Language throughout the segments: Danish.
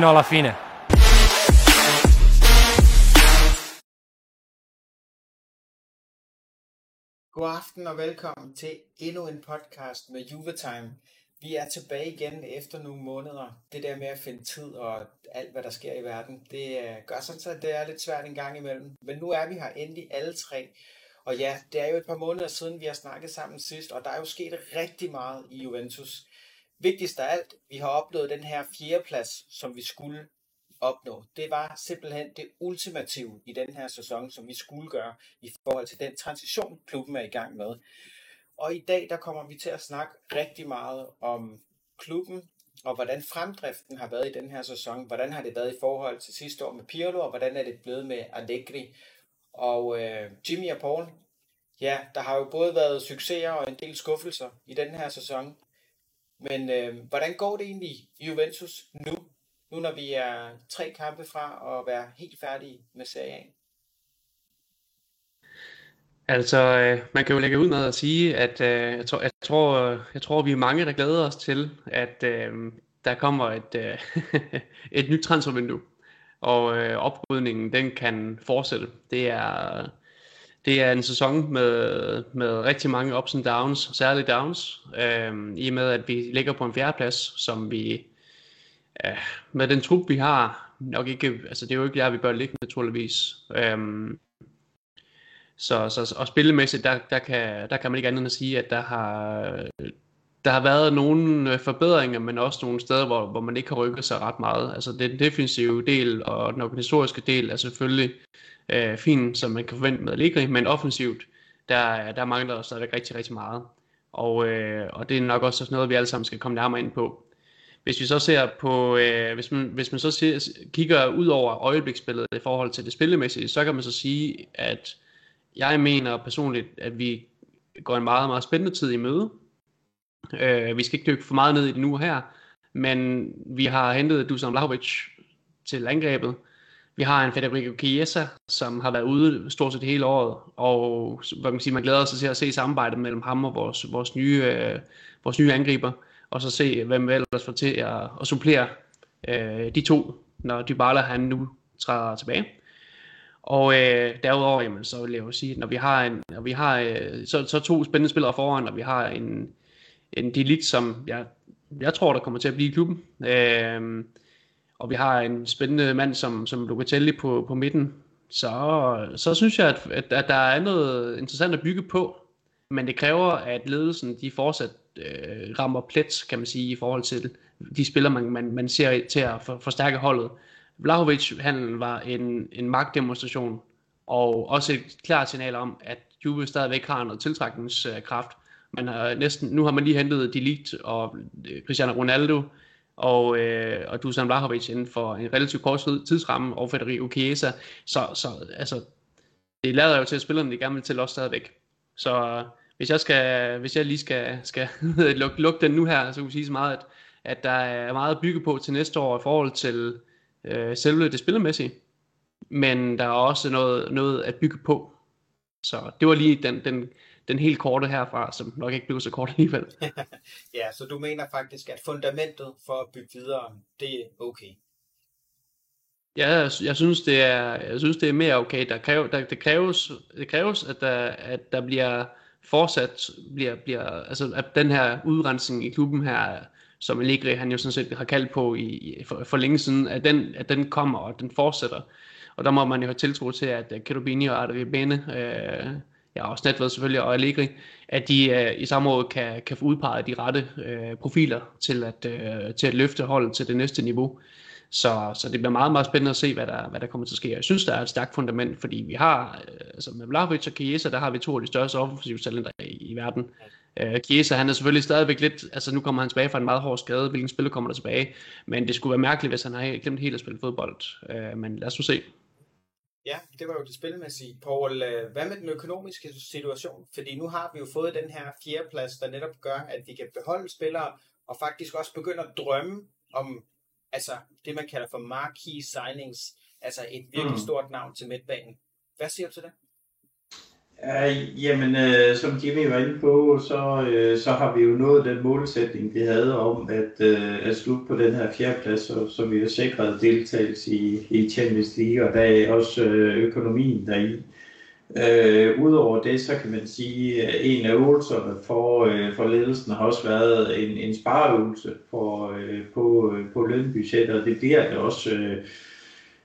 fino alla fine. God aften og velkommen til endnu en podcast med Juve Time. Vi er tilbage igen efter nogle måneder. Det der med at finde tid og alt, hvad der sker i verden, det øh, gør sådan, at det er lidt svært en gang imellem. Men nu er vi her endelig alle tre. Og ja, det er jo et par måneder siden, vi har snakket sammen sidst, og der er jo sket rigtig meget i Juventus. Vigtigst af alt, vi har opnået den her fjerdeplads, som vi skulle opnå. Det var simpelthen det ultimative i den her sæson, som vi skulle gøre i forhold til den transition, klubben er i gang med. Og i dag, der kommer vi til at snakke rigtig meget om klubben, og hvordan fremdriften har været i den her sæson. Hvordan har det været i forhold til sidste år med Pirlo, og hvordan er det blevet med Allegri. Og øh, Jimmy og Paul, ja, der har jo både været succeser og en del skuffelser i den her sæson. Men øh, hvordan går det egentlig Juventus nu, nu når vi er tre kampe fra at være helt færdige med serien? Altså, øh, man kan jo lægge ud med at sige, at øh, jeg, tror, jeg, tror, jeg tror, vi er mange, der glæder os til, at øh, der kommer et, øh, et nyt transfervindue, og øh, oprydningen, den kan fortsætte. Det er, det er en sæson med, med rigtig mange ups and downs, særligt downs, øh, i og med, at vi ligger på en fjerdeplads, som vi øh, med den trup, vi har, nok ikke, altså det er jo ikke der, vi bør ligge naturligvis. Øh, så, så og spillemæssigt, der, der, kan, der kan man ikke andet end at sige, at der har, der har været nogle øh, forbedringer, men også nogle steder, hvor, hvor man ikke har rykket sig ret meget. Altså den defensive del og den organisatoriske del er selvfølgelig øh, fin, som man kan forvente med Allegri, men offensivt, der, der mangler der stadigvæk rigtig, rigtig meget. Og, øh, og det er nok også noget, vi alle sammen skal komme nærmere ind på. Hvis vi så ser på, øh, hvis, man, hvis man så ser, kigger ud over øjebliksbilledet i forhold til det spillemæssige, så kan man så sige, at jeg mener personligt, at vi går en meget, meget spændende tid i møde. Øh, vi skal ikke dykke for meget ned i det nu her, men vi har hentet Dusan Vlahovic til angrebet. Vi har en Federico Chiesa, som har været ude stort set hele året, og hvad man, sige, man glæder sig til at se samarbejdet mellem ham og vores, vores, nye, øh, vores nye angriber, og så se, hvem vi ellers får til at, at supplere øh, de to, når Dybala han nu træder tilbage. Og øh, derudover, jamen, så vil jeg jo sige, at når vi har, en, når vi har øh, så, så to spændende spillere foran, og vi har en, en Delit, som jeg, jeg tror, der kommer til at blive i klubben. Øh, og vi har en spændende mand som, som Locatelli på, på midten, så, så synes jeg, at, at, at der er noget interessant at bygge på. Men det kræver, at ledelsen de fortsat øh, rammer plet, kan man sige, i forhold til de spillere, man, man, man ser til at for, forstærke holdet. Vlahovic-handlen var en, en magtdemonstration, og også et klart signal om, at Juve stadigvæk har noget tiltrækningskraft. Man har næsten, nu har man lige hentet Ligt og øh, Cristiano Ronaldo og, øh, og Dusan Vlahovic inden for en relativt kort tidsramme, og Federico Chiesa. Så, så altså, det lader jo til, at spillerne de gerne vil til også stadigvæk. Så øh, hvis jeg, skal, hvis jeg lige skal, skal lukke, luk den nu her, så kan vi sige så meget, at, at der er meget at bygge på til næste år i forhold til øh, selve det spillemæssige, men der er også noget, noget at bygge på. Så det var lige den, den, den helt korte herfra, som nok ikke blev så kort alligevel. ja, så du mener faktisk, at fundamentet for at bygge videre, det er okay? Ja, jeg synes, det er, jeg synes, det er mere okay. Der kræver, der, det, kræves, det kræves, at der, at der bliver fortsat, bliver, bliver, altså at den her udrensning i klubben her, som Allegri han jo sådan set har kaldt på i, i for, for længe siden, at den, at den kommer, og at den fortsætter. Og der må man jo have tiltro til, at Cherubini og Adriabene, øh, ja, og Snedved selvfølgelig, og Allegri, at de øh, i samme måde kan, kan få udpeget de rette øh, profiler til at, øh, til at løfte holdet til det næste niveau. Så, så det bliver meget, meget spændende at se, hvad der, hvad der kommer til at ske. Jeg synes, der er et stærkt fundament, fordi vi har, øh, altså med Vlahovic og Chiesa, der har vi to af de største offensive talenter i, i verden. Uh, Chiesa, han er selvfølgelig stadigvæk lidt, altså nu kommer han tilbage fra en meget hård skade, hvilken spiller kommer der tilbage, men det skulle være mærkeligt, hvis han har glemt helt at spille fodbold, uh, men lad os nu se. Ja, det var jo det spilmæssige. Paul, øh, hvad med den økonomiske situation? Fordi nu har vi jo fået den her fjerdeplads, der netop gør, at vi kan beholde spillere, og faktisk også begynde at drømme om altså det, man kalder for marquee signings, altså et virkelig mm. stort navn til midtbanen. Hvad siger du til det? Ja, jamen, øh, som Jimmy var inde på, så, øh, så har vi jo nået den målsætning, vi havde om at, øh, at slutte på den her fjerdeplads, så, så vi har sikret deltagelse i, i Champions League, og der er også øh, økonomien deri. Øh, Udover det, så kan man sige, at en af øvelserne for, øh, for ledelsen har også været en, en spareøvelse for, øh, på, øh, på lønbudgettet, og det bliver det også, øh,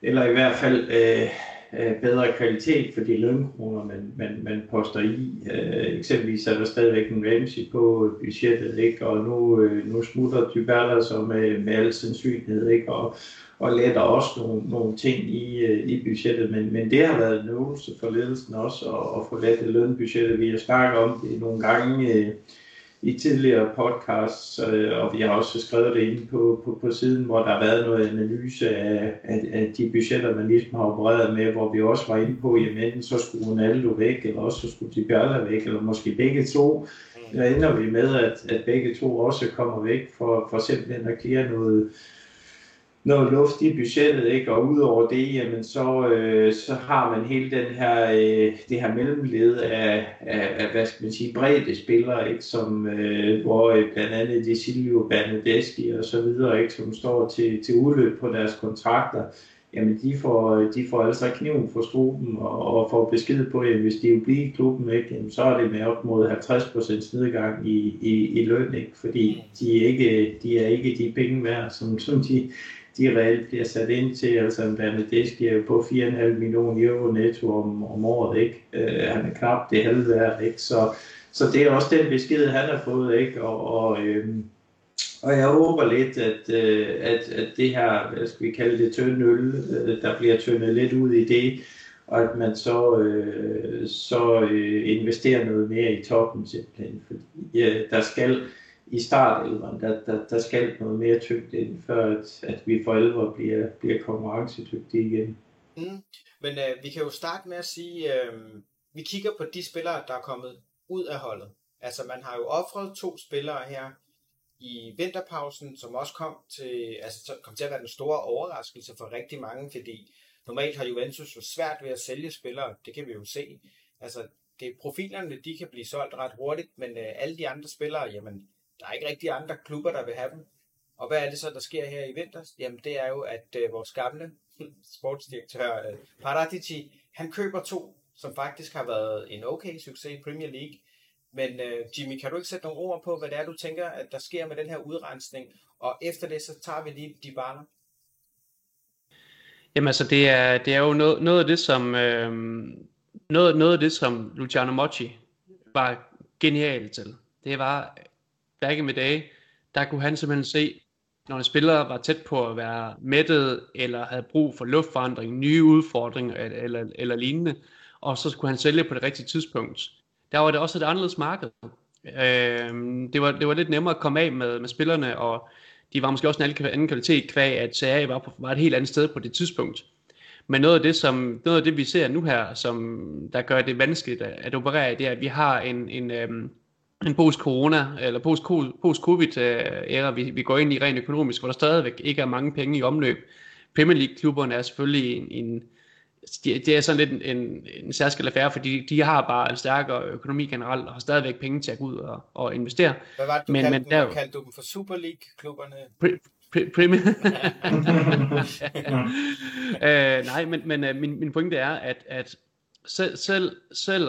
eller i hvert fald øh, øh, bedre kvalitet for de lønkroner, man, man, man poster i. Øh, eksempelvis er der stadigvæk en Ramsey på budgettet, ikke? og nu, øh, nu smutter Dybala så med, med al sandsynlighed, ikke? Og, og letter også nogle, nogle ting i, øh, i budgettet, men, men det har været en øvelse for ledelsen også at, at få lettet lønbudgettet. Vi har snakket om det nogle gange øh, i tidligere podcasts, øh, og vi har også skrevet det inde på, på, på siden, hvor der har været noget analyse af, af, af de budgetter, man ligesom har opereret med, hvor vi også var inde på, jamen så skulle Ronaldo væk, eller også så skulle Dybala væk, eller måske begge to. Der ender vi med, at, at begge to også kommer væk for, for simpelthen at klare noget, noget luft i budgettet, ikke? og udover det, jamen, så, øh, så har man hele den her, øh, det her mellemled af, af, af, hvad skal man sige, brede spillere, ikke? Som, øh, hvor øh, blandt andet de Silvio Bernadeschi og så videre, ikke? som står til, til udløb på deres kontrakter, jamen de får, øh, de får altså kniven for struben og, og får besked på, at hvis de vil blive i klubben, ikke? Jamen, så er det med op mod 50% nedgang i, i, i løn, ikke? fordi de er ikke, de er ikke de penge værd, som, som de, de reelt bliver sat ind til. Altså en Bernadeschi er jo på 4,5 millioner euro netto om, om året, ikke? Øh, han er knap det halve værd, ikke? Så, så det er også den besked, han har fået, ikke? Og, og, øh, og jeg håber lidt, at, øh, at, at det her, hvad skal vi kalde det, tynde øl, øh, der bliver tyndet lidt ud i det, og at man så, øh, så øh, investerer noget mere i toppen simpelthen, fordi ja, der skal i startelveren, der, der, der skal noget mere tyngde ind, før at, at vi for alvor bliver, bliver konkurrencedygtige igen. Mm. Men øh, vi kan jo starte med at sige, øh, vi kigger på de spillere, der er kommet ud af holdet. Altså man har jo offret to spillere her i vinterpausen, som også kom til, altså, kom til at være den store overraskelse for rigtig mange, fordi normalt har Juventus jo svært ved at sælge spillere, det kan vi jo se. Altså, det profilerne, de kan blive solgt ret hurtigt, men øh, alle de andre spillere, jamen, der er ikke rigtig andre klubber, der vil have dem. Og hvad er det så, der sker her i vinter? Jamen det er jo, at øh, vores gamle sportsdirektør øh, Paratici, han køber to, som faktisk har været en okay succes i Premier League. Men øh, Jimmy, kan du ikke sætte nogle ord på, hvad det er, du tænker, at der sker med den her udrensning? Og efter det, så tager vi lige de barner. Jamen altså, det er, det er jo noget, noget af det, som øh, noget, noget af det, som Luciano Mochi var genial til. Det var back in the day, der kunne han simpelthen se, når en spiller var tæt på at være mættet, eller havde brug for luftforandring, nye udfordringer eller, eller, eller lignende, og så kunne han sælge på det rigtige tidspunkt. Der var det også et anderledes marked. Øh, det, var, det var lidt nemmere at komme af med, med spillerne, og de var måske også en anden kvalitet, kvæg at CA var, på, var et helt andet sted på det tidspunkt. Men noget af det, som, noget af det vi ser nu her, som der gør det vanskeligt at, at operere det er, at vi har en, en, øhm, en post-corona, eller post-covid-æra, vi, vi går ind i rent økonomisk, hvor der stadigvæk ikke er mange penge i omløb. Premier League-klubberne er selvfølgelig en, en det er sådan lidt en, en, en særskilt affære, fordi de har bare en stærkere økonomi generelt, og har stadigvæk penge til at gå ud og, og investere. Hvad var det, du men, kaldte, men, der, kaldte du dem for Super League-klubberne? Premier. øh, nej, men, men øh, min, min pointe er, at, at selv, selv, selv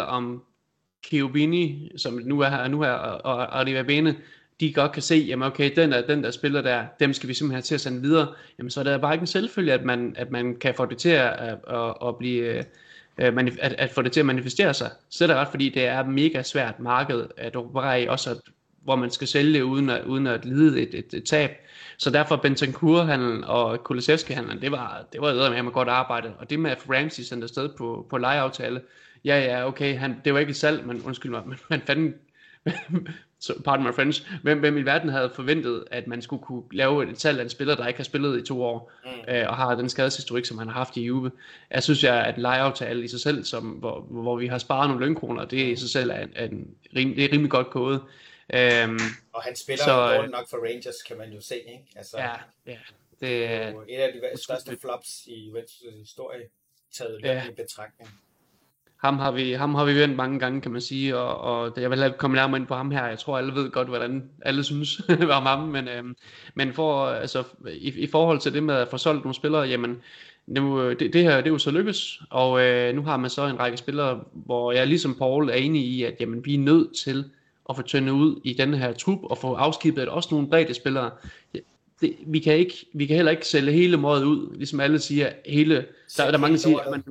om som nu er her, nu her og, og Arriva Bene, de godt kan se, jamen okay, den der, den der spiller der, dem skal vi simpelthen have til at sende videre, jamen så er det bare ikke en selvfølge, at man, at man kan få det til at, at, at blive, øh, at, at få det til at manifestere sig. Så er det ret, fordi det er mega svært marked at operere i, også at, hvor man skal sælge uden at, uden at lide et, et, et tab. Så derfor Bentancur-handlen og Kulisevski-handlen, det var, det var med godt arbejde. Og det med at Ramsey sendte afsted på, på lejeaftale, ja, ja, okay, han, det var ikke et salg, men undskyld mig, men man fandt, so, pardon my French, hvem, hvem i verden havde forventet, at man skulle kunne lave et salg af en spiller, der ikke har spillet i to år, mm. øh, og har den skadeshistorik, som han har haft i Juve. Jeg synes, jeg, at lejeaftale i sig selv, som, hvor, hvor vi har sparet nogle lønkroner, det i sig selv er, en, en, rim, det er rimelig godt gået. Øhm, og han spiller så, jo nok for Rangers, kan man jo se, ikke? Altså, ja, ja. Det er et af de største flops i Juventus' historie, taget ja. i betragtning ham har vi, ham har vi vendt mange gange, kan man sige, og, og jeg vil komme nærmere ind på ham her. Jeg tror, alle ved godt, hvordan alle synes om ham, men, øhm, men for, altså, i, i forhold til det med at få solgt nogle spillere, jamen, nu, det, det her det er jo så lykkes, og øh, nu har man så en række spillere, hvor jeg ligesom Paul er enig i, at jamen, vi er nødt til at få tyndet ud i denne her trup, og få afskibet også nogle bredde spillere det, vi, kan ikke, vi kan heller ikke sælge hele mådet ud, ligesom alle siger, hele, der, der er mange, der siger, at man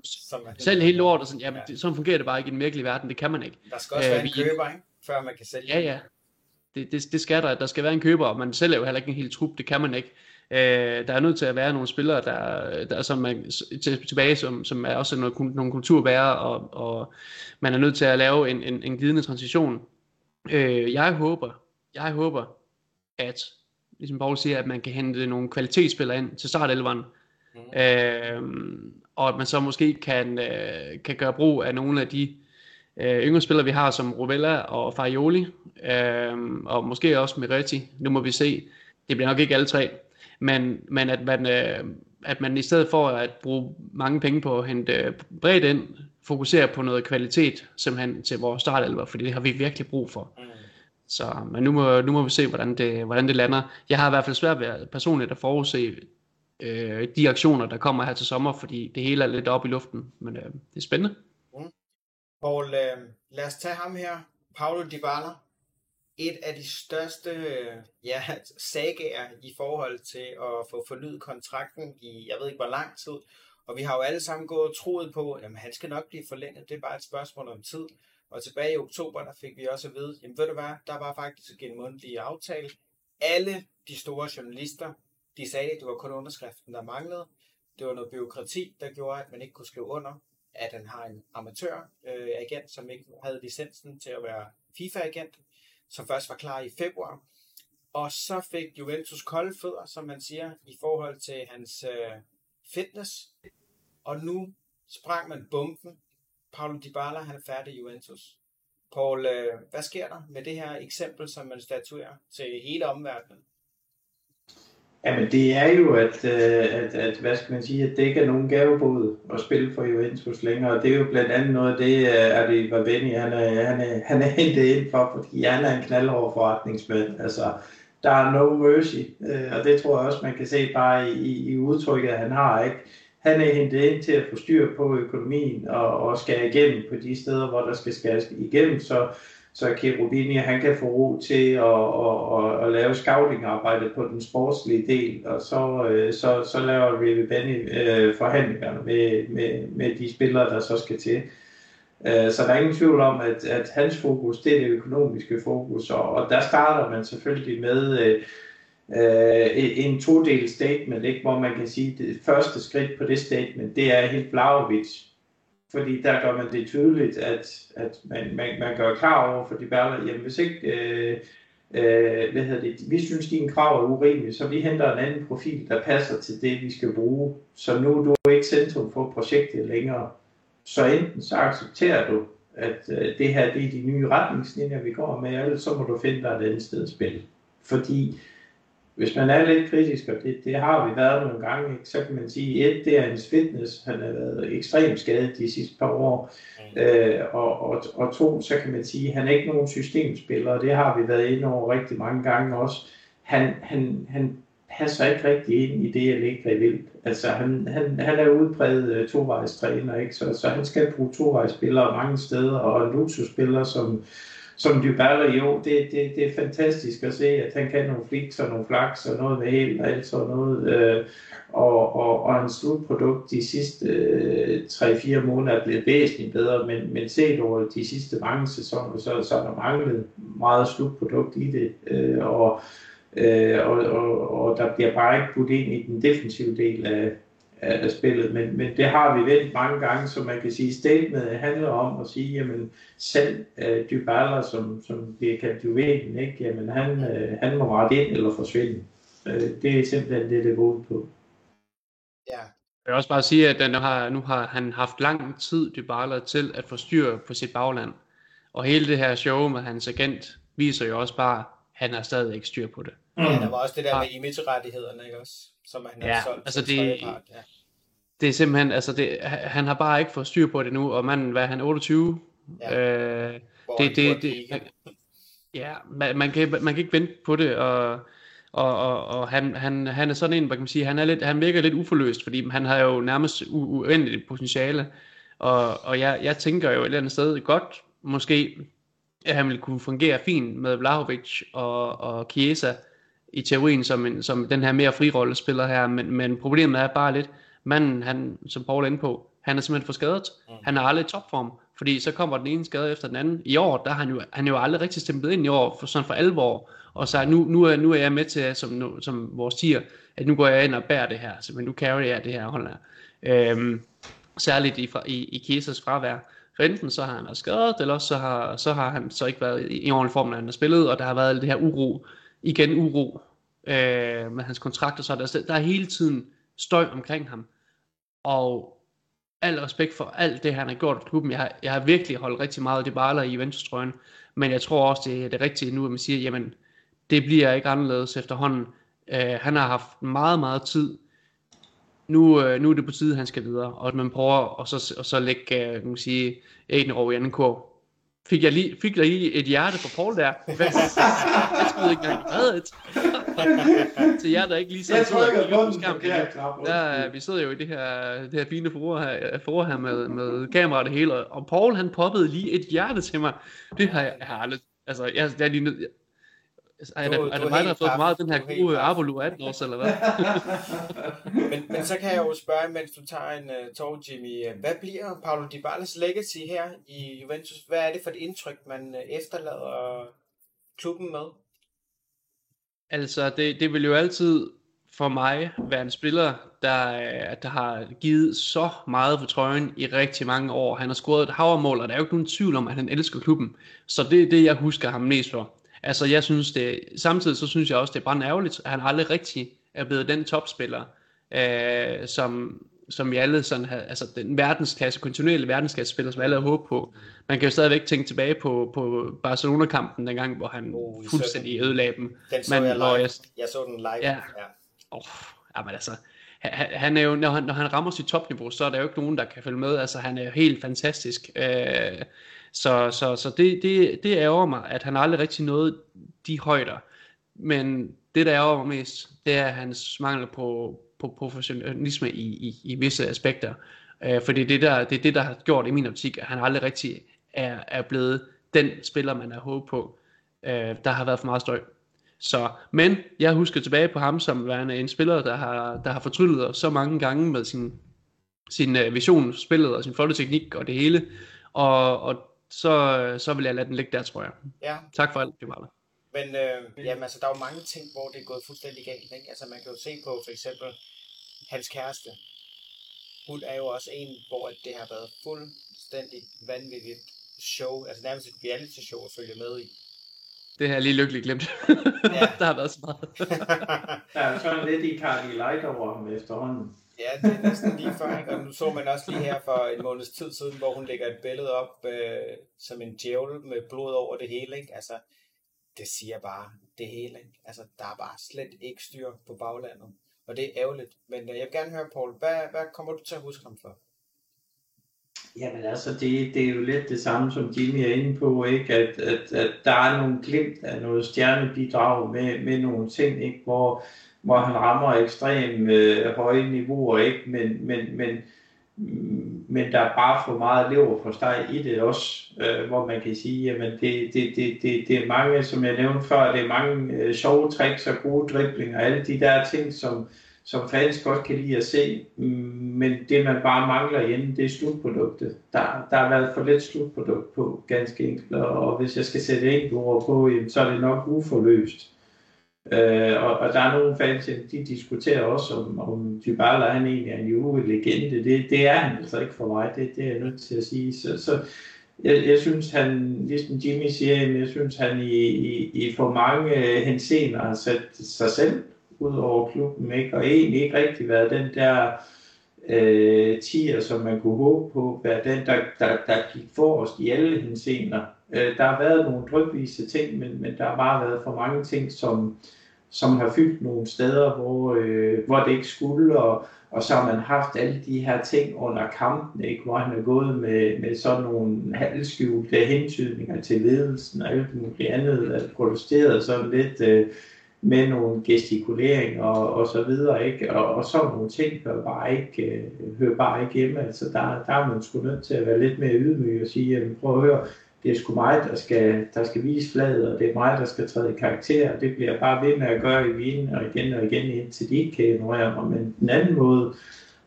sælger hele lortet, og sådan, jamen, ja. det, sådan fungerer det bare ikke i den virkelige verden, det kan man ikke. Der skal også Æh, være en vi, køber, ikke? før man kan sælge. Ja, ja, det, det, det skal der, der skal være en køber, og man sælger jo heller ikke en hel trup, det kan man ikke. Æh, der er nødt til at være nogle spillere, der, der som man, til, tilbage, som, som er også noget, nogle kulturbærere, og, og man er nødt til at lave en, en, en glidende transition. Øh, jeg håber, jeg håber, at ligesom Paul siger, at man kan hente nogle kvalitetsspillere ind til startelveren, mm. øh, og at man så måske kan, øh, kan gøre brug af nogle af de øh, yngre spillere, vi har, som Rovella og Farioli, øh, og måske også Meretti, nu må vi se, det bliver nok ikke alle tre, men, men at, man, øh, at man i stedet for at bruge mange penge på at hente bredt ind, fokuserer på noget kvalitet simpelthen til vores startelver, fordi det har vi virkelig brug for. Mm. Så, men nu må, nu må vi se, hvordan det, hvordan det lander. Jeg har i hvert fald svært ved personligt at forudse øh, de aktioner, der kommer her til sommer, fordi det hele er lidt op i luften, men øh, det er spændende. Mm. Paul, øh, lad os tage ham her, Paulo Dybala. Et af de største øh, ja, sagager i forhold til at få fornyet kontrakten i, jeg ved ikke hvor lang tid, og vi har jo alle sammen gået og troet på, at han skal nok blive forlænget, det er bare et spørgsmål om tid. Og tilbage i oktober, der fik vi også at vide, jamen ved du hvad, der var faktisk en mundtlig aftale. Alle de store journalister, de sagde, at det var kun underskriften, der manglede. Det var noget byråkrati, der gjorde, at man ikke kunne skrive under, at han har en amatør øh, som ikke havde licensen til at være FIFA-agent, som først var klar i februar. Og så fik Juventus kolde fødder, som man siger, i forhold til hans øh, fitness. Og nu sprang man bomben Paulo Dybala han er færdig i Juventus. Paul, øh, hvad sker der med det her eksempel, som man statuerer til hele omverdenen? Jamen det er jo, at, øh, at, at, hvad skal man sige, at det ikke er nogen gavebod at spille for Juventus længere. Og det er jo blandt andet noget af det, øh, at det var Benny, han er, han er, han er hentet ind for, fordi han er en knaldhård forretningsmand. Altså, der er no mercy, øh, og det tror jeg også, man kan se bare i, i udtrykket, han har ikke han er hentet ind til at få styr på økonomien og, og skære igennem på de steder, hvor der skal skæres igennem, så, så Kerubini han kan få ro til at, at, at, at lave scouting-arbejde på den sportslige del, og så, øh, så, så laver Rivi Benny øh, forhandlingerne med, med, med de spillere, der så skal til. Øh, så der er ingen tvivl om, at, at hans fokus, det er det økonomiske fokus, og, og der starter man selvfølgelig med øh, øh, en todel statement, ikke? hvor man kan sige, at det første skridt på det statement, det er helt Vlaovic. Fordi der gør man det tydeligt, at, at man, man, man gør klar over for de bærler, jamen hvis ikke, øh, øh, hvad hedder det, vi synes, din krav er urimelig, så vi henter en anden profil, der passer til det, vi skal bruge. Så nu er du ikke centrum for projektet længere. Så enten så accepterer du, at øh, det her det er de nye retningslinjer, vi går med, eller så må du finde dig et andet sted at spille. Fordi hvis man er lidt kritisk, og det, det har vi været nogle gange, ikke, så kan man sige, et, det er hans fitness, han har været ekstremt skadet de sidste par år, mm. øh, og, og, og to, så kan man sige, han er ikke nogen systemspiller, og det har vi været inde over rigtig mange gange også. Han, han, han passer ikke rigtig ind i det, Allegri vil. Altså, han, han, han er udbredt uh, tovejstræner, ikke? Så, så han skal bruge tovejsspillere mange steder, og en luksusspiller, som, som Dybala, jo, det, det, det er fantastisk at se, at han kan nogle fliks og nogle flaks og noget med helt og alt sådan noget. Øh, og, og, og hans slutprodukt de sidste øh, 3-4 måneder er blevet væsentligt bedre, men, men set over de sidste mange sæsoner, så, så er der manglet meget slutprodukt i det. Øh, og, øh, og, og, og der bliver bare ikke budt ind i den defensive del af, af, af spillet, men, men det har vi vendt mange gange, så man kan sige, statementet handler om at sige, jamen selv uh, Dybala, som, som bliver kaldt juvelen, ikke? Jamen, han, uh, han må rette ind eller forsvinde. Uh, det er simpelthen det, det går på. Ja. Jeg vil også bare sige, at nu har, nu har han haft lang tid, Dybala, til at få styr på sit bagland. Og hele det her show med hans agent viser jo også bare, at han har stadig ikke styr på det. Mm. Ja, der var også det der med image-rettighederne, ikke også? Som han ja, solgt altså det, ja. Det er simpelthen, altså det, han har bare ikke fået styr på det nu, og manden, hvad er han, 28? Ja. Øh, det, det, det, ja, man, man, kan, man kan ikke vente på det, og, og, og, og han, han, han er sådan en, hvad kan man sige, han, er lidt, han virker lidt uforløst, fordi han har jo nærmest u, uendeligt potentiale, og, og jeg, jeg tænker jo et eller andet sted godt, måske, at han ville kunne fungere fint med Vlahovic og, og Chiesa i teorien som, en, som den her mere frirollespiller her, men, men problemet er bare lidt, manden, han, som Paul er inde på, han er simpelthen for skadet. Mm. Han er aldrig i topform, fordi så kommer den ene skade efter den anden. I år, der har han jo, han er jo aldrig rigtig stemplet ind i år, for, sådan for alvor, og så nu, nu, er, nu er jeg med til, som, som vores tier, at nu går jeg ind og bærer det her, så men nu carry jeg det her hold her. Øhm, særligt i, i, i Kiesers fravær. For enten så har han været skadet, eller så har, så har han så ikke været i, i ordentlig form, når han har spillet, og der har været det her uro, igen uro øh, med hans kontrakt, og så der, der er hele tiden støj omkring ham. Og al respekt for alt det, han har gjort i klubben. Jeg har, jeg har virkelig holdt rigtig meget af Dybala i Juventus-trøjen, men jeg tror også, det er det rigtige nu, at man siger, jamen, det bliver ikke anderledes efterhånden. Øh, han har haft meget, meget tid. Nu, øh, nu er det på tide, han skal videre, og at man prøver at så, og så lægge, øh, kan man sige, en over i anden kurv. Fik jeg lige, fik jeg lige et hjerte på Paul der? Hvad? jeg skulle ikke engang have Til jer, der ikke lige sidder og kigger på skærmen. Der, vi sidder jo i det her, det her fine forår her, forår her med, med kamera og det hele, og Paul han poppede lige et hjerte til mig. Det har jeg, jeg har aldrig, altså jeg, jeg er lige nød, er, det, er det mig, der har fået for meget af den her gode Arbolu 18 år, eller hvad? men, men så kan jeg jo spørge, mens du tager en uh, tog, Jimmy. Øh, hvad bliver Paulo Dybalas legacy her i Juventus? Hvad er det for et indtryk, man uh, efterlader klubben med? Altså, det, det vil jo altid for mig være en spiller, der, øh, der har givet så meget for trøjen i rigtig mange år. Han har scoret et havermål, og der er jo ikke nogen tvivl om, at han elsker klubben. Så det er det, jeg husker ham mest for. Altså, jeg synes det, samtidig så synes jeg også, det er bare ærgerligt, at han aldrig rigtig er blevet den topspiller, øh, som, som vi alle sådan havde, altså den verdensklasse, kontinuerlige verdensklasse spiller, som alle havde håbet på. Man kan jo stadigvæk tænke tilbage på, på Barcelona-kampen dengang, hvor han oh, fuldstændig ødelagde dem. Den så men, jeg live. Jeg, jeg så den live. Ja. ja. Oh, men altså, han, han er jo, når han, når han rammer sit topniveau, så er der jo ikke nogen, der kan følge med. Altså, han er jo helt fantastisk. Øh, så, så, så det, det, det ærger mig, at han aldrig rigtig nåede de højder. Men det, der ærger mig mest, det er hans mangel på, på professionalisme i, i, i visse aspekter. Øh, for det er det, der, det er det, der har gjort i min optik, at han aldrig rigtig er, er blevet den spiller, man har håbet på. Øh, der har været for meget støj. Så, men jeg husker tilbage på ham som værende en spiller, der har, der har fortryllet så mange gange med sin, sin uh, vision spillet og sin flotte teknik og det hele. Og, og så, så vil jeg lade den ligge der, tror jeg. Ja. Tak for alt, det var. Men øh, jamen, altså, der er jo mange ting, hvor det er gået fuldstændig galt. Ikke? Altså, man kan jo se på for eksempel hans kæreste. Hun er jo også en, hvor det har været fuldstændig vanvittigt show, altså nærmest et reality show at følge med i. Det har jeg lige lykkeligt glemt. Ja. der har været så meget. der er sådan lidt i Carly Light over ham efterhånden. Ja, det er næsten lige før. Ikke? Og nu så man også lige her for en måneds tid siden, hvor hun lægger et billede op øh, som en djævel med blod over det hele. Ikke? Altså, det siger bare det hele. Ikke? Altså, der er bare slet ikke styr på baglandet. Og det er ærgerligt. Men øh, jeg vil gerne høre, Paul, hvad, hvad kommer du til at huske ham for? Jamen altså, det, det er jo lidt det samme, som Jimmy er inde på, ikke? At, at, at der er nogle glimt af noget stjernebidrag med, med nogle ting, ikke? Hvor, hvor han rammer ekstremt øh, høje niveauer, ikke? Men, men, men, men der er bare for meget lever for steg i det også, øh, hvor man kan sige, jamen det, det, det, det, det er mange, som jeg nævnte før, det er mange øh, sjove tricks og gode driblinger, alle de der ting, som, som fans godt kan lide at se, men det man bare mangler igen, det er slutproduktet. Der, der har været for lidt slutprodukt på, ganske enkelt, og hvis jeg skal sætte enkelt ord på, så er det nok uforløst. Øh, og, og der er nogle fans, de diskuterer også, om, om Dybala han egentlig er en juvelegende. Det, det er han altså ikke for mig, det, det er jeg nødt til at sige. Så, så jeg, jeg synes, han, ligesom Jimmy siger, jeg synes, han i, i, i for mange henseender har sat sig selv ud over klubben, ikke? og egentlig ikke rigtig været den der øh, tier, som man kunne håbe på, være den, der, der, der gik forrest i alle henseender. Øh, der har været nogle drøbvise ting, men, men der har bare været for mange ting, som, som har fyldt nogle steder, hvor, øh, hvor det ikke skulle, og, og så har man haft alle de her ting under kampen, ikke? hvor han er gået med, med sådan nogle halvskjulte hentydninger til ledelsen og alt muligt andet, at protesteret sådan lidt øh, med nogle gestikuleringer og, og så videre, ikke? Og, og sådan nogle ting hører bare ikke, øh, hører bare ikke hjemme. Altså der, der er man sgu nødt til at være lidt mere ydmyg og sige, jamen prøv at høre, det er sgu mig, der skal, der skal vise fladet, og det er mig, der skal træde i karakter, og det bliver jeg bare ved med at gøre i vinen og igen og igen, indtil de ikke kan ignorere mig. Men den anden måde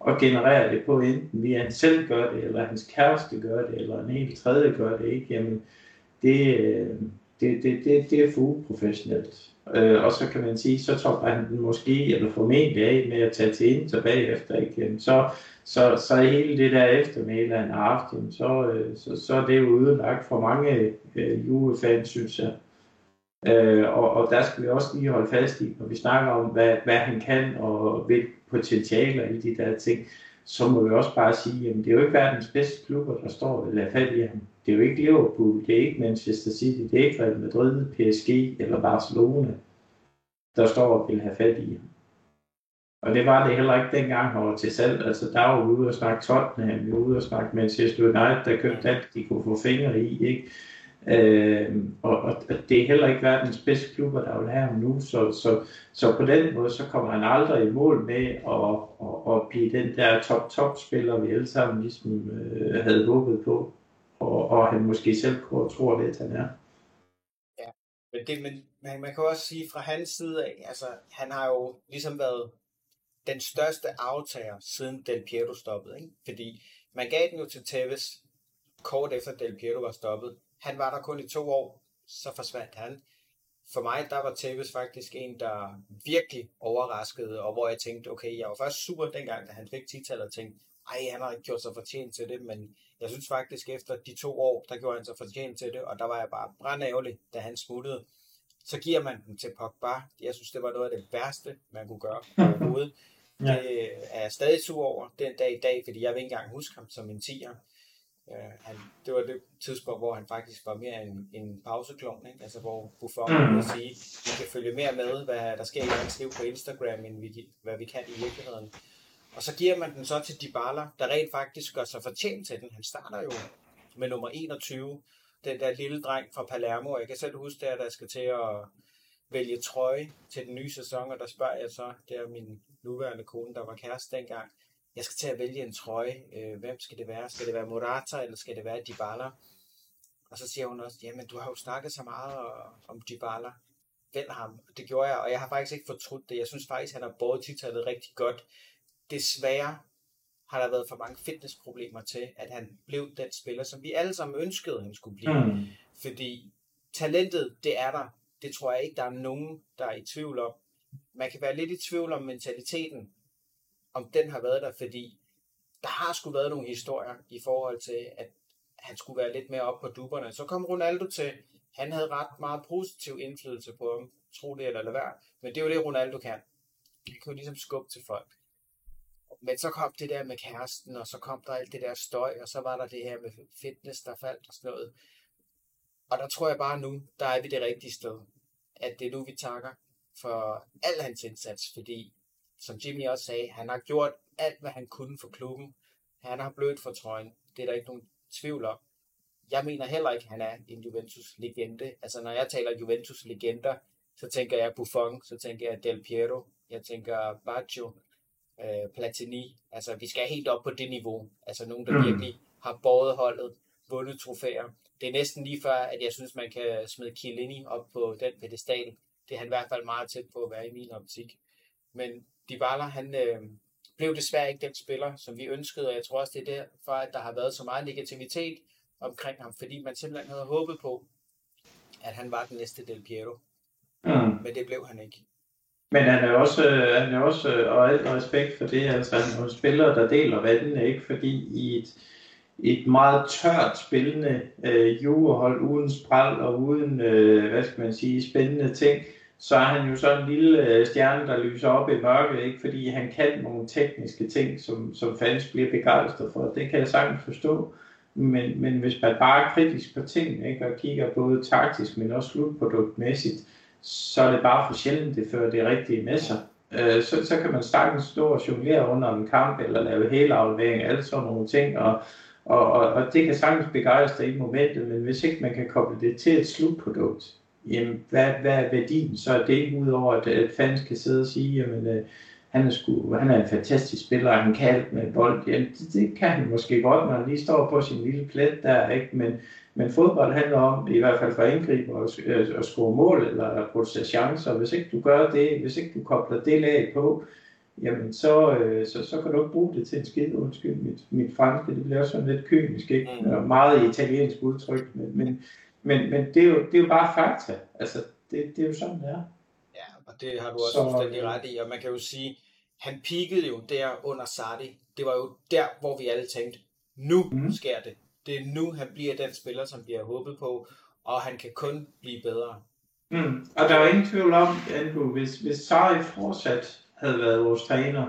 at generere det på, enten via han selv gør det, eller hans kæreste gør det, eller en helt tredje gør det, ikke? Jamen, det, øh, det, det, det, det er for uprofessionelt. Øh, og så kan man sige, så topper han den måske, eller formentlig af med at tage til ind tilbage efter, igen. Så, så, så hele det der eftermiddag han aften, så, øh, så, så er det jo udelagt for mange øh, Juve-fans, synes jeg. Øh, og, og der skal vi også lige holde fast i, når vi snakker om, hvad, hvad han kan, og hvilke potentialer i de der ting, så må vi også bare sige, at det er jo ikke verdens bedste klubber, der står og lader fat i ham. Det er jo ikke Liverpool, det er ikke Manchester City, det er ikke Real Madrid, PSG eller Barcelona, der står og vil have fat i ham. Og det var det heller ikke dengang, han var til salg. Altså, der var vi ude og snakke Tottenham, vi var ude og snakke Manchester United, der købte alt, de kunne få fingre i, ikke? Øh, og, og, det er heller ikke verdens bedste klubber, der vil have ham nu, så, så, så på den måde, så kommer han aldrig i mål med at, at, at blive den der top-top-spiller, vi alle sammen ligesom øh, havde håbet på, og, og han måske selv tror lidt, han er. Ja, men, det, men man, man kan også sige fra hans side af, altså han har jo ligesom været den største aftager siden Del Piero stoppede. Ikke? Fordi man gav den jo til Tevez kort efter Del Piero var stoppet. Han var der kun i to år, så forsvandt han. For mig, der var Tevez faktisk en, der virkelig overraskede, og hvor jeg tænkte, okay, jeg var først super dengang, da han fik titallet, og tænkte, ej, han har ikke gjort sig fortjent til det, men jeg synes faktisk, efter de to år, der gjorde han sig fortjent til det, og der var jeg bare brændærgerlig, da han smuttede. Så giver man den til Pogba. Jeg synes, det var noget af det værste, man kunne gøre overhovedet. Ja. Det er jeg stadig sur over den dag i dag, fordi jeg vil ikke engang huske ham som en tiger. Uh, han, det var det tidspunkt, hvor han faktisk var mere en, en pauseklon, ikke? altså hvor Buffon mm. vil sige, vi kan følge mere med, hvad der sker i hans liv på Instagram, end vi, hvad vi kan i virkeligheden. Og så giver man den så til Dybala, der rent faktisk gør sig fortjent til den. Han starter jo med nummer 21, den der lille dreng fra Palermo. Jeg kan selv huske, der, der skal til at vælge trøje til den nye sæson, og der spørger jeg så, det er min nuværende kone, der var kæreste dengang, jeg skal til at vælge en trøje. Øh, hvem skal det være? Skal det være Morata, eller skal det være Dybala? Og så siger hun også, jamen du har jo snakket så meget om Dybala. Vælg ham. Det gjorde jeg, og jeg har faktisk ikke fortrudt det. Jeg synes faktisk, han har båret titallet rigtig godt. Desværre har der været for mange fitnessproblemer til, at han blev den spiller, som vi alle sammen ønskede, han skulle blive. Mm. Fordi talentet, det er der. Det tror jeg ikke, der er nogen, der er i tvivl om. Man kan være lidt i tvivl om mentaliteten, om den har været der, fordi der har sgu været nogle historier i forhold til, at han skulle være lidt mere op på duberne. Så kom Ronaldo til, han havde ret meget positiv indflydelse på ham, tro det eller lade være. Men det er jo det, Ronaldo kan. Han kan jo ligesom skubbe til folk. Men så kom det der med kæresten, og så kom der alt det der støj, og så var der det her med fitness, der faldt og sådan noget. Og der tror jeg bare nu, der er vi det rigtige sted. At det er nu, vi takker for al hans indsats, fordi, som Jimmy også sagde, han har gjort alt, hvad han kunne for klubben. Han har blødt for trøjen. Det er der ikke nogen tvivl om. Jeg mener heller ikke, at han er en Juventus-legende. Altså, når jeg taler Juventus-legender, så tænker jeg Buffon, så tænker jeg Del Piero, jeg tænker Baggio, øh, Platini. Altså, vi skal helt op på det niveau. Altså, nogen, der mm. virkelig har båret holdet, vundet trofæer. Det er næsten lige før, at jeg synes, man kan smide Chiellini op på den pedestal. Det er han i hvert fald meget tæt på at være i min optik. Men Dybala, han øh, blev desværre ikke den spiller, som vi ønskede, og jeg tror også, det er derfor, at der har været så meget negativitet omkring ham, fordi man simpelthen havde håbet på, at han var den næste Del Piero. Mm. Men det blev han ikke. Men han er også, han er også øh, og alt respekt for det, altså han er en spiller, der deler vandene, ikke? Fordi i et, et meget tørt spillende øh, jurehold uden spral og uden, øh, hvad skal man sige, spændende ting, så er han jo sådan en lille øh, stjerne, der lyser op i mørket, ikke? fordi han kan nogle tekniske ting, som, som fans bliver begejstret for. Det kan jeg sagtens forstå. Men, men hvis man bare er kritisk på tingene, ikke? og kigger både taktisk, men også slutproduktmæssigt, så er det bare for sjældent, det fører det rigtige med sig. Øh, så, så kan man sagtens stå og jonglere under en kamp, eller lave hele aflevering, alle sådan nogle ting, og, og, og, og det kan sagtens begejstre i momentet, men hvis ikke man kan koble det til et slutprodukt, jamen hvad, hvad er værdien så er det, udover at, at fans kan sidde og sige, jamen øh, han er, sgu, han er en fantastisk spiller, han kan alt med bold. jamen det, det kan han måske godt, når han lige står på sin lille plet der, ikke? Men, men fodbold handler om, i hvert fald for angriber, at, at score mål eller at producere chancer. Hvis ikke du gør det, hvis ikke du kobler det lag på, jamen så, øh, så, så kan du ikke bruge det til en skid. Undskyld mit, mit franske, det bliver sådan lidt kynisk, ikke? Mm. Meget italiensk udtryk, men, men, men, men det, er jo, det er jo bare fakta. Altså, det, det er jo sådan, det er. Ja, og det har du også så, fuldstændig ret i, og man kan jo sige, han peakede jo der under Sardi. Det var jo der, hvor vi alle tænkte, nu mm. sker det. Det er nu, han bliver den spiller, som vi har håbet på, og han kan kun blive bedre. Mm. Og der er ingen tvivl om, Andrew, hvis, hvis Sarri fortsat havde været vores træner,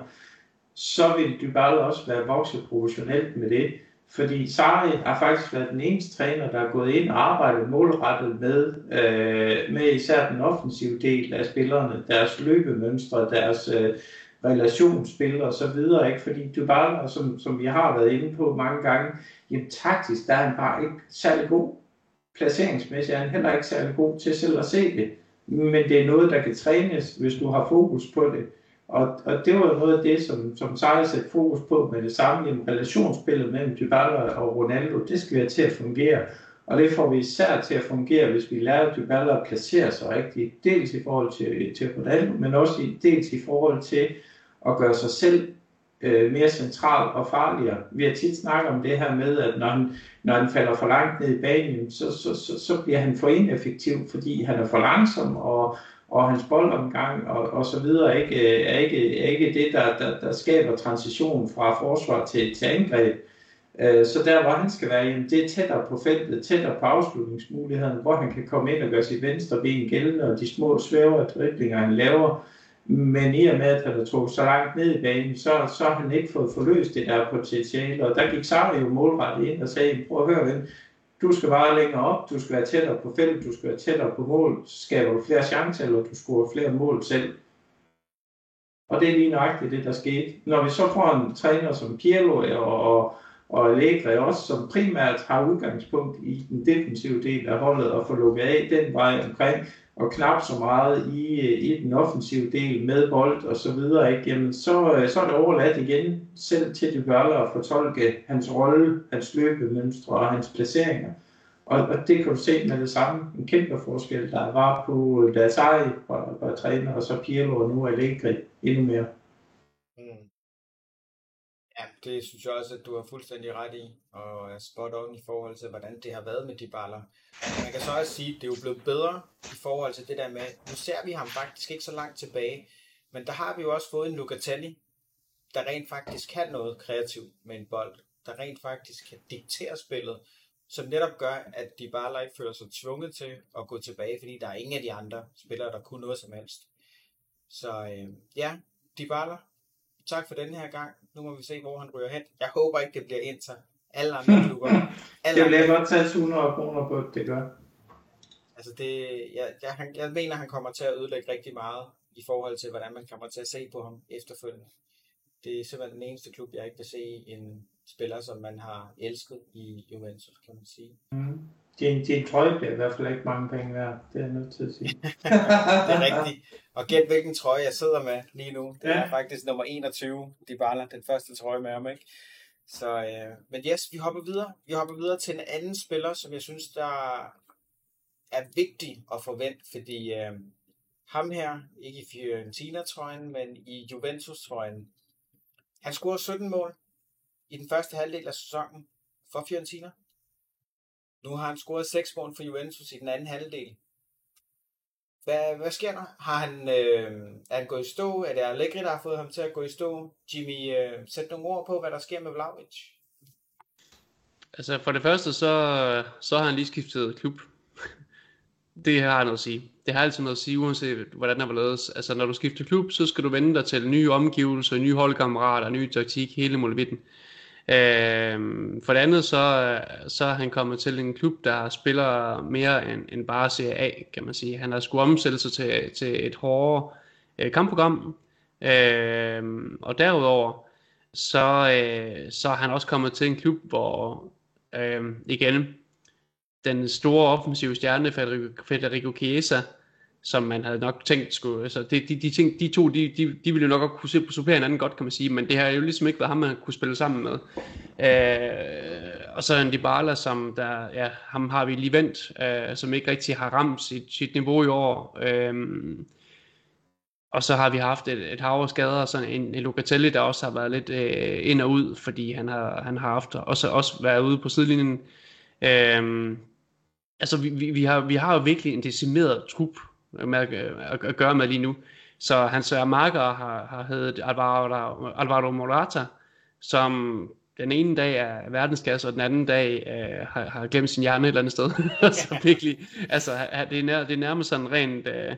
så ville Dybala også være vokset professionelt med det. Fordi Sarri har faktisk været den eneste træner, der er gået ind og arbejdet målrettet med, øh, med især den offensive del af spillerne, deres løbemønstre, deres øh, relationsspil og så videre, ikke? fordi du bare, som, som vi har været inde på mange gange, jamen taktisk, der er han bare ikke særlig god. Placeringsmæssigt er han heller ikke særlig god til selv at se det. Men det er noget, der kan trænes, hvis du har fokus på det. Og, og det var noget af det, som, som Sarri satte fokus på med det samme. Jamen, relationsspillet mellem Dybala og Ronaldo, det skal være til at fungere. Og det får vi især til at fungere, hvis vi lærer Dybala at placere sig rigtigt. Dels i forhold til, til Ronaldo, men også i, dels i forhold til at gøre sig selv øh, mere central og farligere. Vi har tit snakket om det her med, at når han, når han falder for langt ned i banen, så, så, så, så bliver han for ineffektiv, fordi han er for langsom, og, og hans boldomgang og, og så videre ikke, er, ikke, er ikke det, der, der, der skaber transition fra forsvar til, til angreb. Øh, så der, hvor han skal være, jamen, det er tættere på feltet, tættere på afslutningsmulighederne, hvor han kan komme ind og gøre sit venstre ben gældende, og de små svævere driblinger, han laver, men i og med, at han er trukket så langt ned i banen, så, så har han ikke fået forløst det der potentiale. Og der gik Sarri jo målrettet ind og sagde, prøv at høre, ven, du skal bare længere op, du skal være tættere på felt, du skal være tættere på mål, så skaber du flere chancer, eller du scorer flere mål selv. Og det er lige nøjagtigt det, der skete. Når vi så får en træner som Pirlo og, og, og Allegri også, som primært har udgangspunkt i den defensive del af holdet og får lukket af den vej omkring, og knap så meget i, i den offensive del med bold og så videre, ikke? Jamen, så, øh, så er det overladt igen selv til Dybala at fortolke hans rolle, hans løbemønstre og hans placeringer. Og, og det kan du se med det samme, en kæmpe forskel, der var på da Sarri var, var træner, og så Pirlo og nu Allegri endnu mere. Det synes jeg også, at du har fuldstændig ret i, og er spot on i forhold til, hvordan det har været med de baller. Man kan så også sige, at det er jo blevet bedre i forhold til det der med, nu ser vi ham faktisk ikke så langt tilbage, men der har vi jo også fået en Lucatelli, der rent faktisk kan noget kreativt med en bold, der rent faktisk kan diktere spillet, som netop gør, at de bare ikke føler sig tvunget til at gå tilbage, fordi der er ingen af de andre spillere, der kunne noget som helst. Så øh, ja, de baller. Tak for den her gang. Nu må vi se, hvor han ryger hen. Jeg håber ikke, det bliver Inter. Alle andre klubber. Alle det jeg godt tage 100 kroner på, det gør. Altså det, jeg, jeg, jeg mener, han kommer til at ødelægge rigtig meget i forhold til, hvordan man kommer til at se på ham efterfølgende. Det er simpelthen den eneste klub, jeg ikke vil se en spiller, som man har elsket i Juventus, kan man sige. Mm. Din, din trøje bliver i hvert fald ikke mange penge værd, det er jeg nødt til at sige. det er rigtigt. Og gæt hvilken trøje jeg sidder med lige nu. Det ja. er faktisk nummer 21, Dybala, den første trøje med ham, ikke? Så, øh, men yes, vi hopper videre. Vi hopper videre til en anden spiller, som jeg synes, der er vigtig at forvente, fordi øh, ham her, ikke i Fiorentina-trøjen, men i Juventus-trøjen, han scorede 17 mål i den første halvdel af sæsonen for Fiorentina. Nu har han scoret 6 mål for Juventus i den anden halvdel. Hvad, hvad sker der? Har han, øh, er han gået i stå? Er det Allegri, der har fået ham til at gå i stå? Jimmy, øh, sæt nogle ord på, hvad der sker med Vlaovic. Altså for det første, så, så har han lige skiftet klub. det har noget at sige. Det har altid noget at sige, uanset hvordan der lavet. Altså når du skifter klub, så skal du vende dig til nye omgivelser, nye holdkammerater, nye taktik, hele muligheden. Øh, for det andet, så, så er han kommet til en klub, der spiller mere end, end bare Serie A, kan man sige. Han har skulle omsætte sig til, til et hårdere øh, kampprogram. Øh, og derudover, så, øh, så er han også kommet til en klub, hvor øh, igen, den store offensive stjerne, Federico, Federico Chiesa, som man havde nok tænkt skulle, altså de, de, de, ting, de to, de, de, de ville jo nok også kunne på supplere hinanden godt, kan man sige, men det har jo ligesom ikke været ham, man kunne spille sammen med. Øh, og så en Dybala, som der, ja, ham har vi lige vendt, øh, som ikke rigtig har ramt sit, sit niveau i år. Øh, og så har vi haft et, et hav af skader, sådan en, en Locatelli, der også har været lidt øh, ind og ud, fordi han har, han har haft også, også været ude på sidelinjen. Øh, altså vi, vi, vi, har, vi har jo virkelig en decimeret trup med at, at, at gøre med lige nu. Så hans marker har, har heddet Alvaro, Alvaro Morata, som den ene dag er verdensklasse, og den anden dag øh, har, har glemt sin hjerne et eller andet sted. så virkelig, altså det er, nær, det er nærmest sådan rent øh,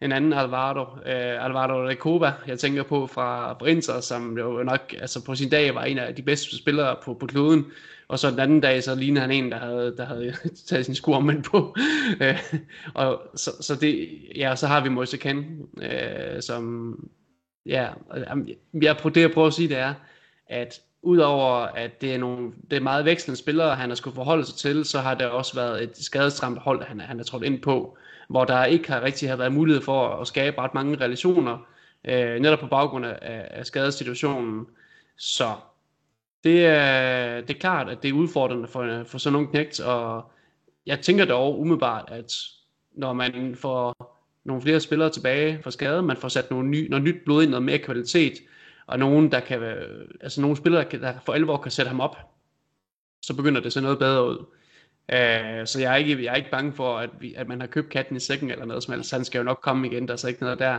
en anden Alvaro, øh, Alvaro Recoba, jeg tænker på fra Brinter, som jo nok altså på sin dag var en af de bedste spillere på, på kloden, og så den anden dag, så lignede han en, der havde, der havde taget sin sko på. Øh, og så, så, det, ja, så har vi Moise Ken, øh, som, ja, øh, jeg prøver, det jeg prøver at sige, det er, at udover at det er, nogle, det er meget vekslende spillere, han har skulle forholde sig til, så har der også været et skadestramt hold, han, han er trådt ind på, hvor der ikke har rigtig har været mulighed for at skabe ret mange relationer, øh, netop på baggrund af, af skadesituationen. Så det er, det er klart, at det er udfordrende for, for sådan nogle knægt, og jeg tænker dog umiddelbart, at når man får nogle flere spillere tilbage fra skade, man får sat nogle ny, noget nyt blod ind, noget mere kvalitet, og nogen, der kan altså nogle spillere, der for alvor kan sætte ham op, så begynder det at se noget bedre ud. Uh, så jeg er, ikke, jeg er ikke bange for, at, vi, at man har købt katten i sækken eller noget som helst. Han skal jo nok komme igen, der er så ikke noget der.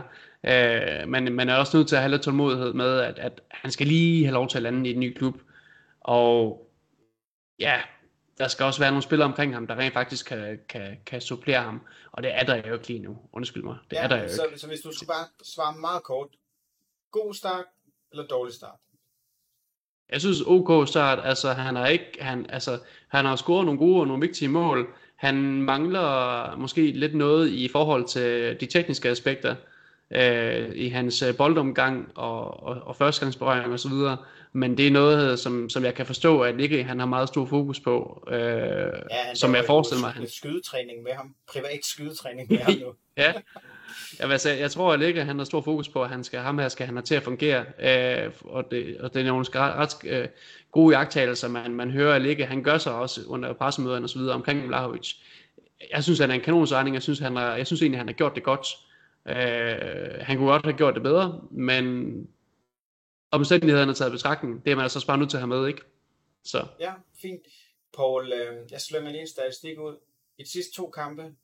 Uh, men man er også nødt til at have lidt tålmodighed med, at, at han skal lige have lov til at lande i en ny klub. Og ja, der skal også være nogle spillere omkring ham, der rent faktisk kan, kan, kan supplere ham. Og det er der jo ikke lige nu. Undskyld mig. Det ja, er der jo så, ikke. Så hvis du skulle bare svare meget kort. God start eller dårlig start? Jeg synes OK start, altså han har ikke, han, altså, han har scoret nogle gode og nogle vigtige mål. Han mangler måske lidt noget i forhold til de tekniske aspekter øh, i hans øh, boldomgang og, og, og førstegangsberøring og så videre. Men det er noget, som, som jeg kan forstå, at ikke han har meget stor fokus på, øh, ja, som jeg forestiller mig. Han... skydetræning med ham, privat skydetræning med ham nu. ja, jeg, altså, jeg tror, at ikke han har stor fokus på, at han skal, ham her skal han have til at fungere. Øh, og, det, og det er nogle ret, ret øh, gode jagttagelser, man, man hører, at Ligge, han gør sig også under pressemøderne og så videre omkring Vlahovic. Jeg synes, han er en kanonsregning. Jeg synes, han har, jeg synes egentlig, han har gjort det godt. Øh, han kunne godt have gjort det bedre, men omstændighederne er taget i betragtning, det er man altså bare nødt til at have med, ikke? Så. Ja, fint. Paul, øh, jeg slynger lige en statistik ud. I de sidste to kampe,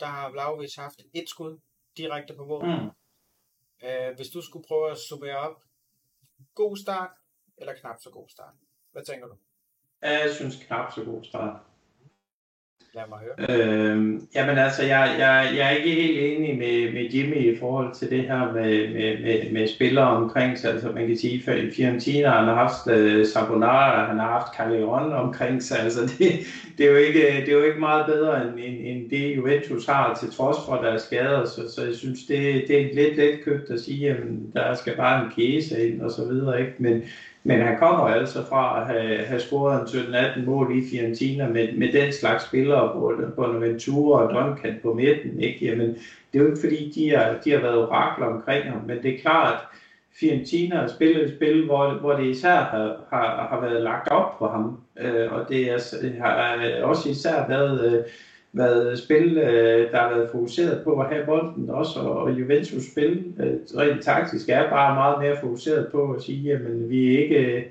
der har Vlaovic haft et skud direkte på mål. Mm. Øh, hvis du skulle prøve at summere op, god start eller knap så god start? Hvad tænker du? Jeg synes knap så god start. Lad mig høre. Øhm, jamen altså, jeg, jeg, jeg er ikke helt enig med, med Jimmy i forhold til det her med, med, med, med spillere omkring sig. Altså man kan sige, at Fiorentina han har haft uh, Sabonara, han har haft Calderon omkring sig. Altså det, det, er jo ikke, det er jo ikke meget bedre end, end, end det Juventus har til trods for deres skader. Så, så jeg synes, det, det er lidt let købt at sige, at der skal bare en kæse ind og så videre. Ikke? Men, men han kommer altså fra at have, have scoret en 17-18 mål i Fiorentina med, med den slags spillere, både Bonaventura og Duncan på midten. Ikke? Jamen, det er jo ikke fordi, de har, de har været orakler omkring ham, men det er klart, at Fiorentina har spillet et spil, hvor, hvor det især har, har, har været lagt op på ham. Øh, og det er, har øh, også især været... Øh, været spil, øh, der har været fokuseret på at have bolden også, og Juventus spil øh, rent taktisk er bare meget mere fokuseret på at sige, at vi er ikke øh,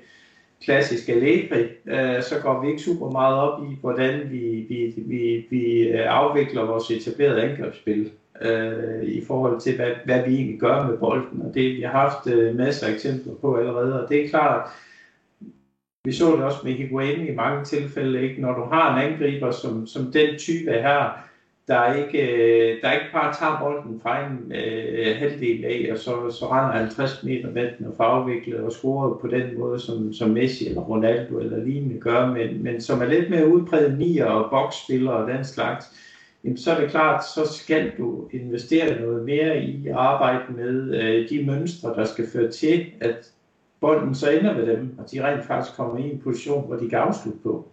klassisk Allegri, øh, så går vi ikke super meget op i, hvordan vi, vi, vi, vi øh, afvikler vores etablerede angrebsspil øh, i forhold til, hvad, hvad vi egentlig gør med bolden, og det vi har haft masser af eksempler på allerede, og det er klart, vi så det også med Higuain i mange tilfælde, ikke? når du har en angriber som, som den type her, der er ikke, øh, der er ikke bare tager bolden fra en øh, halvdel af, og så, så render 50 meter med den og får afviklet og scoret på den måde, som, som Messi eller Ronaldo eller lignende gør, men, men som er lidt mere udpræget nier og boksspillere og den slags, jamen så er det klart, så skal du investere noget mere i at arbejde med øh, de mønstre, der skal føre til, at bolden så ender ved dem, og de rent faktisk kommer i en position, hvor de kan afslutte på.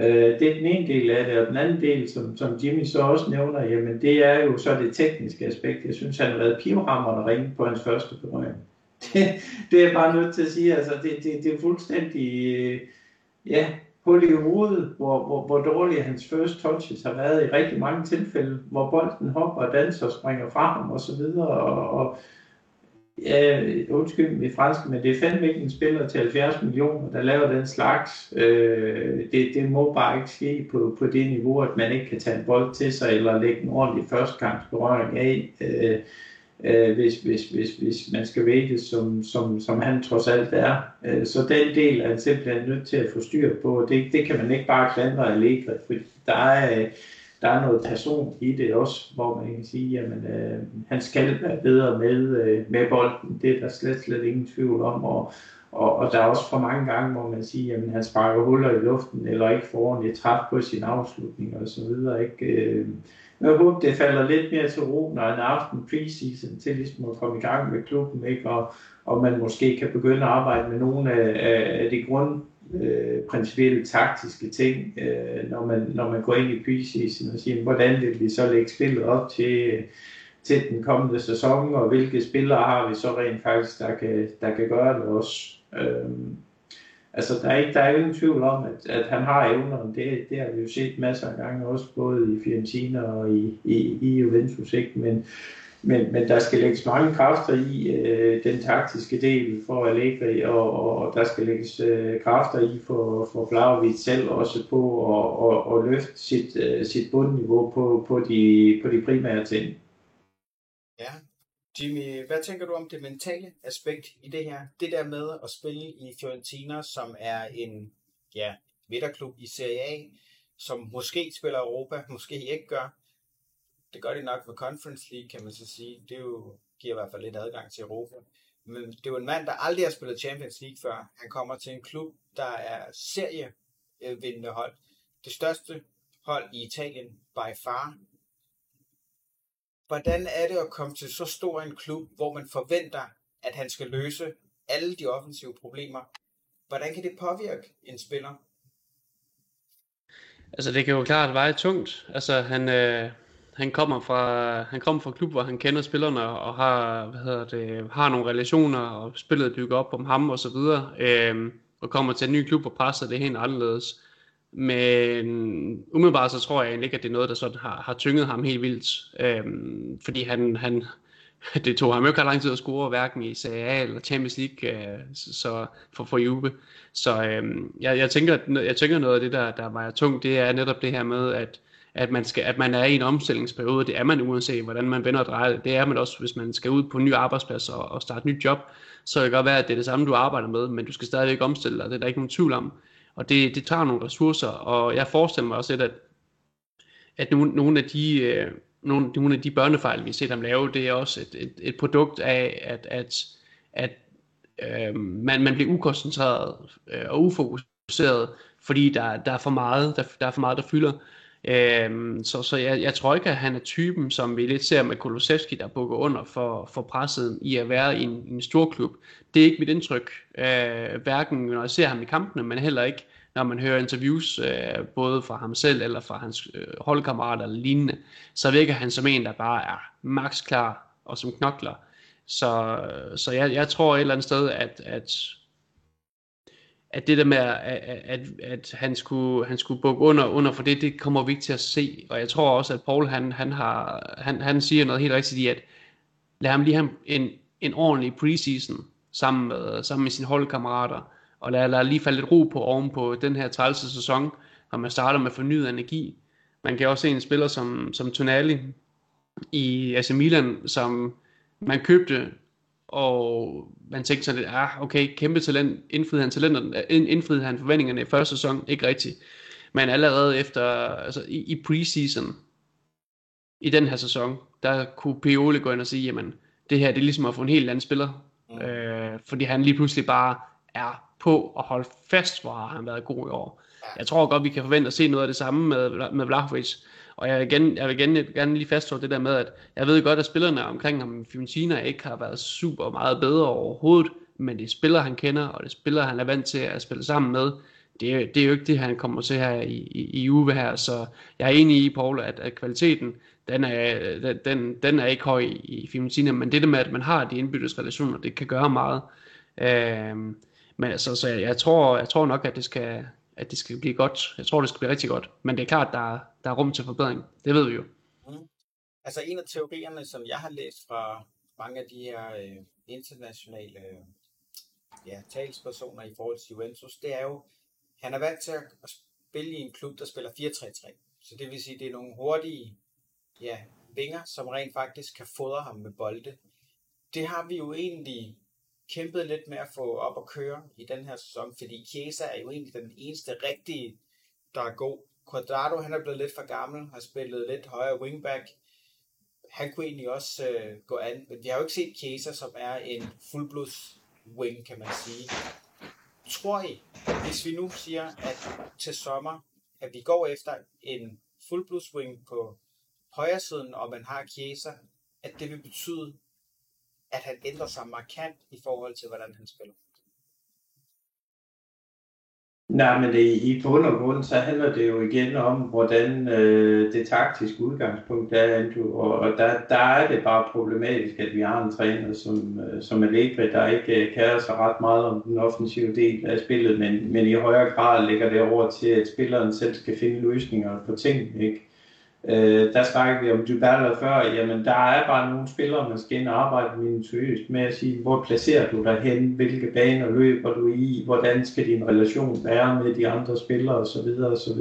Øh, det er den ene del af det, og den anden del, som, som Jimmy så også nævner, jamen det er jo så det tekniske aspekt. Jeg synes, han har været pivhammerne ringe på hans første berøring. Det, det er bare nødt til at sige, altså det, det, det er fuldstændig, øh, ja, hul i hovedet, hvor, hvor, hvor dårlige hans first touches har været i rigtig mange tilfælde, hvor bolden hopper og danser og springer fra ham og så videre, og, og ja, undskyld mit franske, men det er fandme ikke en spiller til 70 millioner, der laver den slags. Øh, det, det må bare ikke ske på, på det niveau, at man ikke kan tage en bold til sig, eller lægge en ordentlig førstgangsberøring af, øh, øh, hvis, hvis, hvis, hvis man skal vælge, som, som, som han trods alt er. Øh, så den del er han simpelthen nødt til at få styr på, det, det kan man ikke bare klandre Allegri, for der er... Øh, der er noget person i det også, hvor man kan sige, at øh, han skal være bedre med, øh, med bolden. Det er der slet, slet ingen tvivl om. Og, og, og der er også for mange gange, hvor man siger, at han sparker huller i luften, eller ikke får ordentligt træt på sin afslutning og så videre. Ikke? Øh, jeg håber, det falder lidt mere til ro, når en aften preseason til ligesom at komme i gang med klubben, ikke? Og, og man måske kan begynde at arbejde med nogle af, af de grund, principielle taktiske ting, øh, når, man, når man går ind i preseason og siger, hvordan vil vi så lægge spillet op til, til den kommende sæson, og hvilke spillere har vi så rent faktisk, der kan, der kan gøre det også. Øh, altså, der er, ikke, der er ingen tvivl om, at, at han har evnerne. Det, det har vi jo set masser af gange, også både i Fiorentina og i, i, i Juventus. Ikke? Men, men, men der skal lægges mange kræfter i øh, den taktiske del for Allegri, og, og der skal lægges øh, kræfter i for, for Vlaovic selv også på at, og, og løfte sit, øh, sit bundniveau på, på, de, på de primære ting. Ja, Jimmy, hvad tænker du om det mentale aspekt i det her? Det der med at spille i Fiorentina, som er en ja, midterklub i Serie A, som måske spiller Europa, måske ikke gør, det gør det nok med Conference League, kan man så sige. Det jo, giver i hvert fald lidt adgang til Europa. Men det er jo en mand, der aldrig har spillet Champions League før. Han kommer til en klub, der er serievindende hold. Det største hold i Italien, by far. Hvordan er det at komme til så stor en klub, hvor man forventer, at han skal løse alle de offensive problemer? Hvordan kan det påvirke en spiller? Altså det kan jo klart veje tungt. Altså han, øh, han kommer fra han kommer fra klub, hvor han kender spillerne og har hvad hedder det, har nogle relationer og spillet bygger op om ham og så videre. Øh, og kommer til en ny klub og presser det helt anderledes. Men umiddelbart så tror jeg egentlig ikke, at det er noget, der sådan har, har tynget ham helt vildt. Øhm, fordi han, han, det tog ham jo ikke lang tid at score, hverken i Serie A eller Champions League øh, så for, for Juve. Så øhm, jeg, jeg, tænker, jeg tænker noget af det, der, der var tungt, det er netop det her med, at at man, skal, at man er i en omstillingsperiode. Det er man uanset, hvordan man vender og drejer det. Det er man også, hvis man skal ud på en ny arbejdsplads og, og starte et nyt job. Så kan det godt være, at det er det samme, du arbejder med, men du skal stadigvæk omstille dig. Det er der ikke nogen tvivl om. Og det, det tager nogle ressourcer, og jeg forestiller mig også lidt, at, at nogle, nogle af de... Øh, nogle, nogle af de børnefejl, vi har set ham lave, det er også et, et, et produkt af, at, at, at øh, man, man bliver ukoncentreret øh, og ufokuseret, fordi der, der, er for meget, der, der er for meget, der fylder. Øhm, så så jeg, jeg tror ikke, at han er typen, som vi lidt ser med Kolosevski, der bukker under for, for presset i at være i en, en stor klub. Det er ikke mit indtryk, øh, hverken når jeg ser ham i kampene, men heller ikke når man hører interviews, øh, både fra ham selv eller fra hans øh, holdkammerater eller lignende, så virker han som en, der bare er max klar og som knokler. Så, så jeg, jeg tror et eller andet sted, at, at at det der med, at, at, at han, skulle, han skulle bukke under, under for det, det kommer vi ikke til at se. Og jeg tror også, at Paul han, han, har, han, han siger noget helt rigtigt i, at lad ham lige have en, en ordentlig preseason sammen med, sammen med sine holdkammerater, og lad, lad lige falde lidt ro på oven på den her trælse sæson, når man starter med fornyet energi. Man kan også se en spiller som, som Tonali i AC Milan, som man købte og man tænkte sådan lidt, ah, okay, kæmpe talent, indfriede han, talenterne, indfriede han forventningerne i første sæson, ikke rigtigt. Men allerede efter, altså i, i preseason, i den her sæson, der kunne Pioli gå ind og sige, jamen, det her det er ligesom at få en helt anden spiller. Mm. Øh, fordi han lige pludselig bare er på at holde fast, hvor har han været god i år. Jeg tror godt, vi kan forvente at se noget af det samme med, med Vlahovic. Og jeg vil, igen, jeg vil igen, gerne lige fastholde det der med, at jeg ved godt, at spillerne omkring ham, i Fiorentina, ikke har været super meget bedre overhovedet, men det er spillere, han kender, og det er spillere, han er vant til at spille sammen med. Det er, det er jo ikke det, han kommer til her i, i, i Uwe her, så jeg er enig i, Paul, at, at kvaliteten, den er, den, den er ikke høj i, Fiorentina, men det der med, at man har de indbyttes relationer, det kan gøre meget. Øh, men altså, så jeg, jeg, tror, jeg tror nok, at det skal, at det skal blive godt. Jeg tror, det skal blive rigtig godt. Men det er klart, der, der er rum til forbedring. Det ved vi jo. Mm. Altså en af teorierne, som jeg har læst fra mange af de her øh, internationale øh, ja, talspersoner i forhold til Juventus, det er jo, han er vant til at spille i en klub, der spiller 4-3-3. Så det vil sige, det er nogle hurtige ja, vinger, som rent faktisk kan fodre ham med bolde. Det har vi jo egentlig kæmpet lidt med at få op og køre i den her sæson, fordi Chiesa er jo egentlig den eneste rigtige, der er god. Quadrado, han er blevet lidt for gammel, har spillet lidt højere wingback. Han kunne egentlig også øh, gå an, men vi har jo ikke set Chiesa, som er en fuldblods wing, kan man sige. Tror I, hvis vi nu siger, at til sommer, at vi går efter en fuldblods wing på højre siden, og man har Chiesa, at det vil betyde, at han ændrer sig markant i forhold til, hvordan han spiller. Nej, men det, i bund og grund, så handler det jo igen om, hvordan øh, det taktiske udgangspunkt er, Andrew. Og, og der, der er det bare problematisk, at vi har en træner som, øh, som Allegri, der ikke øh, kærer sig ret meget om den offensive del af spillet, men, men i højere grad lægger det over til, at spilleren selv skal finde løsninger på ting. Ikke? Øh, der snakkede vi om Dybala før, jamen der er bare nogle spillere, man skal ind og arbejde minutiøst med at sige, hvor placerer du dig hen, hvilke baner løber du i, hvordan skal din relation være med de andre spillere osv. osv.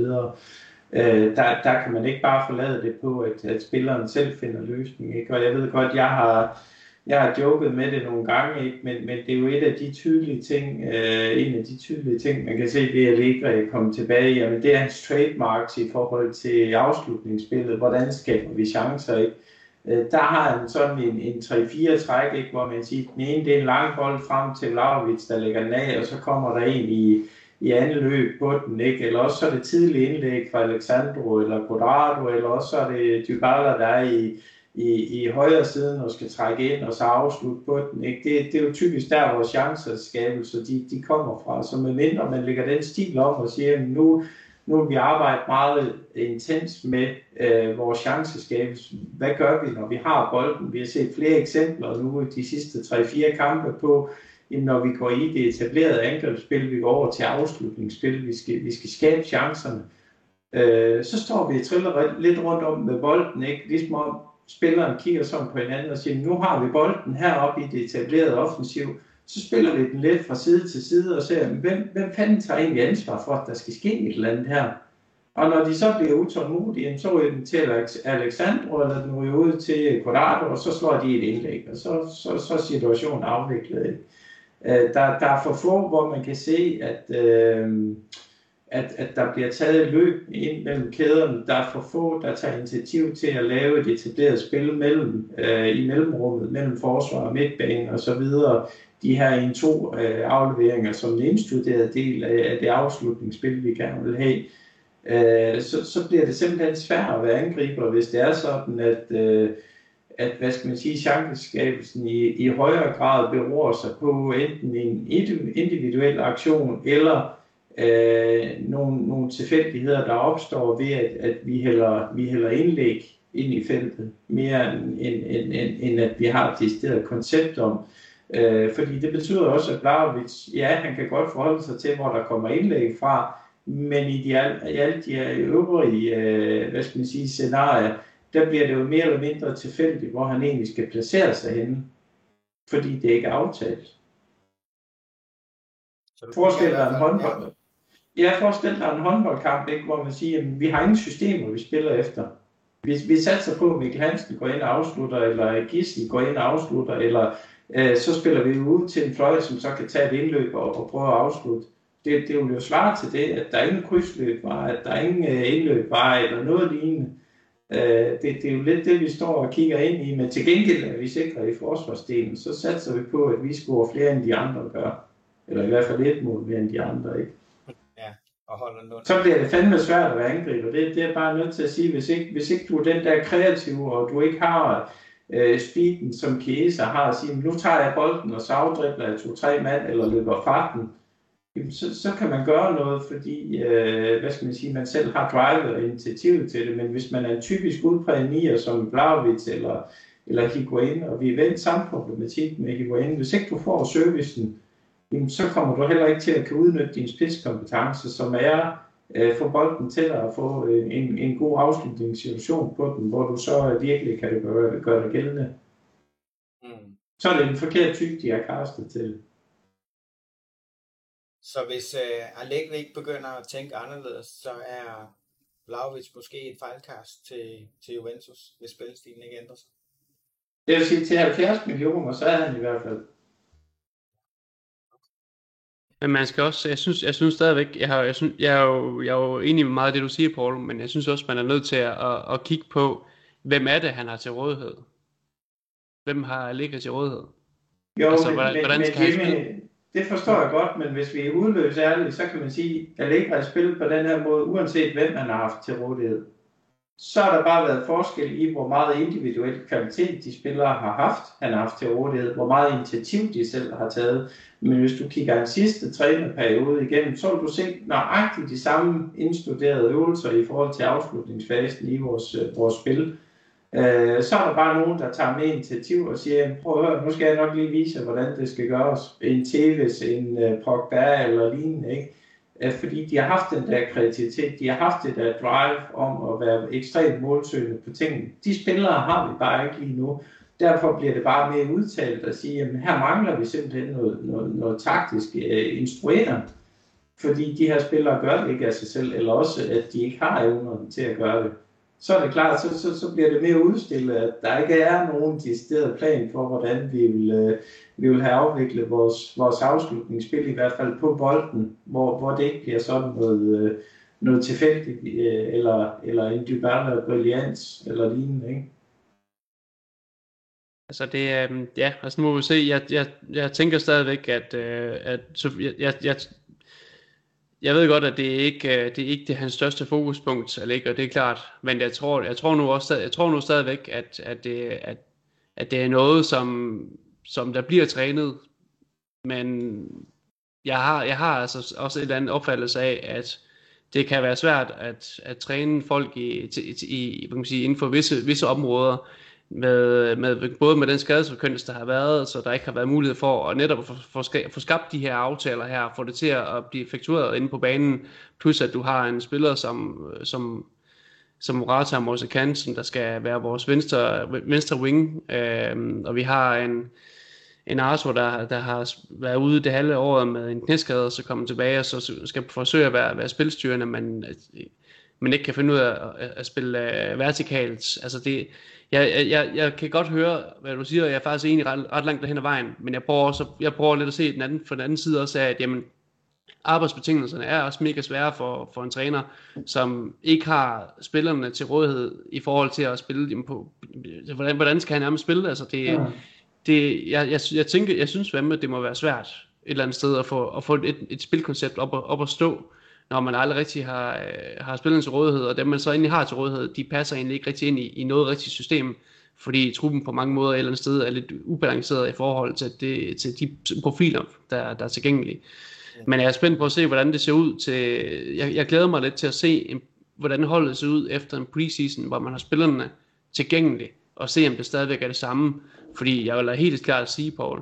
Øh, der, der kan man ikke bare forlade det på, at, at spilleren selv finder løsning. Ikke? Og jeg ved godt, jeg har jeg har joket med det nogle gange, ikke? Men, men det er jo et af de tydelige ting, øh, en af de tydelige ting, man kan se ved at Allegri komme tilbage, jamen det er hans trademarks i forhold til afslutningsspillet, hvordan skaber vi chancer, ikke? Øh, der har han sådan en, en 3-4 træk, ikke? hvor man siger, den ene det er en lang bold frem til Vlaovic, der lægger den af, og så kommer der en i, i anden løb på den, ikke? eller også så er det tidlige indlæg fra Alexandro eller Quadrado, eller også så er det Dybala, der er i, i, i højre siden og skal trække ind og så afslutte på den. Ikke? Det, det er jo typisk der, hvor chancerskabelse de, de kommer fra. Så medmindre man lægger den stil op og siger, at nu, nu vil vi arbejde meget intens med øh, vores chanceskabelse. Hvad gør vi, når vi har bolden? Vi har set flere eksempler nu i de sidste 3-4 kampe på, når vi går i det etablerede angrebsspil, vi går over til afslutningsspil, vi skal, vi skal skabe chancerne. Øh, så står vi og triller lidt rundt om med bolden, ikke? ligesom om spilleren kigger sådan på hinanden og siger, nu har vi bolden heroppe i det etablerede offensiv, så spiller vi den lidt fra side til side og ser, hvem, hvem fanden tager egentlig ansvar for, at der skal ske et eller andet her? Og når de så bliver utålmodige, så ryger den til Alexandro, eller den ryger ud til Corrado, og så slår de et indlæg, og så, så, så er situationen afviklet. Øh, der, der er for få, hvor man kan se, at øh, at, at der bliver taget et løb ind mellem kæderne. Der er for få, der tager initiativ til at lave et etableret spil mellem, øh, i mellemrummet, mellem forsvar og midtbane og så videre. De her en to øh, afleveringer som en indstuderet del af, af det afslutningsspil, vi gerne vil have. Øh, så, så bliver det simpelthen svært at være angriber, hvis det er sådan, at, øh, at hvad skal man sige, chanceskabelsen i, i højere grad beror sig på enten en individuel aktion eller øh, nogle, nogle tilfældigheder, der opstår ved, at, at vi, hælder, vi hælder indlæg ind i feltet, mere end, end, end, end, at vi har et decideret koncept om. Øh, fordi det betyder også, at Vlaovic, ja, han kan godt forholde sig til, hvor der kommer indlæg fra, men i, de, i alle de øvrige, øh, hvad skal man sige, scenarier, der bliver det jo mere eller mindre tilfældigt, hvor han egentlig skal placere sig henne, fordi det ikke er aftalt. Forestil dig en håndbold. Jeg forestiller dig en håndboldkamp, ikke, hvor man siger, at vi har ingen systemer, vi spiller efter. Vi, vi satser på, at Mikkel Hansen går ind og afslutter, eller Gisli går ind og afslutter, eller øh, så spiller vi ud til en fløj, som så kan tage et indløb og, og prøve at afslutte. Det, det vil jo svare til det, at der er ingen krydsløb var, at der er ingen øh, indløb var, eller noget lignende. Øh, det, det er jo lidt det, vi står og kigger ind i, men til gengæld er vi sikre i forsvarsdelen, så satser vi på, at vi scorer flere end de andre gør. Eller i hvert fald et mål mere end de andre, ikke? Og holder nul. Så bliver det fandme svært at være angriber. Det, det er bare nødt til at sige, hvis ikke, hvis ikke du er den der kreative, og du ikke har øh, speeden, som Kiesa har, at sige, nu tager jeg bolden, og så afdribler jeg to-tre mand, eller løber fra den, så, så kan man gøre noget, fordi øh, hvad skal man sige, man selv har drivet og initiativet til det, men hvis man er en typisk udpræget nier som Blauvitz eller, eller Higuain, og vi er vendt samme problematik med Higuain, hvis ikke du får servicen, jamen, så kommer du heller ikke til at kan udnytte din spidskompetence, som er øh, få bolden til at få øh, en, en god afslutningssituation på den, hvor du så virkelig kan det gøre, gøre det gældende. Mm. Så er det en forkert type, de har kastet til. Så hvis uh, Allegri ikke begynder at tænke anderledes, så er Vlaovic måske et fejlkast til, til Juventus, hvis spilstilen ikke ændrer sig? Jeg vil sige, til 70 millioner, så er han i hvert fald. Men man skal også, jeg synes, jeg synes stadigvæk, jeg, har, jeg, synes, jeg, er jo, jeg er jo enig med meget af det, du siger, Paul, men jeg synes også, man er nødt til at, at, at kigge på, hvem er det, han har til rådighed? Hvem har Allegri til rådighed? Jo, altså, men, hvordan, men, hvordan skal men, han spille? Det forstår jeg godt, men hvis vi er udløs ærlige, så kan man sige, at Allegri har spillet på den her måde, uanset hvem han har haft til rådighed. Så har der bare været forskel i, hvor meget individuel kvalitet de spillere har haft, han har haft til rådighed, hvor meget initiativ de selv har taget. Men hvis du kigger en sidste trænerperiode igennem, så vil du se nøjagtigt de samme indstuderede øvelser i forhold til afslutningsfasen i vores, øh, vores spil. Øh, så er der bare nogen, der tager med initiativ og siger, prøv at høre, nu skal jeg nok lige vise jer, hvordan det skal gøres. En Tevez, en uh, Pogba eller lignende, ikke? At fordi de har haft den der kreativitet, de har haft det der drive om at være ekstremt målsøgende på tingene. De spillere har vi bare ikke lige nu. Derfor bliver det bare mere udtalt at sige, at her mangler vi simpelthen noget, noget, noget taktisk øh, instrueret, fordi de her spillere gør det ikke af sig selv, eller også at de ikke har evnerne til at gøre det så er det klart, så, så, så bliver det mere udstillet, at der ikke er nogen decideret plan for, hvordan vi vil, øh, vi vil have afviklet vores, vores afslutningsspil, i hvert fald på bolden, hvor, hvor det ikke bliver sådan noget, øh, noget tilfældigt, øh, eller, eller en dybere brillians, eller lignende, ikke? Altså det, øh, ja, altså nu må vi se, jeg, jeg, jeg tænker stadigvæk, at, øh, at så, jeg, jeg, jeg jeg ved godt, at det ikke øh, det er ikke det hans største fokuspunkt, og det er klart, men jeg tror, jeg tror nu også, jeg tror nu stadigvæk, at, at, det, at, at det er noget, som, som der bliver trænet, men jeg har, jeg har altså også et eller andet opfattelse af, at det kan være svært at, at træne folk i, i, i hvad kan man sige, inden for visse, visse områder, med, med, både med den skadesforkyndelse, der har været, så der ikke har været mulighed for at netop få, få, få skabt de her aftaler her, få det til at blive effektueret inde på banen, plus at du har en spiller som, som, som Morata og Mose der skal være vores venstre, venstre wing, øhm, og vi har en, en Arthur, der, der har været ude det halve år med en knæskade, og så kommer tilbage, og så skal forsøge at være, være spilstyrende, men, øh, men ikke kan finde ud af at, at spille uh, vertikalt. Altså det, jeg, jeg, jeg kan godt høre, hvad du siger, og jeg er faktisk enig ret, ret langt derhen ad vejen, men jeg prøver, også, jeg prøver lidt at se den anden, fra den anden side også af, at jamen, arbejdsbetingelserne er også mega svære for, for en træner, som ikke har spillerne til rådighed i forhold til at spille dem på, hvordan, hvordan skal han nærmest spille, altså det, ja. det jeg, jeg, jeg, tænker, jeg synes, at det må være svært et eller andet sted at få, at få et, et spilkoncept op, op at stå, når man aldrig rigtig har, øh, har spillet til rådighed, og dem man så egentlig har til rådighed, de passer egentlig ikke rigtig ind i, i noget rigtigt system, fordi truppen på mange måder et eller andet sted er lidt ubalanceret i forhold til, det, til de profiler, der, der er tilgængelige. Men jeg er spændt på at se, hvordan det ser ud til, jeg, jeg glæder mig lidt til at se, hvordan holdet ser ud efter en preseason, hvor man har spillerne tilgængelige, og se om det stadigvæk er det samme, fordi jeg vil helt klart sige, Paul,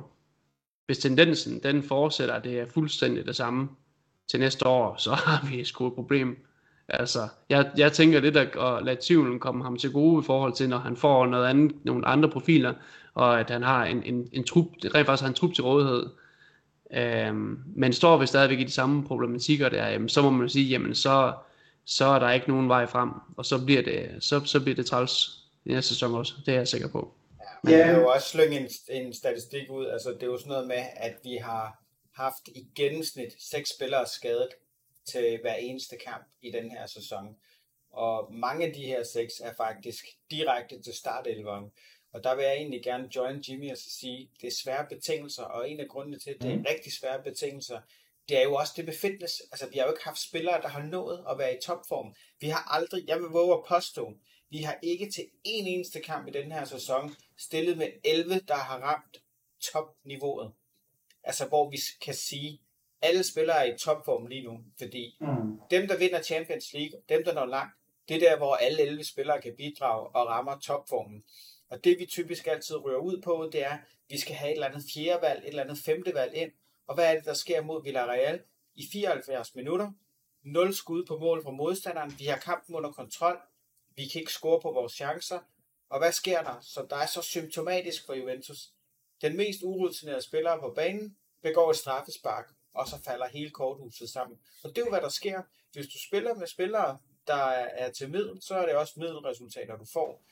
hvis tendensen den fortsætter, det er fuldstændig det samme, til næste år, så har vi sgu et problem. Altså, jeg, jeg tænker lidt at, at lade tvivlen komme ham til gode i forhold til, når han får noget andet, nogle andre profiler, og at han har en, en, en trup, rent faktisk har en trup til rådighed. Øhm, men står vi stadigvæk i de samme problematikker der, jamen, så må man sige, jamen så, så er der ikke nogen vej frem, og så bliver det, så, så bliver det træls i næste sæson også, det er jeg sikker på. Ja, man kan jo også slynge en, en statistik ud, altså det er jo sådan noget med, at vi har haft i gennemsnit seks spillere skadet til hver eneste kamp i den her sæson. og mange af de her seks er faktisk direkte til startelveren. Og der vil jeg egentlig gerne join Jimmy og sige, det er svære betingelser, og en af grundene til, at det er mm. rigtig svære betingelser, det er jo også det med fitness. Altså, vi har jo ikke haft spillere, der har nået at være i topform. Vi har aldrig, jeg vil våge at påstå, vi har ikke til en eneste kamp i den her sæson stillet med 11, der har ramt topniveauet. Altså, hvor vi kan sige, alle spillere er i topform lige nu, fordi mm. dem, der vinder Champions League, dem, der når langt, det er der, hvor alle 11 spillere kan bidrage og rammer topformen. Og det vi typisk altid rører ud på, det er, at vi skal have et eller andet fjerde valg, et eller andet femte valg ind. Og hvad er det, der sker mod Villarreal? I 74 minutter, 0 skud på mål fra modstanderen, vi har kampen under kontrol, vi kan ikke score på vores chancer. Og hvad sker der, Så der er så symptomatisk for Juventus? Den mest urutinerede spiller på banen begår et straffespark, og så falder hele korthuset sammen. Og det er jo, hvad der sker. Hvis du spiller med spillere, der er til middel, så er det også middelresultater, du får.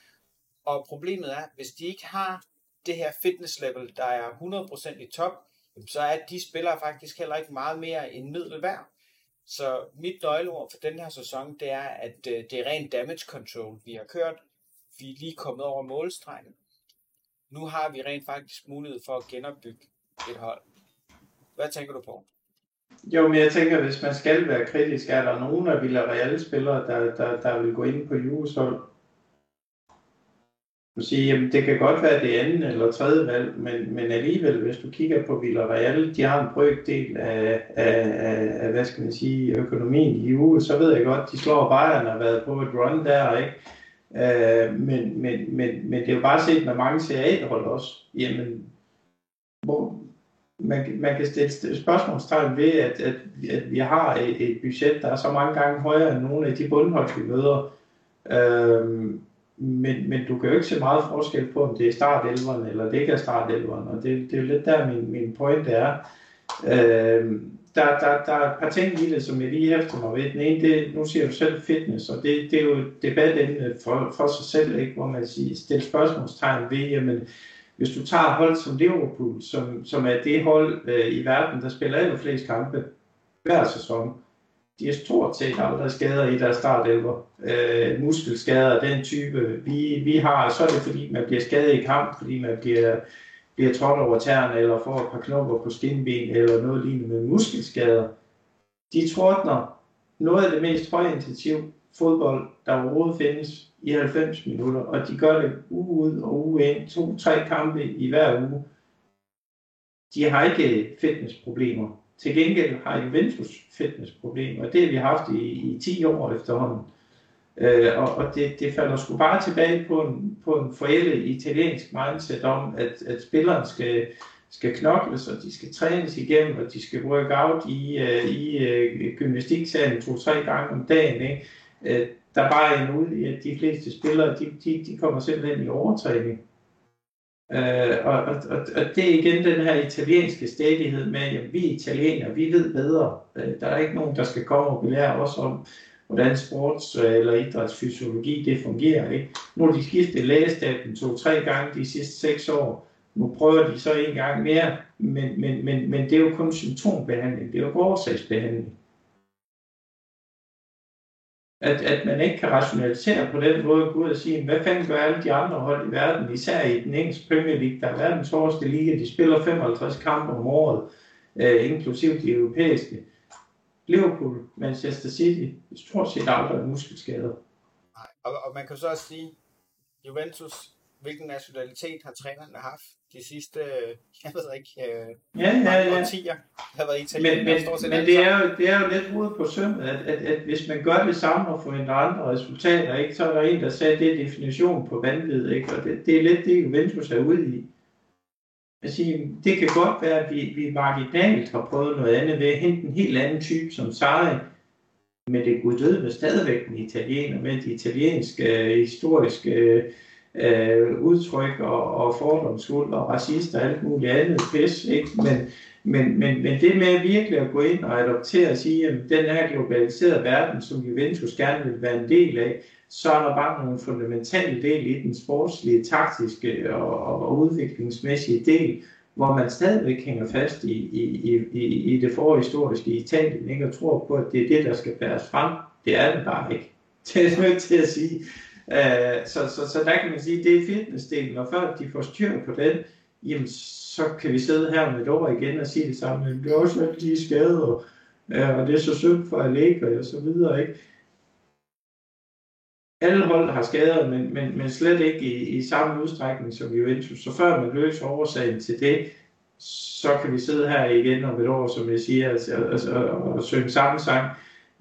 Og problemet er, hvis de ikke har det her fitness level, der er 100% i top, så er de spillere faktisk heller ikke meget mere end middel værd. Så mit nøgleord for den her sæson, det er, at øh, det er rent damage control, vi har kørt. Vi er lige kommet over målstregen. Nu har vi rent faktisk mulighed for at genopbygge et hold. Hvad tænker du på? Jo, men jeg tænker, hvis man skal være kritisk, er der nogen af Villarreal-spillere, der, der, der vil gå ind på Juves hold? Du siger, jamen det kan godt være det andet eller tredje valg, men, men alligevel, hvis du kigger på Villarreal, de har en brøkdel af, af, af, af, hvad skal man sige, økonomien i uge, så ved jeg godt, de slår Bayern og har været på et run der, ikke? Øh, men, men, men, men det er jo bare set med mange CA-hold også. Jamen, hvor, man, man kan stille spørgsmålstegn ved, at, at, at vi har et, et budget, der er så mange gange højere end nogle af de bundhold, vi møder. Øhm, men, men du kan jo ikke se meget forskel på, om det er startelveren eller det ikke er startelveren, og det, det er jo lidt der, min, min pointe er. Øh, der, der, der er et par ting i det, som jeg lige hæfter mig ved. Den ene, det, nu siger du selv fitness, og det, det er jo et debatende øh, for, for sig selv, ikke? hvor man siger, stiller spørgsmålstegn ved, jamen, hvis du tager hold som Liverpool, som, som er det hold øh, i verden, der spiller allerflest kampe hver sæson, de er stort set aldrig skader i deres startelver. Øh, muskelskader af den type, vi, vi har, så er det fordi, man bliver skadet i kamp, fordi man bliver, bliver trådt over tæerne, eller får et par knopper på skinben, eller noget lignende med muskelskader. De trådner noget af det mest højintensive fodbold, der overhovedet findes i 90 minutter, og de gør det uge ud og uge ind, to-tre kampe i hver uge. De har ikke fitnessproblemer. Til gengæld har Juventus fitnessproblemer, og det har vi haft i, i 10 år efterhånden. Øh, og og det, det falder sgu bare tilbage på en, på en forældet italiensk mindset om, at, at spilleren skal, skal knokles, og de skal trænes igennem, og de skal work out i, uh, i uh, gymnastiksalen to-tre gange om dagen. Ikke? Øh, der er bare en ud i, at de fleste spillere, de, de, de kommer simpelthen i overtræning. Øh, og, og, og, og det er igen den her italienske stædighed med, at vi italienere, vi ved bedre. Øh, der er ikke nogen, der skal komme og belære os om, hvordan sports- øh, eller idrætsfysiologi det fungerer. Ikke? Nu har de skiftet lægestaten to-tre gange de sidste seks år. Nu prøver de så en gang mere, men, men, men, men det er jo kun symptombehandling, det er jo årsagsbehandling at, at man ikke kan rationalisere på den måde, gå ud og sige, hvad fanden gør alle de andre hold i verden, især i den engelske Premier League, der er verdens hårdeste liga, de spiller 55 kampe om året, øh, inklusiv de europæiske. Liverpool, Manchester City, stort set aldrig muskelskader. Nej, og, og man kan så også sige, Juventus hvilken nationalitet har trænerne haft de sidste, jeg ved ikke, øh, ja, ja, ja. årtier, har været italiener. Men, men, men det, er jo, det er jo lidt hovedet på søm, at, at, at, hvis man gør det samme og får en andre resultater, ikke, så er der en, der sagde, at det er definition på vanvid, ikke? og det, det er lidt det, Juventus er ude i. Jeg siger, det kan godt være, at vi, vi marginalt har prøvet noget andet ved at hente en helt anden type som Sarri, men det kunne døde med stadigvæk en italiener med de italienske øh, historiske øh, udtryk og, og fordomsfuld og racist og alt muligt andet pis, ikke? Men, men, men, men det med virkelig at gå ind og adoptere og sige, at den her globaliserede verden, som Juventus gerne vil være en del af, så er der bare nogle fundamentale del i den sportslige, taktiske og, og udviklingsmæssige del, hvor man stadigvæk hænger fast i, i, i, i det forhistoriske Italien, ikke? og tror på, at det er det, der skal bæres frem. Det er det bare ikke. Det er nødt til at sige. Uh, så, så, så der kan man sige, det er fitnessdelen, og før de får styr på den, jamen så kan vi sidde her med et år igen og sige det samme, men det er også alle de skader, og, øh, og det er så synd for Allegri og så videre, ikke? Alle hold har skader, men, men, men slet ikke i, i samme udstrækning som Juventus. Så før man løser årsagen til det, så kan vi sidde her igen om et år, som jeg siger, altså, altså, og, og synge samme sang.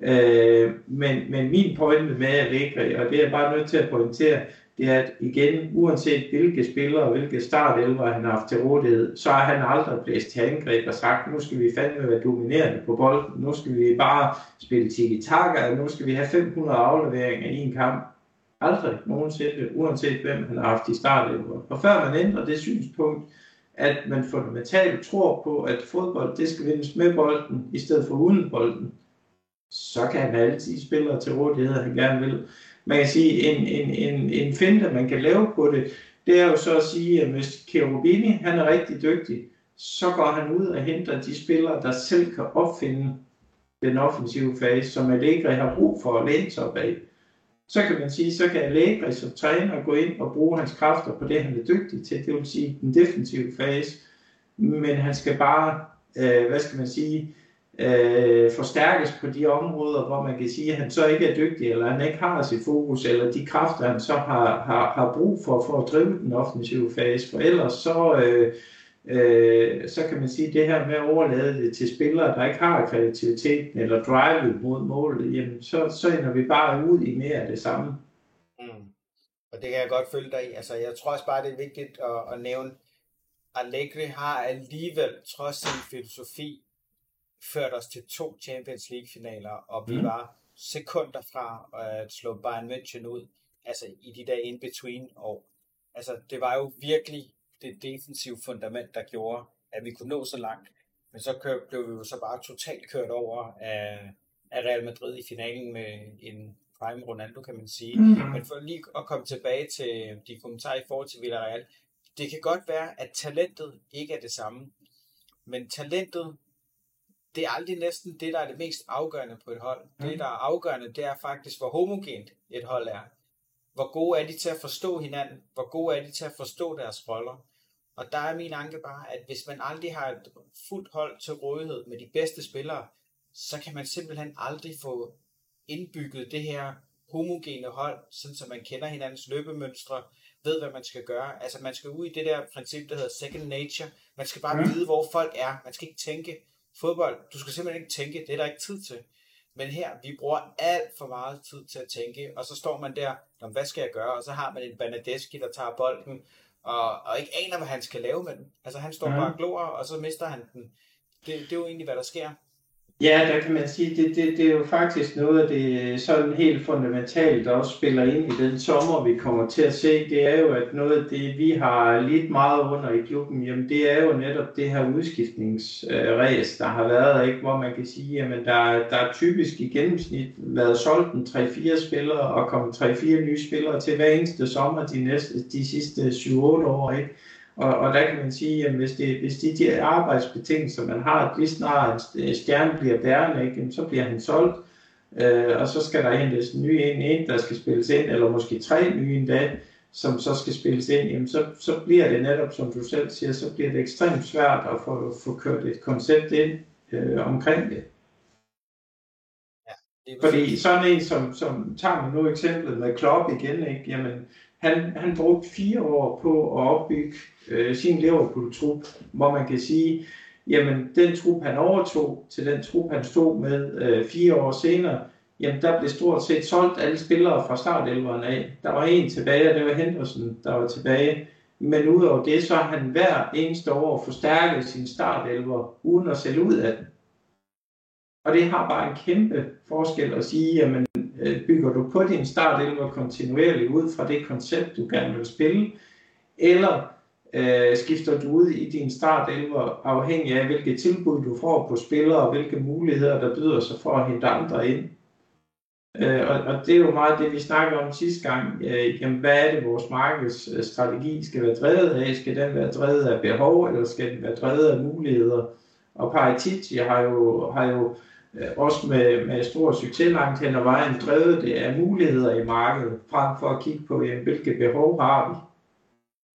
Øh, men, men min pointe med Allegri, og det er jeg bare nødt til at pointere, det er, at igen, uanset hvilke spillere og hvilke startelver han har haft til rådighed, så har han aldrig blæst til angreb og sagt, nu skal vi fandme være dominerende på bolden, nu skal vi bare spille tiki-taka, nu skal vi have 500 afleveringer i en kamp. Aldrig nogensinde, uanset hvem han har haft i startelver. Og før man ændrer det synspunkt, at man fundamentalt tror på, at fodbold det skal vindes med bolden, i stedet for uden bolden, så kan han altid spille til rådighed, han gerne vil man kan sige, en, en, en, en finte, man kan lave på det, det er jo så at sige, at hvis Cherubini, han er rigtig dygtig, så går han ud og henter de spillere, der selv kan opfinde den offensive fase, som Allegri har brug for at læne sig op af. Så kan man sige, så kan Allegri som træner gå ind og bruge hans kræfter på det, han er dygtig til, det vil sige den defensive fase. Men han skal bare, øh, hvad skal man sige, øh, forstærkes på de områder, hvor man kan sige, at han så ikke er dygtig, eller han ikke har sit fokus, eller de kræfter, han så har, har, har brug for, for at drive den offensive fase. For ellers så, øh, øh, så kan man sige, at det her med at overlade det til spillere, der ikke har kreativiteten eller drive mod målet, jamen så, så ender vi bare ud i mere af det samme. Mm. Og det kan jeg godt følge dig i. Altså, jeg tror også bare, det er vigtigt at, at nævne, Allegri har alligevel, trods sin filosofi, førte os til to Champions League-finaler, og vi mm. var sekunder fra at slå Bayern München ud, altså i de der in-between år. Altså, det var jo virkelig det defensive fundament, der gjorde, at vi kunne nå så langt. Men så kør, blev vi jo så bare totalt kørt over af, af Real Madrid i finalen med en prime Ronaldo, kan man sige. Mm. Men for lige at komme tilbage til de kommentarer i forhold til Villarreal, det kan godt være, at talentet ikke er det samme, men talentet det er aldrig næsten det, der er det mest afgørende på et hold. Mm. Det, der er afgørende, det er faktisk, hvor homogent et hold er. Hvor gode er de til at forstå hinanden? Hvor gode er de til at forstå deres roller? Og der er min anke bare, at hvis man aldrig har et fuldt hold til rådighed med de bedste spillere, så kan man simpelthen aldrig få indbygget det her homogene hold, sådan så man kender hinandens løbemønstre, ved hvad man skal gøre. Altså man skal ud i det der princip, der hedder second nature. Man skal bare mm. vide, hvor folk er. Man skal ikke tænke, fodbold, du skal simpelthen ikke tænke, det er der ikke tid til. Men her, vi bruger alt for meget tid til at tænke, og så står man der, hvad skal jeg gøre? Og så har man en Banadeski, der tager bolden, og, og ikke aner, hvad han skal lave med den. Altså han står ja. bare og glor, og så mister han den. Det, det er jo egentlig, hvad der sker. Ja, der kan man sige, det, det, det er jo faktisk noget af det øh, sådan helt fundamentalt, der også spiller ind i den sommer, vi kommer til at se. Det er jo, at noget af det, vi har lidt meget under i klubben, jamen det er jo netop det her udskiftningsræs, der har været, ikke? hvor man kan sige, jamen der, der er typisk i gennemsnit været solgt en 3-4 spillere og kommet 3-4 nye spillere til hver eneste sommer de, næste, de sidste 7-8 år. Ikke? Og, og der kan man sige, at hvis, det, hvis de, de arbejdsbetingelser, man har, lige snart en stjerne bliver bærende, ikke, så bliver han solgt, øh, og så skal der hentes en ny ind, en, der skal spilles ind, eller måske tre nye endda, som så skal spilles ind, jamen så, så bliver det netop, som du selv siger, så bliver det ekstremt svært at få, få kørt et koncept ind øh, omkring det. Ja, det Fordi sådan en, som, som tager man nu eksemplet med Klopp igen, ikke? Jamen, han, han brugte fire år på at opbygge øh, sin Liverpool-trup, hvor man kan sige, jamen den trup, han overtog til den trup, han stod med øh, fire år senere, jamen der blev stort set solgt alle spillere fra startelveren af. Der var en tilbage, og det var Henderson, der var tilbage. Men udover det, så har han hver eneste år forstærket sin startelver, uden at sælge ud af den. Og det har bare en kæmpe forskel at sige, jamen Øh, bygger du på din startelver kontinuerligt ud fra det koncept, du gerne vil spille, eller øh, skifter du ud i din startelver afhængig af, hvilke tilbud du får på spillere, og hvilke muligheder der byder sig for at hente andre ind. Øh, og, og det er jo meget det, vi snakker om sidste gang. Øh, jamen, hvad er det, vores markedsstrategi skal være drevet af? Skal den være drevet af behov, eller skal den være drevet af muligheder? Og Paratici har jo, har jo øh, Øh, også med, med stor succes langt hen ad vejen, drevet det af muligheder i markedet, frem for at kigge på, jamen, hvilke behov har vi.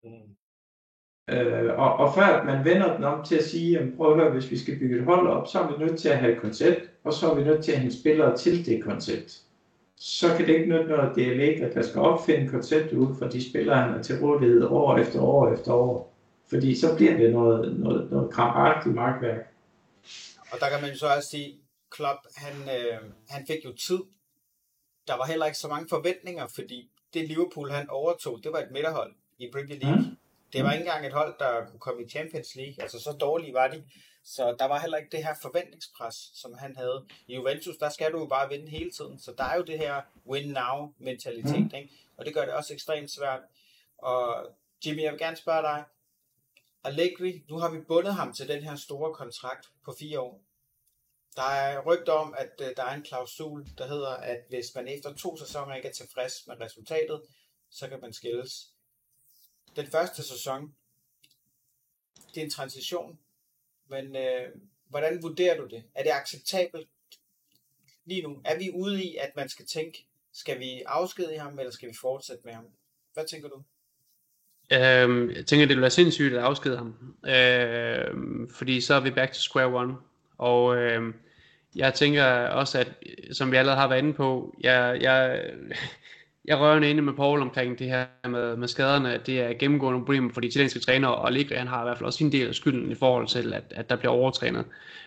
Mm. Øh, og, og før at man vender den om til at sige, jamen, prøv at høre, hvis vi skal bygge et hold op, så er vi nødt til at have et koncept, og så er vi nødt til at have spillere til det koncept så kan det ikke nytte noget, at det er Lega, der skal opfinde konceptet ud fra de spillere, han er til rådighed år efter år efter år. Fordi så bliver det noget, noget, noget krampagtigt markværk. Og der kan man jo så også sige, Klopp, han, øh, han fik jo tid. Der var heller ikke så mange forventninger, fordi det Liverpool, han overtog, det var et midterhold i Premier League. Mm. Det var ikke engang et hold, der kunne komme i Champions League. Altså så dårlige var de. Så der var heller ikke det her forventningspres, som han havde. I Juventus, der skal du jo bare vinde hele tiden. Så der er jo det her win-now-mentalitet, mm. ikke? og det gør det også ekstremt svært. Og Jimmy, jeg vil gerne spørge dig, Allegri, nu har vi bundet ham til den her store kontrakt på fire år. Der er rygter om, at øh, der er en klausul, der hedder, at hvis man efter to sæsoner ikke er tilfreds med resultatet, så kan man skilles. Den første sæson, det er en transition men øh, hvordan vurderer du det? Er det acceptabelt lige nu? Er vi ude i, at man skal tænke, skal vi afskedige ham, eller skal vi fortsætte med ham? Hvad tænker du? Øhm, jeg tænker, det vil være sindssygt at afskede ham. Øhm, fordi så er vi back to square one. Og øh, jeg tænker også, at som vi allerede har været inde på, jeg, jeg, jeg rører inde med Paul omkring det her med, med skaderne, det er gennemgående problem for de italienske trænere, og Ligre, han har i hvert fald også sin del af skylden i forhold til, at, at der bliver overtrænet.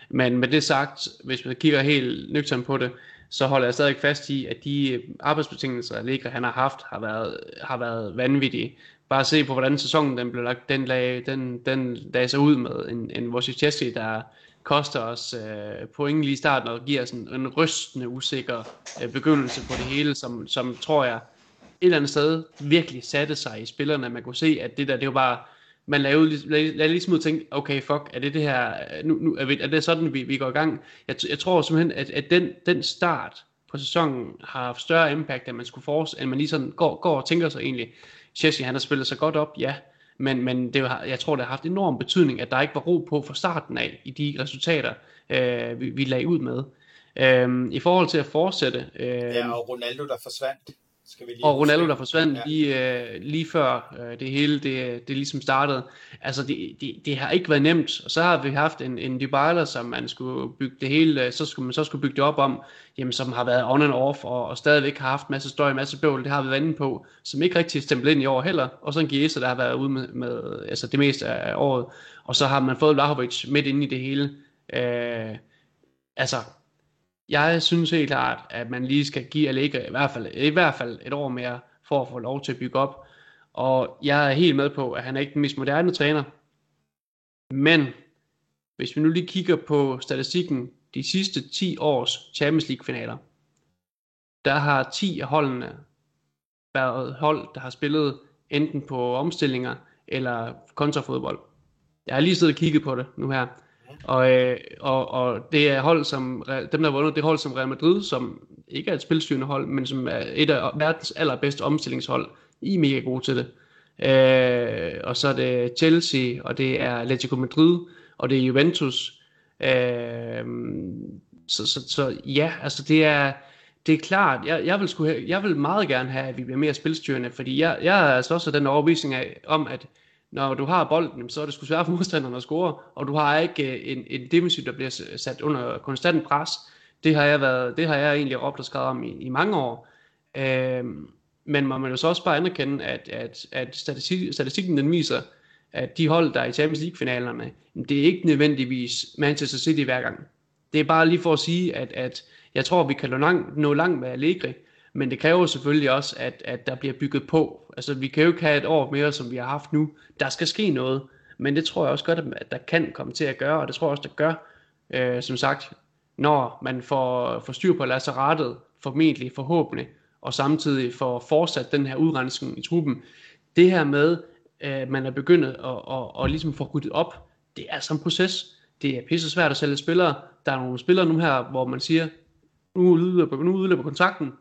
Men med det sagt, hvis man kigger helt nøgternt på det, så holder jeg stadig fast i, at de arbejdsbetingelser, Ligre, han har haft, har været, har været vanvittige. Bare se på, hvordan sæsonen den blev lagt, den lag, den, den lagde sig ud med en, en Wojciechowski, der koster os øh, point lige i starten og giver sådan en rystende usikker øh, begyndelse på det hele, som, som tror jeg et eller andet sted virkelig satte sig i spillerne. Man kunne se, at det der, det var bare, man lavede, lavede, lavede ligesom ud og tænkte, okay, fuck, er det det her, nu, nu er, vi, er det sådan, vi, vi går i gang? Jeg, jeg tror simpelthen, at, at den, den start på sæsonen har haft større impact, end man skulle forestille, end man lige sådan går, går og tænker sig egentlig. Chelsea, han har spillet sig godt op, ja, men, men det, jeg tror, det har haft enorm betydning, at der ikke var ro på fra starten af i de resultater, øh, vi, vi lagde ud med. Øh, I forhold til at fortsætte... Øh, ja, og Ronaldo, der forsvandt. Skal vi lige og Ronaldo, der forsvandt ja. lige, øh, lige før øh, det hele det, det ligesom startede. Altså, det, det, det har ikke været nemt. Og så har vi haft en, en Dybala, som man skulle bygge det hele, så skulle man så skulle bygge det op om, jamen, som har været on and off, og, og stadigvæk har haft masse støj, masse bøvl, det har vi været inde på, som ikke rigtig stemplet ind i år heller. Og så en Giesa, der har været ude med, med altså det meste af året. Og så har man fået Vlahovic midt inde i det hele. Øh, altså, jeg synes helt klart, at man lige skal give Allegri i hvert fald, i hvert fald et år mere, for at få lov til at bygge op. Og jeg er helt med på, at han er ikke den mest moderne træner. Men hvis vi nu lige kigger på statistikken, de sidste 10 års Champions League finaler, der har 10 af holdene været hold, der har spillet enten på omstillinger eller kontrafodbold. Jeg har lige siddet og kigget på det nu her. Og, øh, og, og det er hold som, dem der har vundet, det er hold som Real Madrid, som ikke er et spilstyrende hold, men som er et af verdens allerbedste omstillingshold. I er mega gode til det. Øh, og så er det Chelsea, og det er Atletico Madrid, og det er Juventus. Øh, så, så, så ja, altså det er, det er klart, jeg, jeg, vil sku, jeg vil meget gerne have, at vi bliver mere spilstyrende, fordi jeg, jeg er altså også den overbevisning af, om, at når du har bolden, så er det sgu svært for modstanderen at score, og du har ikke øh, en, en defensiv, der bliver sat under konstant pres. Det har jeg, været, det har jeg egentlig råbt og skrevet om i, i mange år. Øhm, men man må jo så også bare anerkende, at, at, at statistik, statistikken den viser, at de hold, der er i Champions League-finalerne, det er ikke nødvendigvis Manchester City hver gang. Det er bare lige for at sige, at, at jeg tror, vi kan nå langt, nå langt med Allegri, men det kræver selvfølgelig også, at, at der bliver bygget på. Altså, vi kan jo ikke have et år mere, som vi har haft nu. Der skal ske noget. Men det tror jeg også godt, at der kan komme til at gøre, og det tror jeg også, der gør. Øh, som sagt, når man får, får styr på lasserettet, formentlig, forhåbentlig, og samtidig får fortsat den her udrensning i truppen. Det her med, at man er begyndt at, at, at, at ligesom få ryddet op, det er altså en proces. Det er pisse svært at sælge spillere. Der er nogle spillere nu her, hvor man siger, nu udløber, nu udløber kontrakten,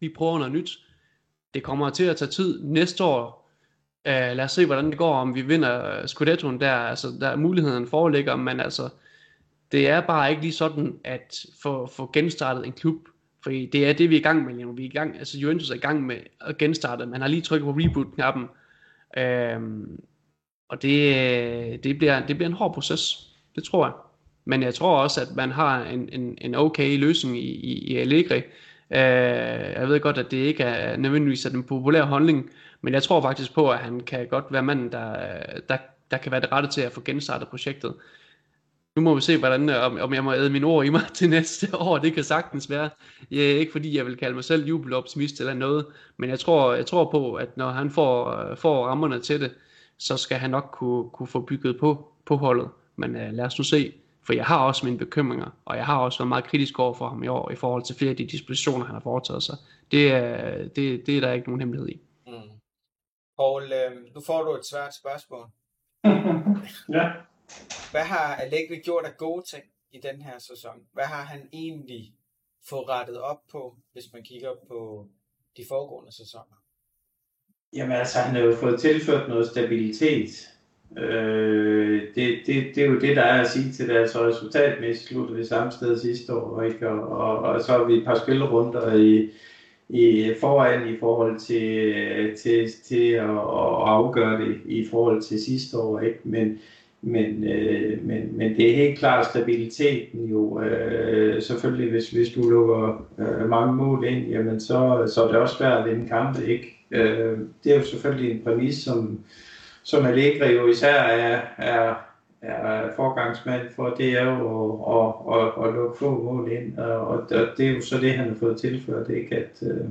vi prøver noget nyt. Det kommer til at tage tid næste år. Uh, lad os se, hvordan det går, om vi vinder øh, Scudettoen der. Altså, der muligheden foreligger, men altså, det er bare ikke lige sådan, at få, få genstartet en klub, for det er det, vi er i gang med lige nu. Vi er i gang, altså Juventus er i gang med at genstarte. Man har lige trykket på reboot-knappen. Øhm, og det, øh, det, bliver, det bliver en hård proces. Det tror jeg. Men jeg tror også, at man har en, en, en okay løsning i, i, i Allegri. Øh, jeg ved godt, at det ikke er nødvendigvis den populære holdning, men jeg tror faktisk på, at han kan godt være manden, der, der, der kan være det rette til at få genstartet projektet. Nu må vi se, hvordan, om, om jeg må æde mine ord i mig til næste år. Det kan sagtens være. Jeg, ikke fordi jeg vil kalde mig selv jubeloptimist eller noget, men jeg tror, jeg tror på, at når han får, får rammerne til det, så skal han nok kunne, kunne få bygget på, på holdet. Men øh, lad os nu se. For jeg har også mine bekymringer, og jeg har også været meget kritisk over for ham i år, i forhold til flere af de dispositioner, han har foretaget sig. Det er, det, det er der ikke nogen hemmelighed i. Mm. Paul, øh, nu får du et svært spørgsmål. ja. Hvad har Allegri gjort af gode ting i den her sæson? Hvad har han egentlig fået rettet op på, hvis man kigger på de foregående sæsoner? Jamen altså, han har jo fået tilført noget stabilitet. Øh, det, det, det er jo det, der er at sige til det. Altså resultatmæssigt slutter vi samme sted sidste år, ikke? Og, og, og så har vi et par spillerunder i, i foran i forhold til, til, til at, at afgøre det i forhold til sidste år, ikke? Men, men, øh, men, men det er helt klart stabiliteten jo. Øh, selvfølgelig, hvis, hvis du lukker øh, mange mål ind, jamen så, så er det også svært at vinde kampe, ikke? Øh, det er jo selvfølgelig en præmis, som, som Allegri jo især er, er, er forgangsmand for, det er jo at, at, at, at lukke få mål ind, og, og det er jo så det, han har fået tilført, ikke? At, øh,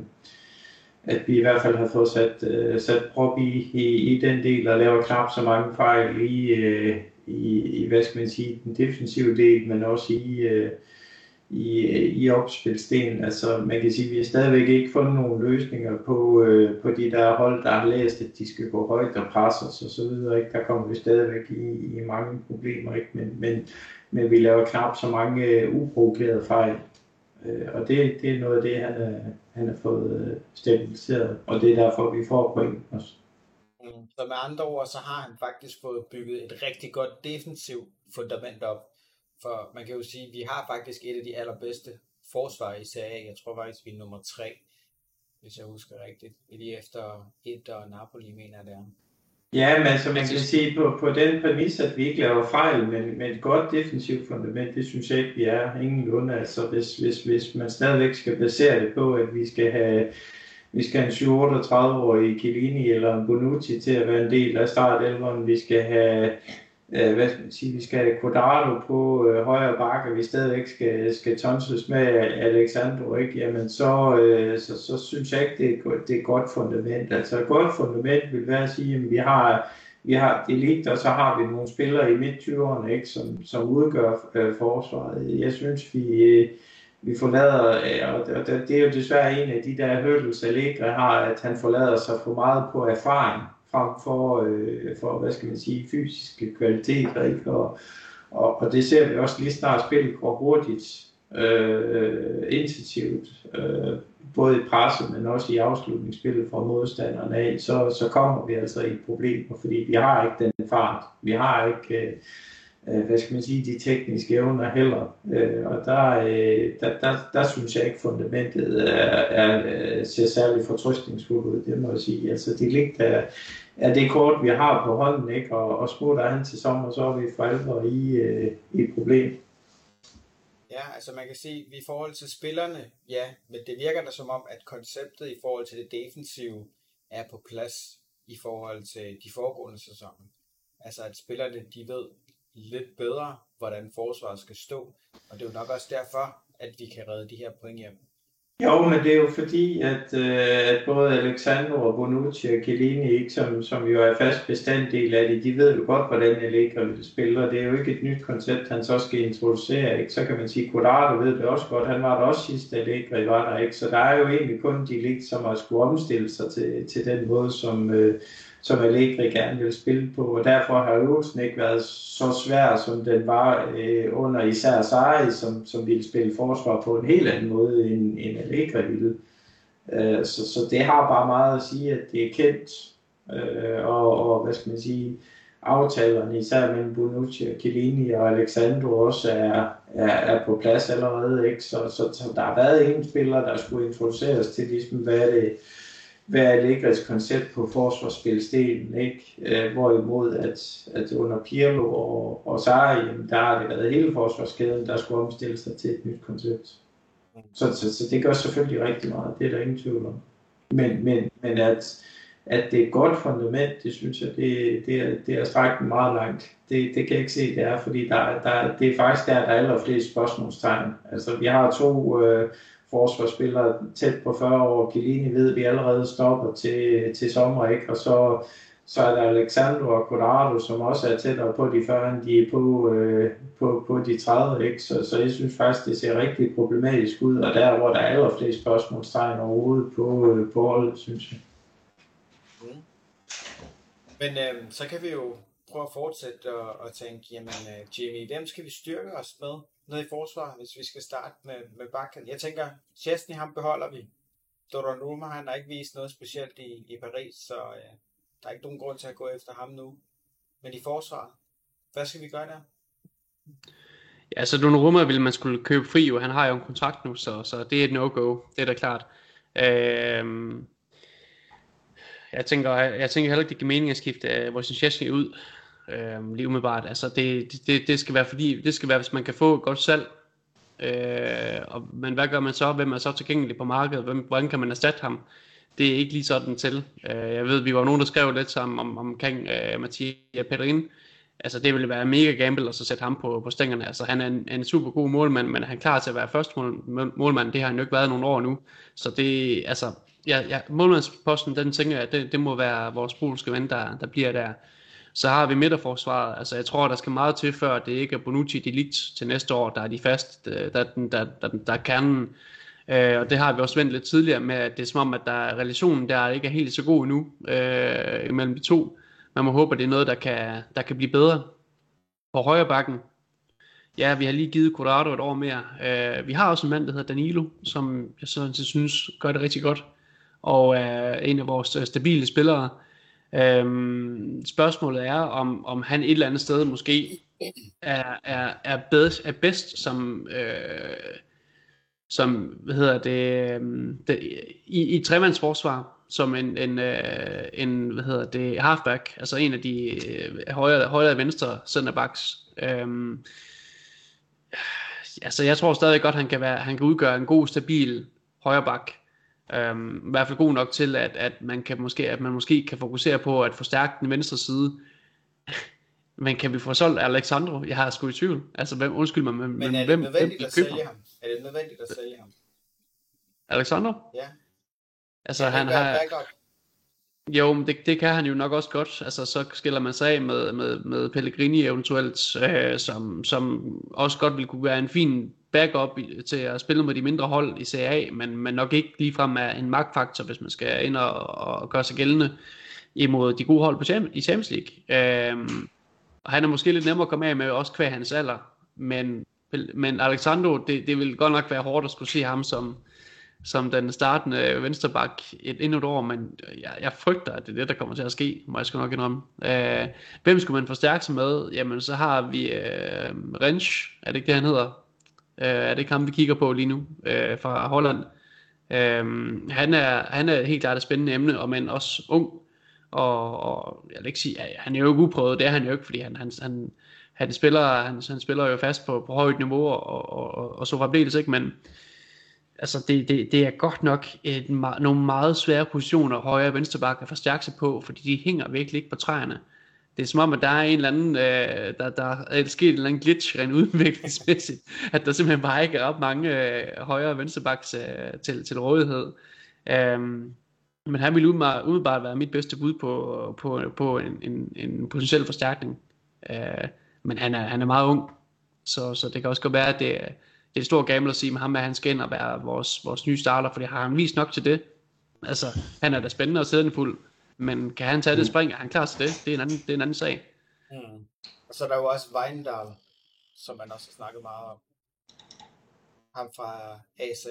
at vi i hvert fald har fået sat, øh, sat prop i, i, i den del, og laver knap så mange fejl i, øh, i, i hvad skal man sige, den defensive del, men også i, øh, i, i opspilsdelen. Altså man kan sige, at vi har stadigvæk ikke fundet nogle løsninger på, øh, på de der hold, der har læst, at de skal gå højt og presse os og så videre. Ikke? Der kommer vi stadigvæk i, i mange problemer, ikke? Men, men, men vi laver knap så mange øh, uprovokerede fejl. Øh, og det, det er noget af det, han er, han har fået øh, stabiliseret, og det er derfor, vi får point også. Så med andre ord, så har han faktisk fået bygget et rigtig godt defensivt fundament op. For man kan jo sige, at vi har faktisk et af de allerbedste forsvar i Serie Jeg tror faktisk, vi er nummer tre, hvis jeg husker rigtigt. Lige efter Inter og Napoli, mener jeg det er. Ja, men altså man kan sige på, på den præmis, at vi ikke laver fejl, men med et godt defensivt fundament, det synes jeg ikke, vi er lunde. Altså hvis, hvis, hvis man stadigvæk skal basere det på, at vi skal have vi skal have en 38-årig Chiellini eller en Bonucci til at være en del af startelveren. Vi skal have øh, hvad skal man sige, vi skal have Quadrado på øh, højre bakke, vi stadigvæk skal, skal tonses med Alexandro, ikke? Jamen så, øh, så, så, synes jeg ikke, det er, det er et godt fundament. Altså et godt fundament vil være at sige, at vi har, vi har elite, og så har vi nogle spillere i midt-20'erne, ikke? Som, som udgør øh, forsvaret. Jeg synes, vi, øh, vi forlader, øh, og det er jo desværre en af de der hurdles, Allegri har, at han forlader sig for meget på erfaring frem for, øh, for hvad skal man sige, fysiske kvaliteter. Ikke? Og, og, og det ser vi også lige snart spillet går hurtigt, øh, intensivt, øh, både i presse, men også i afslutningsspillet fra modstanderne af, så, så kommer vi altså i problemer, fordi vi har ikke den fart. Vi har ikke, øh, øh, hvad skal man sige, de tekniske evner heller. Øh, og der, øh, der, der, der synes jeg ikke, fundamentet er, er, øh, ser særlig fortrystningsfuldt ud, det må jeg sige. Altså, det ligger er det kort, vi har på hånden, ikke? Og, og smutter han til sommer, så er vi for alvor i, øh, i et problem. Ja, altså man kan sige, at i forhold til spillerne, ja, men det virker da som om, at konceptet i forhold til det defensive er på plads i forhold til de foregående sæsoner. Altså at spillerne, de ved lidt bedre, hvordan forsvaret skal stå, og det er jo nok også derfor, at vi kan redde de her point hjem. Jo, men det er jo fordi, at, øh, at både Alexandro og Bonucci og Chiellini, ikke, som, som jo er fast bestanddel af det, de ved jo godt, hvordan Allegri vil spille, og det er jo ikke et nyt koncept, han så skal introducere. Ikke? Så kan man sige, Quadrado ved det også godt, han var der også sidst, Allegri var der, ikke? så der er jo egentlig kun de lig, som har skulle omstille sig til, til den måde, som, øh, som Allegri gerne vil spille på, og derfor har øvelsen ikke været så svær, som den var øh, under især Sarri, som, som ville spille forsvar på en helt anden måde, end, end Allegri ville. Øh, så, så det har bare meget at sige, at det er kendt, øh, og, og hvad skal man sige, aftalerne, især mellem Bonucci og Chiellini og Alexandro også er, er, er på plads allerede. Ikke? Så, så, så der har været en spiller, der skulle introduceres til, ligesom, hvad det hvad er Allegris koncept på forsvarsspilstenen, ikke? Øh, hvorimod at, at under Pirlo og, og Sarri, der har det været hele forsvarskæden, der skulle omstille sig til et nyt koncept. Så, så, så det gør selvfølgelig rigtig meget, det er der ingen tvivl om. Men, men, men at, at det er et godt fundament, det synes jeg, det, det, er, det er strækt meget langt. Det, det kan jeg ikke se, det er, fordi der, der, det er faktisk der, der er allerflest spørgsmålstegn. Altså, vi har to øh, forsvarsspillere tæt på 40 år. Chiellini ved, vi allerede stopper til, til sommer, ikke? Og så, så er der Alexandro og Corrado, som også er tættere på de 40, end de er på, øh, på, på de 30, ikke? Så, så jeg synes faktisk, det ser rigtig problematisk ud, og der, hvor der er allerflest spørgsmålstegn overhovedet på, øh, på holdet, synes jeg. Mm. Men øh, så kan vi jo prøve at fortsætte og, og tænke, jamen øh, Jimmy, hvem skal vi styrke os med nede i forsvar, hvis vi skal starte med, med bakken? Jeg tænker, Chesney, ham beholder vi. Donnarumma, han har ikke vist noget specielt i, i Paris, så øh, der er ikke nogen grund til at gå efter ham nu. Men i forsvar, hvad skal vi gøre der? Ja, så Donnarumma ville man skulle købe fri, og han har jo en kontrakt nu, så, så det er et no-go, det er da klart. Øhm, jeg tænker, jeg tænker heller ikke, det giver mening at skifte uh, Chesney ud øh, lige umiddelbart. Altså det, det, det, skal være fordi, det skal være, hvis man kan få et godt salg. Øh, og, men hvad gør man så? Hvem er så tilgængelig på markedet? Hvem, hvordan kan man erstatte ham? Det er ikke lige sådan til. Øh, jeg ved, vi var nogen, der skrev lidt sammen om, omkring øh, Mathias Pedrin. Altså det ville være mega gamble at så sætte ham på, på stængerne. Altså han er en, en super god målmand, men han er klar til at være første mål, målmand. Det har han jo ikke været nogle år nu. Så det, altså, ja, ja, målmandsposten, den tænker jeg, det, det må være vores polske ven, der, der bliver der. Så har vi midterforsvaret. Altså, jeg tror, der skal meget til, før det ikke er Bonucci Delict til næste år, der er de fast, øh, der, der, der, der, der er kernen. Øh, og det har vi også vendt lidt tidligere med, at det er som om, at der, relationen der ikke er helt så god endnu øh, imellem de to. Man må håbe, at det er noget, der kan, der kan blive bedre. På højre bakken, ja, vi har lige givet Corrado et år mere. Øh, vi har også en mand, der hedder Danilo, som jeg sådan synes gør det rigtig godt. Og er en af vores øh, stabile spillere. Øhm, spørgsmålet er, om, om han et eller andet sted måske er, er, er, bedst, er bedst som, øh, som hvad hedder det, øhm, det i, i tremandsforsvar, som en, en, øh, en hvad hedder det, halfback, altså en af de øh, højre, højre og venstre centerbacks. Øhm, altså jeg tror stadig godt, han kan, være, han kan udgøre en god, stabil højreback. Øhm, I hvert fald god nok til, at, at, man kan måske, at man måske kan fokusere på at forstærke den venstre side. Men kan vi få solgt Alexandro? Jeg har sgu i tvivl. Altså, hvem, undskyld mig, men, men er det hvem, nødvendigt hvem at sælge ham? Er det nødvendigt at sælge ham? Alexander? Ja. Altså, han har... Jo, men det, det kan han jo nok også godt. Altså, så skiller man sig af med, med, med Pellegrini eventuelt, øh, som, som også godt ville kunne være en fin backup til at spille med de mindre hold i CA, men, men nok ikke ligefrem er en magtfaktor, hvis man skal ind og, og gøre sig gældende imod de gode hold på Champions, i Champions League. Øhm, og han er måske lidt nemmere at komme af med, også kvæg hans alder, men, men Alexandro, det, det vil godt nok være hårdt at skulle se ham som, som den startende vensterbak et, endnu et år, men jeg, jeg frygter, at det er det, der kommer til at ske, må jeg sgu nok indrømme. Øh, hvem skulle man forstærke sig med? Jamen, så har vi øh, Rensch, er det ikke det, han hedder? Øh, er det kamp, vi kigger på lige nu øh, fra Holland? Øh, han, er, han er helt klart et spændende emne, og men også ung. Og, og jeg vil ikke sige, at han er jo ikke uprøvet, det er han jo ikke, fordi han, han, han, han, spiller, han, han spiller jo fast på, på højt niveau, og, og, og, og så fremdeles ikke, men altså det, det, det er godt nok et, nogle meget svære positioner, højre og venstre bakke at forstærke sig på, fordi de hænger virkelig ikke på træerne det er som om, at der er en eller anden, øh, der, der er sket en eller anden glitch rent udviklingsmæssigt, at der simpelthen bare ikke er op mange øh, højre og venstrebacks øh, til, til rådighed. Um, men han ville umiddelbart, umiddelbart være mit bedste bud på, på, på en, en, en potentiel forstærkning. Uh, men han er, han er meget ung, så, så det kan også godt være, at det, det er et stort gamble at sige med ham, at han skal ind og være vores, vores nye starter, for det har han vist nok til det. Altså, han er da spændende at sædende fuld men kan han tage det mm. spring? Er han klar til det? Det er en anden, det er en anden sag. Mm. Og så er der jo også Weindal, som man også har snakket meget om. Ham fra AZ.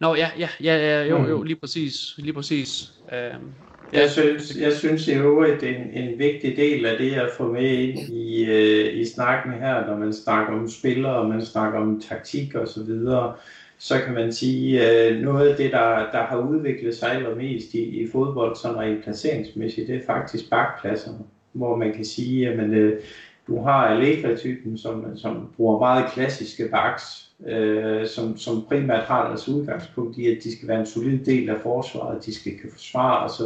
Nå, ja, ja, ja, ja jo, jo, mm. lige præcis, lige præcis. Øhm, Jeg synes, jeg synes i øvrigt, en, en vigtig del af det at få med ind i, øh, i snakken her, når man snakker om spillere, og man snakker om taktik og så videre, så kan man sige, øh, noget af det, der, der har udviklet sig allermest i, i fodbold, sådan rent placeringsmæssigt, det er faktisk bakpladserne, hvor man kan sige, at man, øh, du har Allegra-typen, som, som bruger meget klassiske backs, øh, som, som primært har deres udgangspunkt i, at de skal være en solid del af forsvaret, de skal kunne forsvare osv.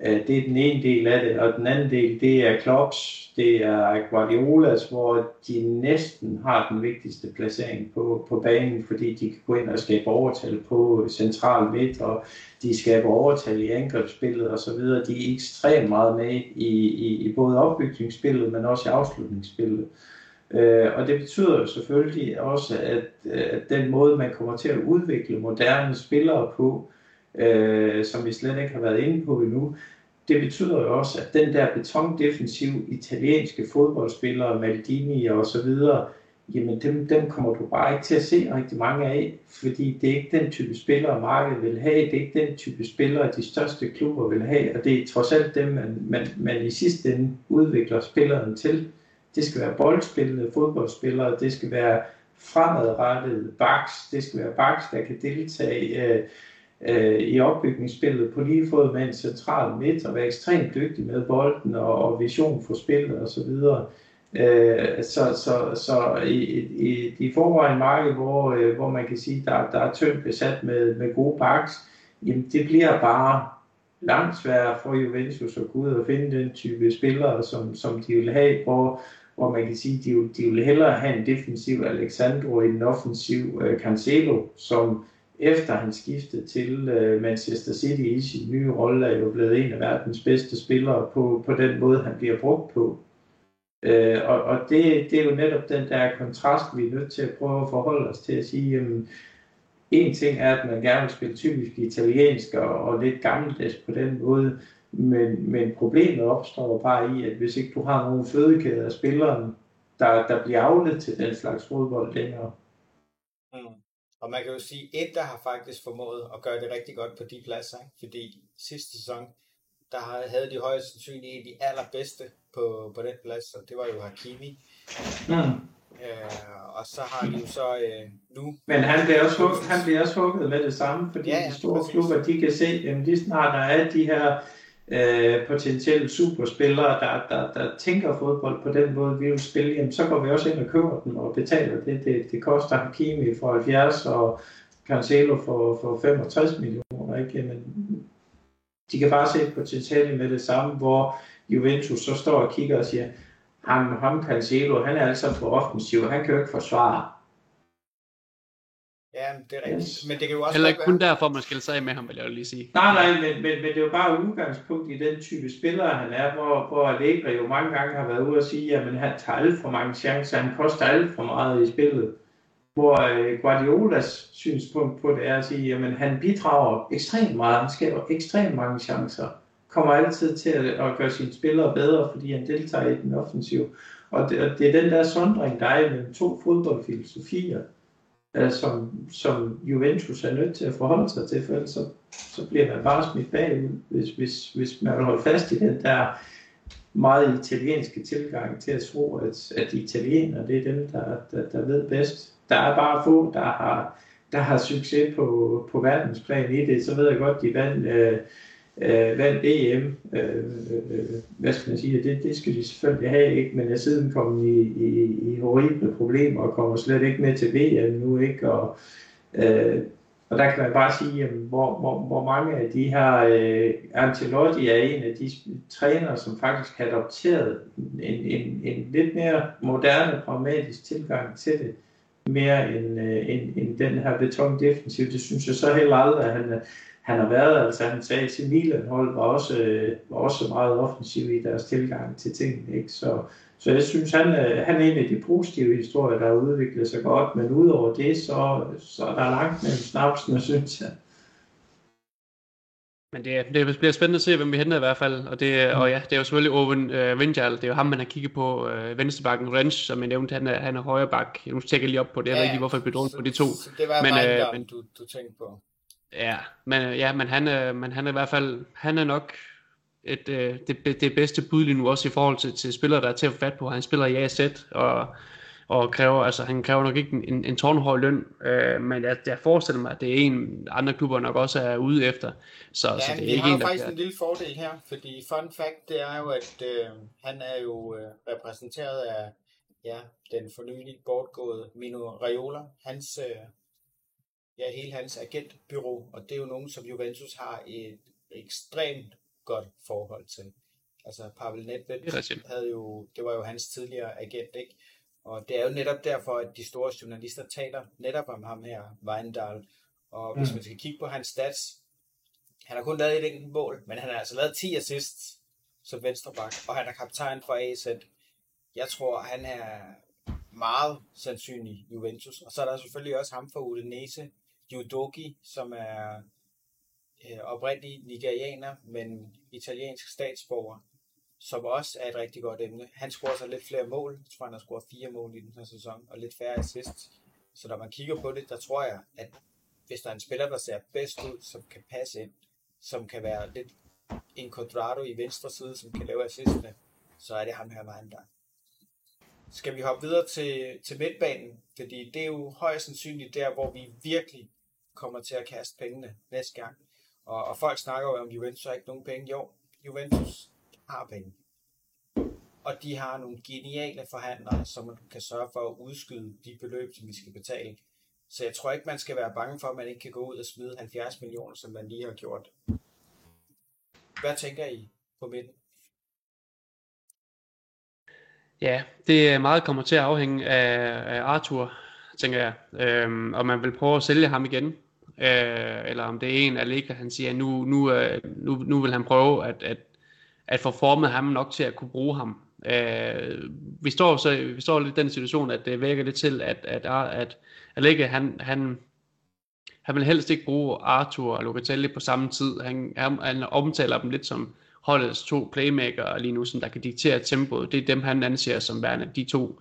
Øh, det er den ene del af det, og den anden del, det er Klopps, det er Guardiolas, hvor de næsten har den vigtigste placering på, på banen, fordi de kan gå ind og skabe overtal på central midt, og de skaber overtal i angrebsspillet osv. De er ekstremt meget med i, i, i både opbygningsspillet, men også i afslutningsspillet. Øh, og det betyder jo selvfølgelig også, at, at den måde, man kommer til at udvikle moderne spillere på, øh, som vi slet ikke har været inde på endnu, det betyder jo også, at den der betondefensiv italienske fodboldspillere, Maldini og så videre, jamen dem, dem kommer du bare ikke til at se rigtig mange af, fordi det er ikke den type spillere, markedet vil have, det er ikke den type spillere, de største klubber vil have, og det er trods alt dem, man, man, man i sidste ende udvikler spilleren til. Det skal være boldspillende fodboldspillere, det skal være fremadrettede backs, det skal være backs, der kan deltage øh, øh, i opbygningsspillet på lige fod med en central midt og være ekstremt dygtig med bolden og, og vision for spillet osv. Øh, så, så, så i, i, i forvejen marked, hvor, øh, hvor man kan sige, der, der er tyndt besat med, med gode backs, jamen det bliver bare langt sværere for Juventus at gå ud og finde den type spillere, som, som de vil have, hvor, hvor man kan sige, de, de vil hellere have en defensiv Alexandro end en offensiv uh, Cancelo, som efter han skiftede til øh, Manchester City i sin nye rolle, er jo blevet en af verdens bedste spillere på, på den måde, han bliver brugt på. Øh, og og det, det er jo netop den der kontrast, vi er nødt til at prøve at forholde os til at sige, jamen, en ting er, at man gerne vil spille typisk italiensk og, og lidt gammeldags på den måde, men, men problemet opstår bare i, at hvis ikke du har nogen fødekæde af spilleren, der, der bliver afledt til den slags fodbold længere. Mm. Og man kan jo sige, at der har faktisk formået at gøre det rigtig godt på de pladser, ikke? fordi sidste sæson, der havde de højst sandsynligt en af de allerbedste på, på den plads, og det var jo Hakimi. Mm. Øh, og så har de jo så øh, nu... Men han bliver, også hugget, han bliver også hugget med det samme, fordi ja, ja, de store præcis. klubber, de kan se, at lige snart der er de her øh, potentielle superspillere, der, der, der tænker fodbold på den måde, vi vil spille, jamen, så går vi også ind og køber den og betaler det. Det, det koster Hakimi for 70 og Cancelo for, for 65 millioner. Ikke? Jamen, de kan bare se potentiale med det samme, hvor Juventus så står og kigger og siger, ham, ham Cancelo, han er altså på offensiv, han kan jo ikke forsvare. Ja, det er rigtigt. Yes. Men det kan jo også Heller ikke kun være... derfor, man skal sig med ham, vil jeg lige sige. Nej, nej, men, men, men det er jo bare udgangspunkt i den type spiller, han er, hvor, hvor Allegri jo mange gange har været ude og sige, at han tager alt for mange chancer, han koster alt for meget i spillet. Hvor øh, Guardiolas synspunkt på det er at sige, at han bidrager ekstremt meget, han skaber ekstremt mange chancer kommer altid til at, at gøre sine spillere bedre, fordi han deltager i den offensiv. Og det, og det er den der sondring, der er mellem to fodboldfilosofier, uh, som, som Juventus er nødt til at forholde sig til, for ellers så, så bliver man bare smidt bagud, hvis, hvis, hvis man vil holde fast i den der meget italienske tilgang til at tro, at, at italienere, det er dem, der, der, der ved bedst. Der er bare få, der har, der har succes på, på verdensplan i det. Så ved jeg godt, de vandt øh, øh, vandt EM, øh, øh, hvad skal man sige, det, det skal de selvfølgelig have, ikke? men er siden kommet i, i, i horrible problemer og kommer slet ikke med til VM nu, ikke? Og, øh, og der kan man bare sige, jamen, hvor, hvor, hvor mange af de her, øh, Ancelotti er en af de trænere, som faktisk har adopteret en, en, en lidt mere moderne, pragmatisk tilgang til det, mere end, øh, end, end den her betondefensiv. Det synes jeg så heller aldrig, at han, han har været. Altså han sagde til Milan hold var også, øh, var også meget offensiv i deres tilgang til tingene. Ikke? Så, så jeg synes, han, øh, han er en af de positive historier, der har udviklet sig godt, men udover det, så, så er der langt mellem snapsene, synes jeg. Men det, det bliver spændende at se, hvem vi henter i hvert fald. Og, det, mm. og ja, det er jo selvfølgelig Owen øh, Rinjal. Det er jo ham, man har kigget på. Øh, venstrebakken Rensch, som jeg nævnte, han er, han er højre bak. Nu tjekker lige op på det. Jeg ja, ved ikke, hvorfor jeg blev på de to. Så det var men, øh, men, du, du tænkte på. Ja, men, ja, men, han, er, men han er i hvert fald, han er nok et, øh, det, det bedste bud lige nu, også i forhold til, til spillere, der er til at få fat på. Han spiller i AZ, og, og kræver, altså, han kræver nok ikke en, en tårnhøj løn, øh, men jeg, jeg forestiller mig, at det er en, andre klubber nok også er ude efter. Så, ja, så det er vi ikke har en, der faktisk kan... en lille fordel her, fordi fun fact, det er jo, at øh, han er jo øh, repræsenteret af ja, den fornyelige bortgåede Mino Raiola, hans, øh, ja, hele hans agentbyrå, og det er jo nogen, som Juventus har et ekstremt godt forhold til. Altså Pavel Nedved havde jo, det var jo hans tidligere agent, ikke? Og det er jo netop derfor, at de store journalister taler netop om ham her, Weindal. Og hvis Mm. man skal kigge på hans stats, han har kun lavet et enkelt mål, men han har altså lavet 10 assists som venstreback, og han er kaptajn for AZ. Jeg tror, han er meget sandsynlig Juventus. Og så er der selvfølgelig også ham for Udinese, Yudoki, som er øh, oprindelig nigerianer, men italiensk statsborger, som også er et rigtig godt emne. Han scorer så lidt flere mål. Jeg tror, han har scoret fire mål i den her sæson, og lidt færre assists. Så når man kigger på det, der tror jeg, at hvis der er en spiller, der ser bedst ud, som kan passe ind, som kan være lidt en quadrado i venstre side, som kan lave assistene, så er det ham her vejen der. Skal vi hoppe videre til, til midtbanen? Fordi det er jo højst sandsynligt der, hvor vi virkelig kommer til at kaste pengene næste gang. Og, og folk snakker jo om, Juventus har ikke nogen penge. Jo, Juventus har penge. Og de har nogle geniale forhandlere, som kan sørge for at udskyde de beløb, som vi skal betale. Så jeg tror ikke, man skal være bange for, at man ikke kan gå ud og smide 70 millioner, som man lige har gjort. Hvad tænker I på midten? Ja, det er meget kommer til at afhænge af, af Arthur, tænker jeg. Øhm, og man vil prøve at sælge ham igen. Øh, eller om det er en Allega, han siger, at nu, nu, øh, nu, nu vil han prøve at, at, at få formet ham nok til at kunne bruge ham. Øh, vi står så vi står lidt i den situation, at det virker lidt til, at, at, at Allega, han, han, han vil helst ikke bruge Arthur og Locatelli på samme tid. Han, han, han omtaler dem lidt som holdets to playmaker lige nu, som der kan diktere tempoet. Det er dem, han anser som værende de to.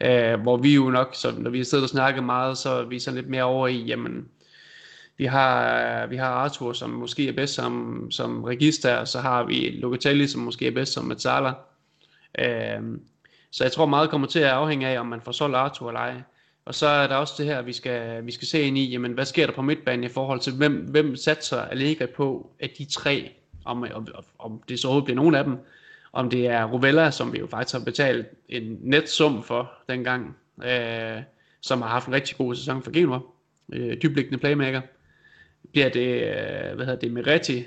Øh, hvor vi jo nok, så når vi har siddet og snakket meget, så er vi sådan lidt mere over i, jamen, vi har, øh, vi har Arthur, som måske er bedst som, som register, og så har vi Locatelli, som måske er bedst som Mazzala. Øhm, så jeg tror meget kommer til at afhænge af, om man får solgt Arthur eller ej. Og så er der også det her, vi skal, vi skal se ind i, jamen, hvad sker der på midtbanen i forhold til, hvem, hvem satser Allegri på af de tre, om, om, om det så overhovedet bliver nogen af dem, om det er Rovella, som vi jo faktisk har betalt en net sum for dengang, øh, som har haft en rigtig god sæson for Genua, øh, dybliggende playmaker. Bliver det, øh, hvad hedder det, Meretti,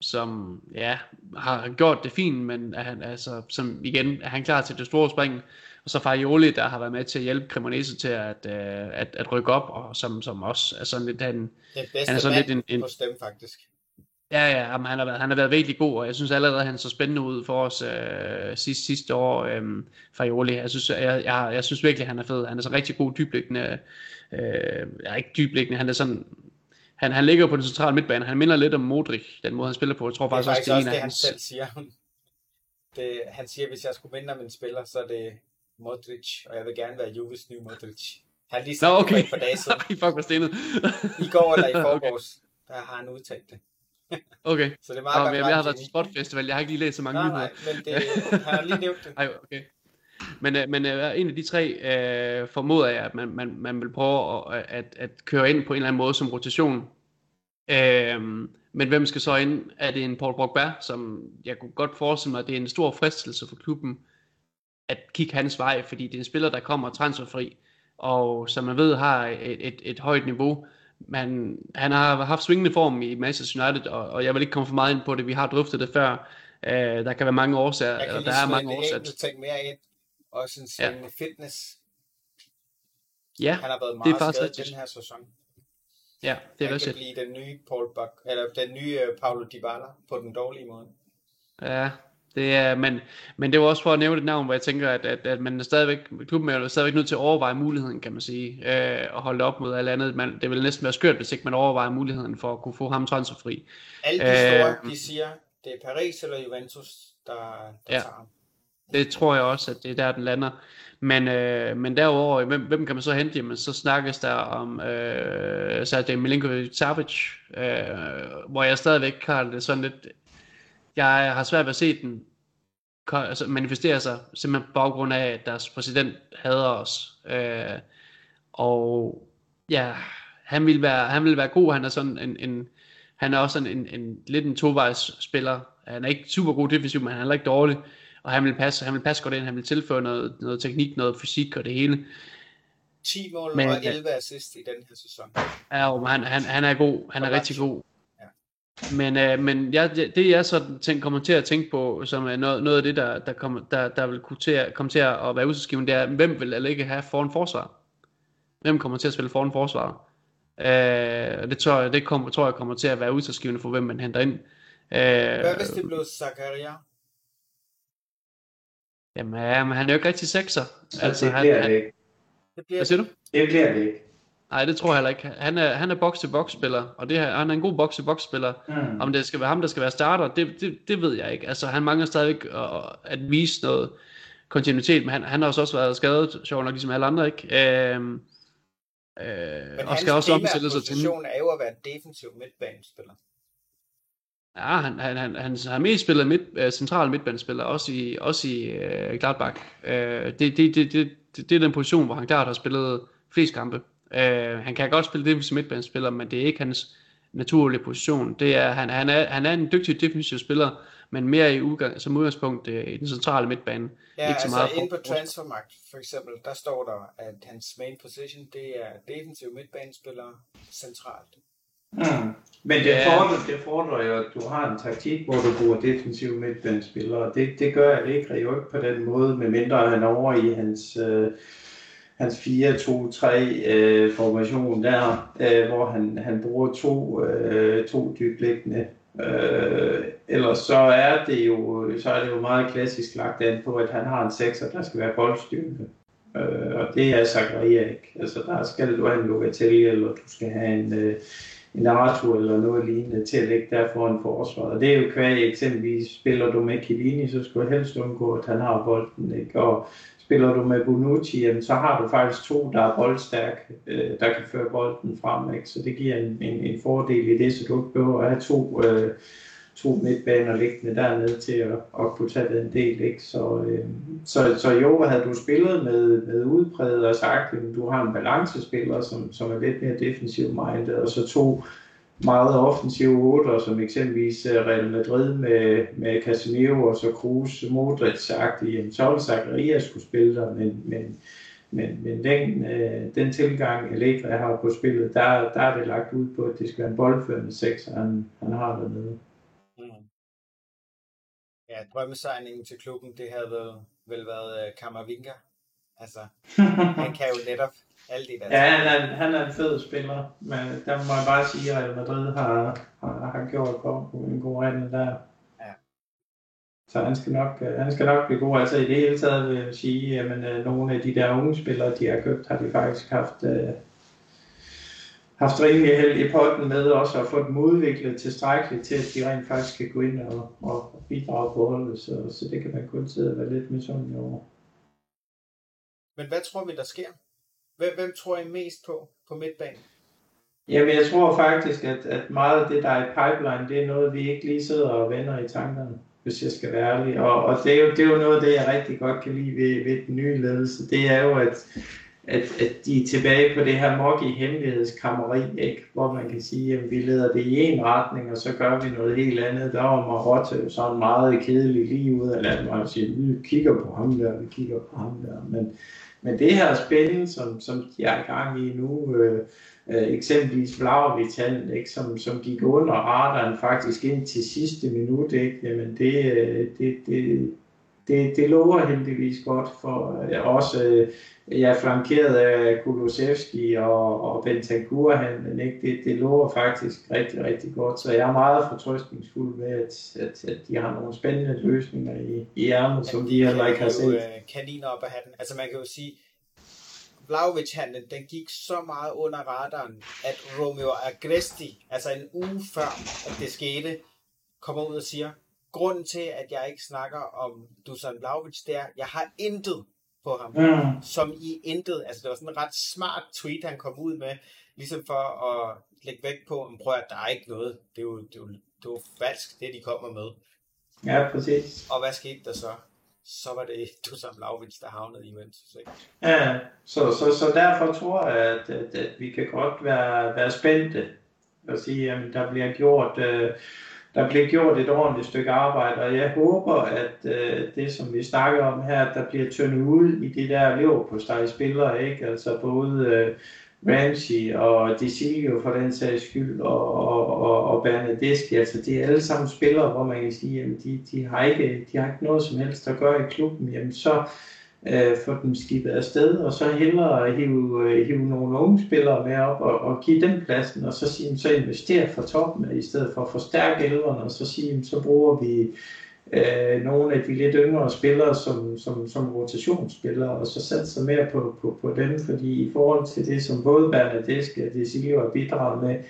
som ja, har gjort det fint, men er han, altså, som igen, er han klar til det store spring, og så Farioli, der har været med til at hjælpe Cremonese til at, øh, at, at rykke op, og som, som også er sådan lidt, han, Den bedste han er sådan lidt en, en, hos dem, faktisk. Ja, ja, jamen, han, har været, han har været virkelig god, og jeg synes allerede, han så spændende ud for os øh, sidste, sidste år, øh, Farioli. Jeg synes, jeg, jeg, jeg synes virkelig, han er fed. Han er så rigtig god dybliggende. Øh, ja, ikke dybliggende, han er sådan... Han, han ligger på den centrale midtbane. Han minder lidt om Modric, den måde han spiller på. Jeg tror Det er faktisk, faktisk også, også det er han hans... selv siger. Det, han siger, hvis jeg skulle minde om en spiller, så er det Modric, og jeg vil gerne være Juves nye Modric. Han har lige sagt okay. det for dage siden. I fuck, stenet. I går eller i forgårs, der har han udtalt det. okay. Så det er meget Nå, men jeg, jeg har været til Spotfestival. Jeg har ikke lige læst så mange Nej, nyheder. nej, men det, han har lige nævnt det. Ej, okay. Men, øh, men øh, en af de tre øh, formoder jeg, at man, man, man vil prøve at, at, at køre ind på en eller anden måde som rotation. Øh, men hvem skal så ind? Er det en Paul Pogba, som jeg kunne godt forestille mig, at det er en stor fristelse for klubben at kigge hans vej, fordi det er en spiller, der kommer transferfri, og som man ved har et, et, et højt niveau. Men han har haft svingende form i Manchester United, og, og jeg vil ikke komme for meget ind på det. Vi har drøftet det før. Øh, der kan være mange årsager. Jeg kan eller lige der er mange årsager. enkelt ting mere ind. Også en Ja. svingende fitness. Ja, Han har været det er meget faktisk skadet den her sæson. Ja, det er han kan blive den nye Paul Buck, eller den nye øh, Paulo Dybala på den dårlige måde. Ja, det er, men, men det var også for at nævne et navn, hvor jeg tænker, at, at, at man er stadigvæk, klubben er stadigvæk nødt til at overveje muligheden, kan man sige, øh, og holde op mod alt andet. Man, det vil næsten være skørt, hvis ikke man overvejer muligheden for at kunne få ham transferfri. Alle de store, Øh, de siger, det er Paris eller Juventus, der, der Ja. tager ham. Det tror jeg også, at det er der, den lander. Men, øh, men derudover, hvem, hvem kan man så hente? Jamen, så snakkes der om øh, Sergej Milinkovic-Savic, øh, hvor jeg stadigvæk har det sådan lidt... Jeg har svært ved at se den altså manifestere sig simpelthen på baggrund af, at deres præsident hader os. Øh, og ja, han vil være, han vil være god. Han er sådan en, en han er også en, en, en lidt en tovejs spiller. Han er ikke super god defensiv, men han er heller ikke dårlig. Og han vil passe, han vil passe godt ind, han vil tilføre noget, noget teknik, noget fysik og det hele. 10 mål men, og 11 assist i den her sæson. Ja, men han, han, han er god. Han er rigtig god. Men, øh, men jeg, det jeg så tænk, kommer til at tænke på, som er noget, noget af det, der, der, kommer, der, der vil kunne til at, komme til at være udslagsgivende, det er, hvem vil eller ikke have foran forsvar? Hvem kommer til at spille foran forsvar? Øh, det tror jeg, det kommer, tror jeg kommer til at være udslagsgivende for, hvem man henter ind. Øh, Hvad hvis det blev Zakaria? Jamen, ja, men han er jo ikke rigtig sekser. Altså, det bliver han, det ikke. Det bliver... Hvad siger du? Det bliver det ikke. Nej, det tror jeg heller ikke. Han er, han er box-to-box spiller, og det her, han er en god box-to-box spiller. Mm. Om det skal være ham, der skal være starter, det, det, det ved jeg ikke. Altså, han mangler stadigvæk at, at vise noget kontinuitet, men han, han har også været skadet, sjovt nok, ligesom alle andre, ikke? Øhm, øh, men og skal også omstille sig til er jo at være defensiv midtbanespiller. Ja, han, han, han, han har mest spillet midt, uh, central midtbanespiller, også i, også i uh, Gladbach. Uh, det, det, det, det, det, det er den position, hvor han klart har spillet flest kampe. Uh, han kan godt spille defensiv midtbanespiller, men det er ikke hans naturlige position. Det er, han, han, er, han er en dygtig defensiv spiller, men mere i udgang, som udgangspunkt uh, i den centrale midtbane. Ja, ikke så altså meget inde på Transfermarkt for eksempel, der står der, at hans main position, det er defensiv midtbanespiller centralt. Mm. Men det fordrer, det fordrer jo, at du har en taktik, hvor du bruger defensive midtbanespillere. Det, det gør Allegri jo ikke på den måde, medmindre han over i hans, øh, hans 4-2-3 øh, formation der, øh, hvor han, han bruger to, øh, to dybliggende. Øh, ellers så er det jo så er det jo meget klassisk lagt an på, at han har en sekser, der skal være boldstyrende. Øh, og det er Zakaria ikke. Altså der skal du have en Locatelli, eller du skal have en, øh, en Arthur eller noget lignende til at lægge der foran forsvaret. Og det er jo kvæg eksempelvis, spiller du med Kivini, så skal du helst undgå, at han har bolden. Ikke? Og spiller du med Bonucci, jamen, så har du faktisk to, der er boldstærke, øh, der kan føre bolden frem. Ikke? Så det giver en, en, en fordel i det, så du ikke behøver at have to, øh, to midtbaner liggende dernede til at, at kunne tage den del. Ikke? Så, øh, så, så jo, havde du spillet med, med udpræget og sagt, at du har en balancespiller, som, som er lidt mere defensiv minded, og så to meget offensive otter, som eksempelvis øh, Real Madrid med, med Casemiro og så Kroos, Modric-agtige, så ville Zacharias skulle spille der, men, men, men, men den, øh, den tilgang, Allegri har på spillet, der, der er det lagt ud på, at det skal være en boldførende seks, han, han har dernede. Ja, drømmesigningen til klubben, det havde vel, vel været uh, Kammervinga. Altså, han kan jo netop alle de der Ja, han er, han er en fed spiller, men der må jeg bare sige, at Real Madrid har, har, har gjort på en god regel der. Ja. Så han skal, nok, øh, han skal nok blive god. Altså i det hele taget vil jeg sige, at øh, nogle af de der unge spillere, de har købt, har de faktisk haft, haft rimelig held i potten med også at få dem udviklet tilstrækkeligt til, at de rent faktisk kan gå ind og, og bidrage på holdet. Så, så det kan man kun sidde og være lidt misundelig over. Men hvad tror vi, der sker? Hvem, hvem tror I mest på på midtbanen? Jamen, jeg tror faktisk, at, at meget af det, der er i pipeline, det er noget, vi ikke lige sidder og vender i tankerne, hvis jeg skal være ærlig. Og, og det, er jo, det er jo noget af det, jeg rigtig godt kan lide ved, ved den nye ledelse. Det er jo, at, at, at de er tilbage på det her mok i hemmelighedskrammeri, ikke? hvor man kan sige, at vi leder det i en retning, og så gør vi noget helt andet. Der var Marotte jo sådan meget kedelig lige ud af landet, og siger, vi kigger på ham der, vi kigger på ham der. Men, men det her spil, som, som de er i gang i nu, øh, øh, eksempelvis Vlaovic, ikke, som, som gik under radaren faktisk ind til sidste minut, ikke, jamen det, øh, det, det, det, det lover heldigvis godt for øh, også øh, jeg er flankeret af Kulusevski og, og Bentancur handlen, ikke? Det, det lover faktisk rigtig, rigtig godt, så jeg er meget fortrøstningsfuld med, at, at, at de har nogle spændende løsninger i, i ærmet, som de heller ikke har set. Øh, kaniner op af hatten. Altså man kan jo sige, Vlaovic-handlen, den gik så meget under radaren, at Romeo Agresti, altså en uge før, at det skete, kommer ud og siger, grunden til, at jeg ikke snakker om Dusan Vlaovic, det er, jeg har intet på ham. Mm. Som i intet. Altså, det var sådan en ret smart tweet, han kom ud med, ligesom for at lægge vægt på, at prøv at der er ikke noget. Det er jo, det er jo, det er jo falsk, det de kommer med. Ja, præcis. Og hvad skete der så? Så var det Dusan Vlaovic, der havnede i Juventus. Ikke? Ja, så, så, så derfor tror jeg, at, at, at vi kan godt være, være spændte og sige, at der bliver gjort... Øh, der bliver gjort et ordentligt stykke arbejde, og jeg håber, at øh, det, som vi snakker om her, der bliver tyndet ud i de der lever på spillere, ikke? Altså både øh, Ramsey og Desilio for den sags skyld, og, og, og, og Bernadeschi, altså de er alle sammen spillere, hvor man kan sige, jamen de, de, har ikke, de har ikke noget som helst at gøre i klubben, jamen så øh, få dem skibet afsted, og så hellere hive, øh, hive nogle unge spillere med op og, og give dem pladsen, og så sige, så investere fra toppen, i stedet for at forstærke elverne, og så sige, så bruger vi øh, nogle af de lidt yngre spillere som, som, som rotationsspillere, og så sætte sig mere på, på, på dem, fordi i forhold til det, som både Bernadeschi og Desilio har bidraget med,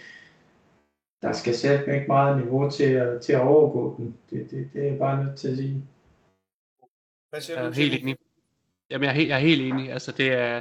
der skal sætte ikke meget niveau til at, til at overgå den. Det, det, det er jeg bare nødt til at sige. Hvad siger Jeg du er helt enig. Jamen, jeg er helt, jeg er helt enig. Altså, det er,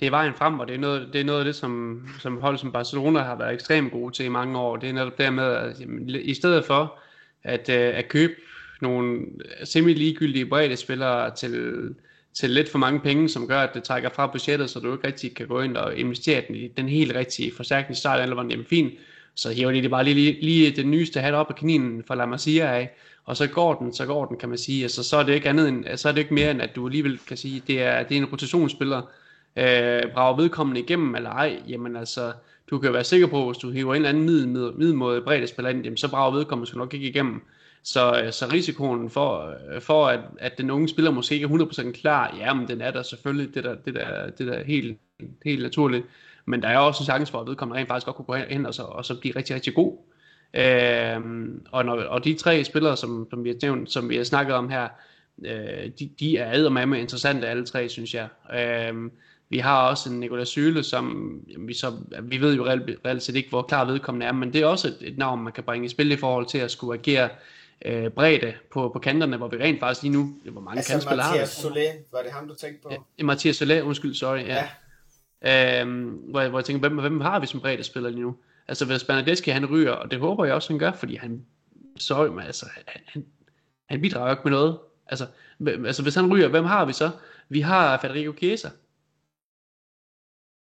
det er vejen frem, og det er noget, det er noget af det, som, som hold som Barcelona har været ekstremt gode til i mange år. Det er netop dermed, at jamen, i stedet for at, øh, at købe nogle semi-ligegyldige bredde spillere til, til lidt for mange penge, som gør, at det trækker fra budgettet, så du ikke rigtig kan gå ind og investere den i den helt rigtige forstærkning i starten, eller var den fint, så hiver de det bare lige, lige, lige den nyeste hat op af kaninen fra La Masia af, og så går den, så går den, kan man sige. Altså, så er det ikke andet end, så er det ikke mere end, at du alligevel kan sige, det er, det er en rotationsspiller. Øh, brager vedkommende igennem eller ej, jamen altså, du kan være sikker på, hvis du hiver en eller anden middel, middelmåde bredt spiller ind, jamen, så brager vedkommende skal nok ikke igennem. Så, øh, så risikoen for, øh, for at, at den unge spiller måske ikke er 100% klar, jamen den er der selvfølgelig, det der, det der, det der helt, helt naturligt. Men der er også en chance for, at vedkommende rent faktisk godt kunne gå hen og så, og så blive rigtig, rigtig god. Øhm, og, når, og de tre spillere, som, som, vi har nævnt, som vi har snakket om her, øh, de, de er med med interessante alle tre, synes jeg. Øhm, vi har også en Nicolas Syle, som vi, så, vi ved jo reelt, reelt set ikke, hvor klar vedkommende er, men det er også et, et navn, man kan bringe i spil i forhold til at skulle agere øh, bredde på, på kanterne, hvor vi rent faktisk lige nu, hvor mange Altså kantspillere har? Mathias Solé, var det ham, du tænkte på? Ja, Mathias Solé, undskyld, sorry. Ja. ja. Øhm, hvor, jeg, hvor jeg tænker, hvem, hvem har vi som bredde spiller lige nu? Altså hvis Bernadeschi han ryger, og det håber jeg også han gør, fordi han, sorry, men altså, han, han, bidrager ikke med noget. Altså, altså hvis han ryger, hvem har vi så? Vi har Federico Chiesa.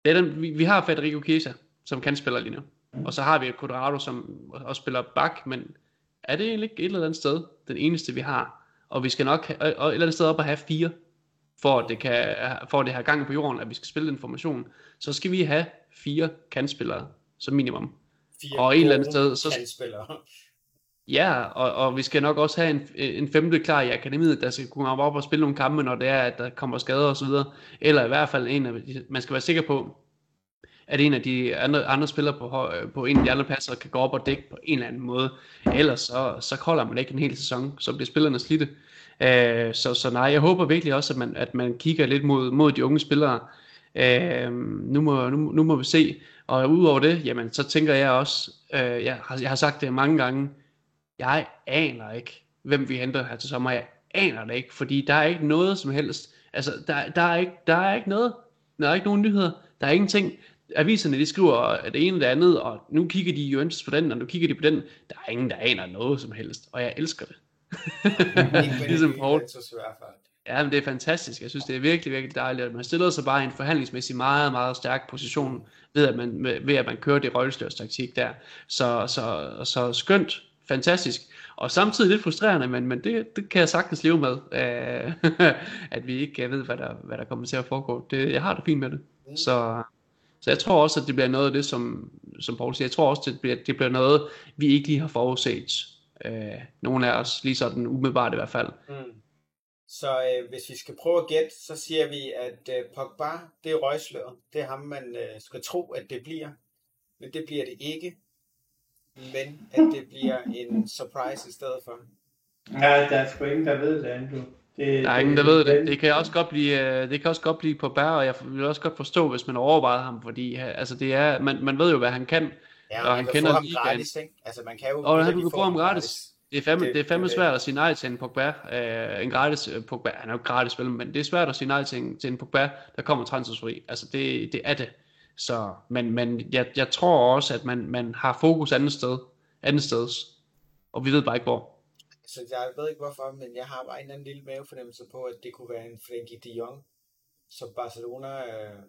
Det er den, vi, vi har Federico Chiesa, som kan spille lige nu. Og så har vi Quadrado, som også spiller bak, men er det egentlig ikke et eller andet sted, den eneste vi har? Og vi skal nok have, et eller andet sted op at have fire, for at det kan, for at det har gang på jorden, at vi skal spille den formation, så skal vi have fire kandspillere, som minimum. Fire Og et eller andet sted, så-. Ja, og, og vi skal nok også have en, en femte klar i akademiet, der skal kunne op og spille nogle kampe, når det er, at der kommer skader videre. Eller i hvert fald en af, de- man skal være sikker på, at en af de andre, andre spillere på, høj- på en af de andre pladser kan gå op og dække på en eller anden måde. Ellers så, så holder man ikke en hel sæson, så bliver spillerne slidte. Øh, så, så nej, jeg håber virkelig også, at man, at man kigger lidt mod, mod de unge spillere. Øh, nu, må, nu, nu må vi se. Og udover det, jamen, så tænker jeg også, øh, jeg, har, jeg har sagt det mange gange, jeg aner ikke, hvem vi henter her til sommer. Jeg aner det ikke, fordi der er ikke noget som helst. Altså, der, der, er, ikke, der er ikke noget. Der er ikke nogen nyheder. Der er ingenting. Aviserne, de skriver det ene og det andet, og nu kigger de jo på den, og nu kigger de på den. Der er ingen, der aner noget som helst, og jeg elsker det. Ligesom det Paul. Juventus i hvert fald. Ja, men det er fantastisk. Jeg synes, det er virkelig, virkelig dejligt, at man stiller sig bare i en forhandlingsmæssig meget, meget stærk position, ved at man, ved at man kører det røgslørstaktik der. Så, så, så skønt, fantastisk, og samtidig lidt frustrerende, men, men det, det kan jeg sagtens leve med, øh, at vi ikke ved, hvad der, hvad der kommer til at foregå. Det, jeg har det fint med det. Så, så jeg tror også, at det bliver noget af det, som, som Paul siger, jeg tror også, det bliver, det bliver noget, vi ikke lige har forudset. Øh, nogle af os, lige sådan umiddelbart i hvert fald. Mm. Så øh, hvis vi skal prøve at gætte, så siger vi, at øh, Pogba, det er røgsløret. Det er ham, man øh, skal tro, at det bliver. Men det bliver det ikke. Men at det bliver en surprise i stedet for. Ja, der er sgu ingen, der ved det, Andrew. Det, Der er ingen, der ved det. Det kan også godt blive, øh, det kan også godt blive på bær, og jeg vil også godt forstå, hvis man overvejer ham, fordi øh, altså det er, man, man ved jo, hvad han kan. Ja, Og han kender ligaen. gratis, ikke? Altså, man kan jo Og han virkelig kan få ham gratis. Det er fandme, det, det er fandme det, svært at sige nej til en Pogba, øh, en gratis uh, Pogba, han er jo gratis spiller, men det er svært at sige nej til en, til en Pogba, der kommer transferfri. Altså det, det er det. Så, men, men jeg, jeg tror også, at man, man har fokus andet sted, andet sted, og vi ved bare ikke hvor. Så jeg ved ikke hvorfor, men jeg har bare en eller anden lille mavefornemmelse på, at det kunne være en Frenkie de Jong, som Barcelona øh,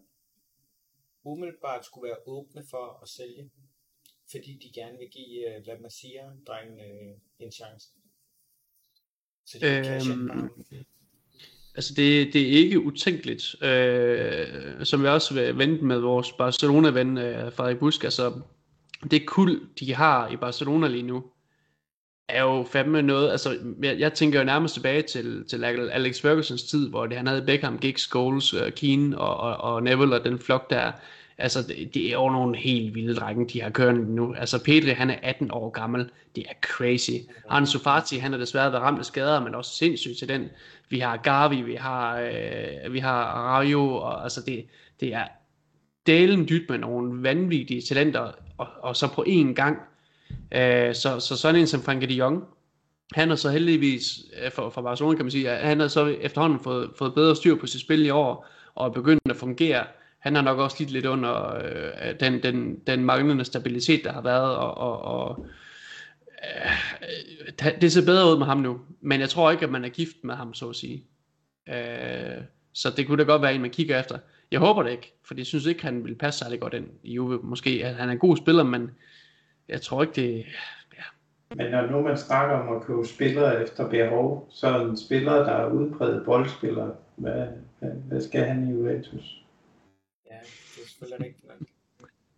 umiddelbart skulle være åbne for at sælge, fordi de gerne vil give øh, La Masia-drengen øh, en chance. Så de øhm, Altså det, det er ikke utænkeligt, øh, som jeg også vil vente med vores Barcelona-ven øh, Frederik Busk, altså det kul, de har i Barcelona lige nu, er jo fandme noget, altså jeg, jeg tænker jo nærmest tilbage til, til Alex Fergusons tid, hvor det, han havde Beckham, Giggs, Scholes, uh, Keane og, og, og Neville og den flok der. Altså det, det er jo nogle helt vilde drenge, de har kørende nu. Altså Pedri, han er 18 år gammel. Det er crazy. Han Sofati, han har desværre været ramt af skader, men også sindssygt til den. Vi har Gavi, vi har, øh, vi har Rayo, og altså det, det er delen dyt med nogle vanvittige talenter, og, og så på én gang Øh, så, så sådan en som Frankie de Jong, han har så heldigvis, øh, for, for Barcelona kan man sige, at han har så efterhånden fået, fået bedre styr på sit spil i år, og er begyndt at fungere. Han har nok også lidt lidt under øh, den, den, den manglende stabilitet, der har været, og, og, og øh, øh, det ser bedre ud med ham nu, men jeg tror ikke, at man er gift med ham, så at sige. Øh, så det kunne da godt være en, man kigger efter. Jeg håber det ikke, for jeg synes ikke, han vil passe særlig godt ind i Juve. Måske at han er en god spiller, men jeg tror ikke, det... Ja. Men når nu man snakker om at købe spillere efter behov, så er en spiller, der er udbredt boldspiller, hvad, hvad, hvad skal han i Juventus? Selvfølgelig rigtigt nok.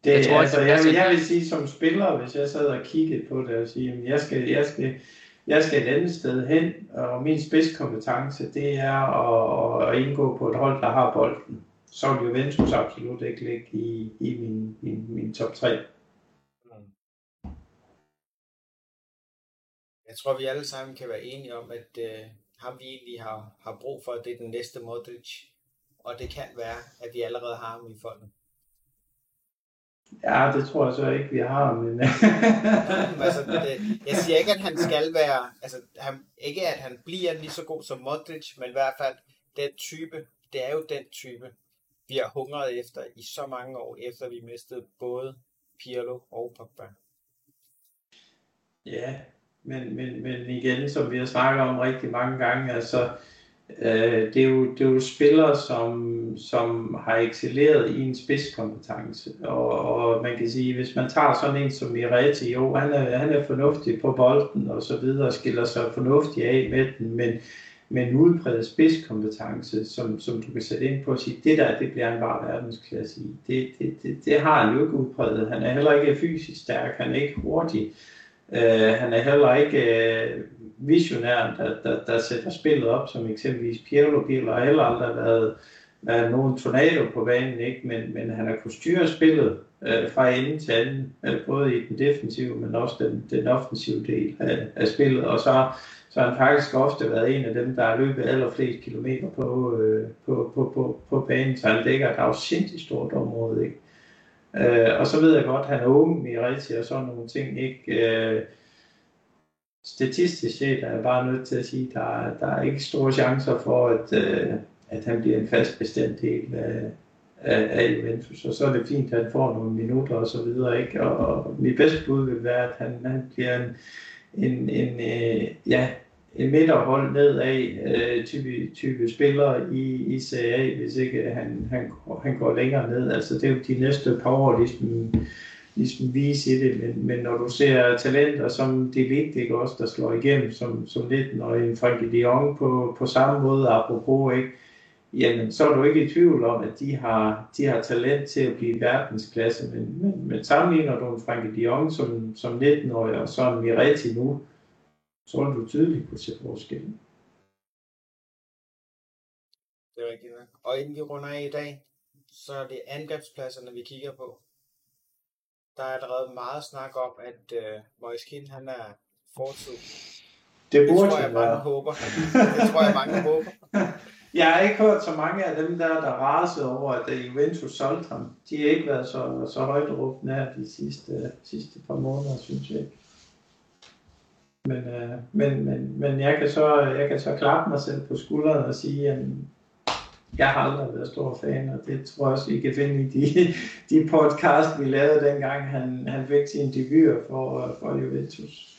Det, jeg, tror, altså, jeg, jeg, jeg vil sige som spiller, hvis jeg sad og kiggede på det og sige, at jeg skal, jeg skal, jeg skal et andet sted hen, og min spidskompetence, det er at, at indgå på et hold, der har bolden. Så vil Juventus absolut ikke ligge i, i min, min, min top 3. jeg tror, vi alle sammen kan være enige om, at øh, ham vi egentlig har, har brug for, det er den næste Modric. Og det kan være, at vi allerede har ham i folden. Ja, det tror jeg så ikke, vi har, men... Altså, det, jeg siger ikke, at han skal være... Altså, han, ikke at han bliver lige så god som Modric, men i hvert fald den type, det er jo den type, vi har hungret efter i så mange år, efter vi mistede både Pirlo og Pogba. Ja, men, men, men igen, som vi har snakket om rigtig mange gange, altså, øh, det, er jo, det er jo spillere, som, som har excelleret i en spidskompetence. Og, og man kan sige, hvis man tager sådan en som Miretti, jo, han er, han er fornuftig på bolden og så videre, og skiller sig fornuftigt af med den, men, men en spidskompetence, som, som du kan sætte ind på og sige, det der, det bliver han bare verdensklasse i. Det, det, det, det har han jo ikke udbredt. Han er heller ikke fysisk stærk, han er ikke hurtig. Øh, Øh, han er heller ikke øh, visionæren, der, der, der sætter spillet op, som eksempelvis Pirlo Pirlo har heller aldrig været, været nogen tornado på banen, ikke? Men, men han har kunnet styre spillet øh, fra ende til anden, øh, både i den defensive, men også den, den offensive del af, af spillet, og så, så har han faktisk ofte været en af dem, der har løbet allerflest kilometer på, øh, på, på, på, på banen, så han dækker et afsindigt stort område, ikke? Øh, og så ved jeg godt, at han er ung i rigtig og sådan nogle ting. Ikke? Øh, statistisk set er jeg bare nødt til at sige, at der, der er ikke store chancer for, at, øh, at han bliver en fast bestemt del af, af, af Juventus. Og så er det fint, at han får nogle minutter og så videre. Ikke? Og, og mit bedste bud vil være, at han, han bliver en, en, en øh, ja, midterhold nedad, øh, type, type spillere i, i CA, hvis ikke øh, han, han, han går længere ned. Altså det er jo de næste par år ligesom, ligesom vise i det, men, men når du ser talenter som det vigtige også, der slår igennem som, som 19 når en Frankie de Jong på, på samme måde, apropos, ikke? jamen så er du ikke i tvivl om, at de har, de har talent til at blive verdensklasse, men, men, men sammenligner du en Frankie de Jong som, som 19-årig og så en Miretti nu, så vil du tydeligt kunne se forskellen. Det er rigtigt. Og inden vi runder af i dag, så er det angrebspladserne, vi kigger på. Der er allerede meget snak om, at Moise Keane, han er fortid. Det, burde det tror jeg, mange håber. Det tror jeg, mange håber. Jeg har ikke hørt så mange af dem der, der rasede over, at Juventus solgte ham. De har ikke været så, så højt råbende her de sidste, sidste par måneder, synes jeg ikke. Men, øh, men, men, men jeg, kan så, jeg kan så klappe mig selv på skulderen og sige, at jeg har aldrig været stor fan, og det tror jeg også, I kan finde i de, de podcast, vi lavede dengang, han, han fik sin debut for, for Juventus.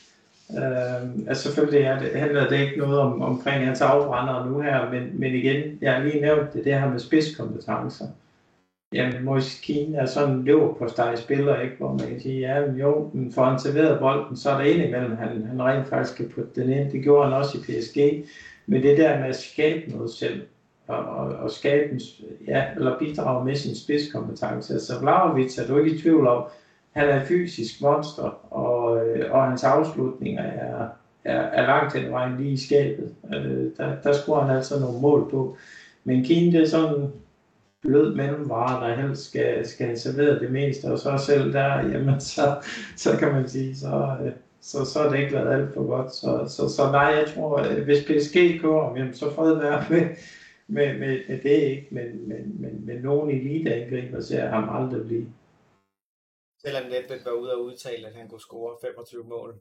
Øh, altså selvfølgelig er det, handler det ikke noget om, omkring hans afbrændere nu her, men, men igen, jeg har lige nævnt det, det her med spidskompetencer. Jamen, Moise er sådan en løb på steg spiller, ikke? hvor man kan sige, ja, men jo, men for han serveret bolden, så er der indimellem, han, han rent faktisk kan putte den ind. Det gjorde han også i PSG. Men det der med at skabe noget selv, og, og, og skabe en, ja, eller bidrage med sin spidskompetence. Så Vlaovic er du ikke i tvivl om, han er et fysisk monster, og, øh, og hans afslutninger er, er, er langt hen vejen lige i skabet. Øh, der, der scorer han altså nogle mål på. Men Kine, det er sådan blød mellemvare, der helst skal, skal have serveret det meste, og så selv der, jamen så, så kan man sige, så, øh, så, så er det ikke været alt for godt. Så, så, så nej, jeg tror, øh, hvis PSG går, jamen, så fred være med, med, med, med det ikke, men, men, men, men nogen eliteangriber ser jeg ham aldrig blive. Selvom Nedved var ude og udtale, at han kunne score 25 mål.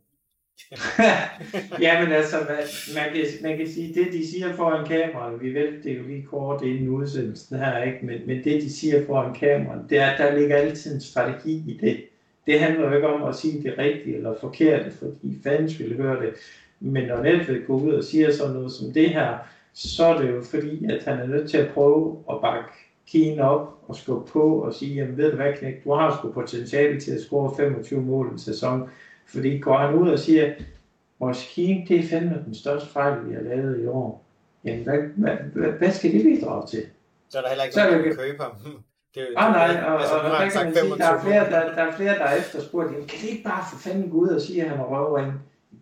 ja, men altså, man kan, man kan sige, det de siger foran kameraet, vi ved det jo lige kort inden udsendelsen her, ikke? Men, men det de siger foran kameraet, det er, der ligger altid en strategi i det. Det handler jo ikke om at sige det rigtige eller forkerte, fordi fans vil høre det. Men når Netflix går ud og siger sådan noget som det her, så er det jo fordi, at han er nødt til at prøve at bakke Keen op og skubbe på og sige, jamen ved du hvad knæk, du har sgu potentiale til at score 25 mål en sæson. Fordi går han ud og siger, vores Keane, det er fandme den største fejl, vi har lavet i år. Jamen, hvad, hvad, hvad, hvad skal det bidrage til? Så er der heller ikke nogen, der kan købe ham. Det ah, nej, og, altså, og, og der, kan man sige, der, er flere, der, der er flere, der er efterspurgt, jamen, kan de ikke bare for fanden gå ud og sige, at han er røvring?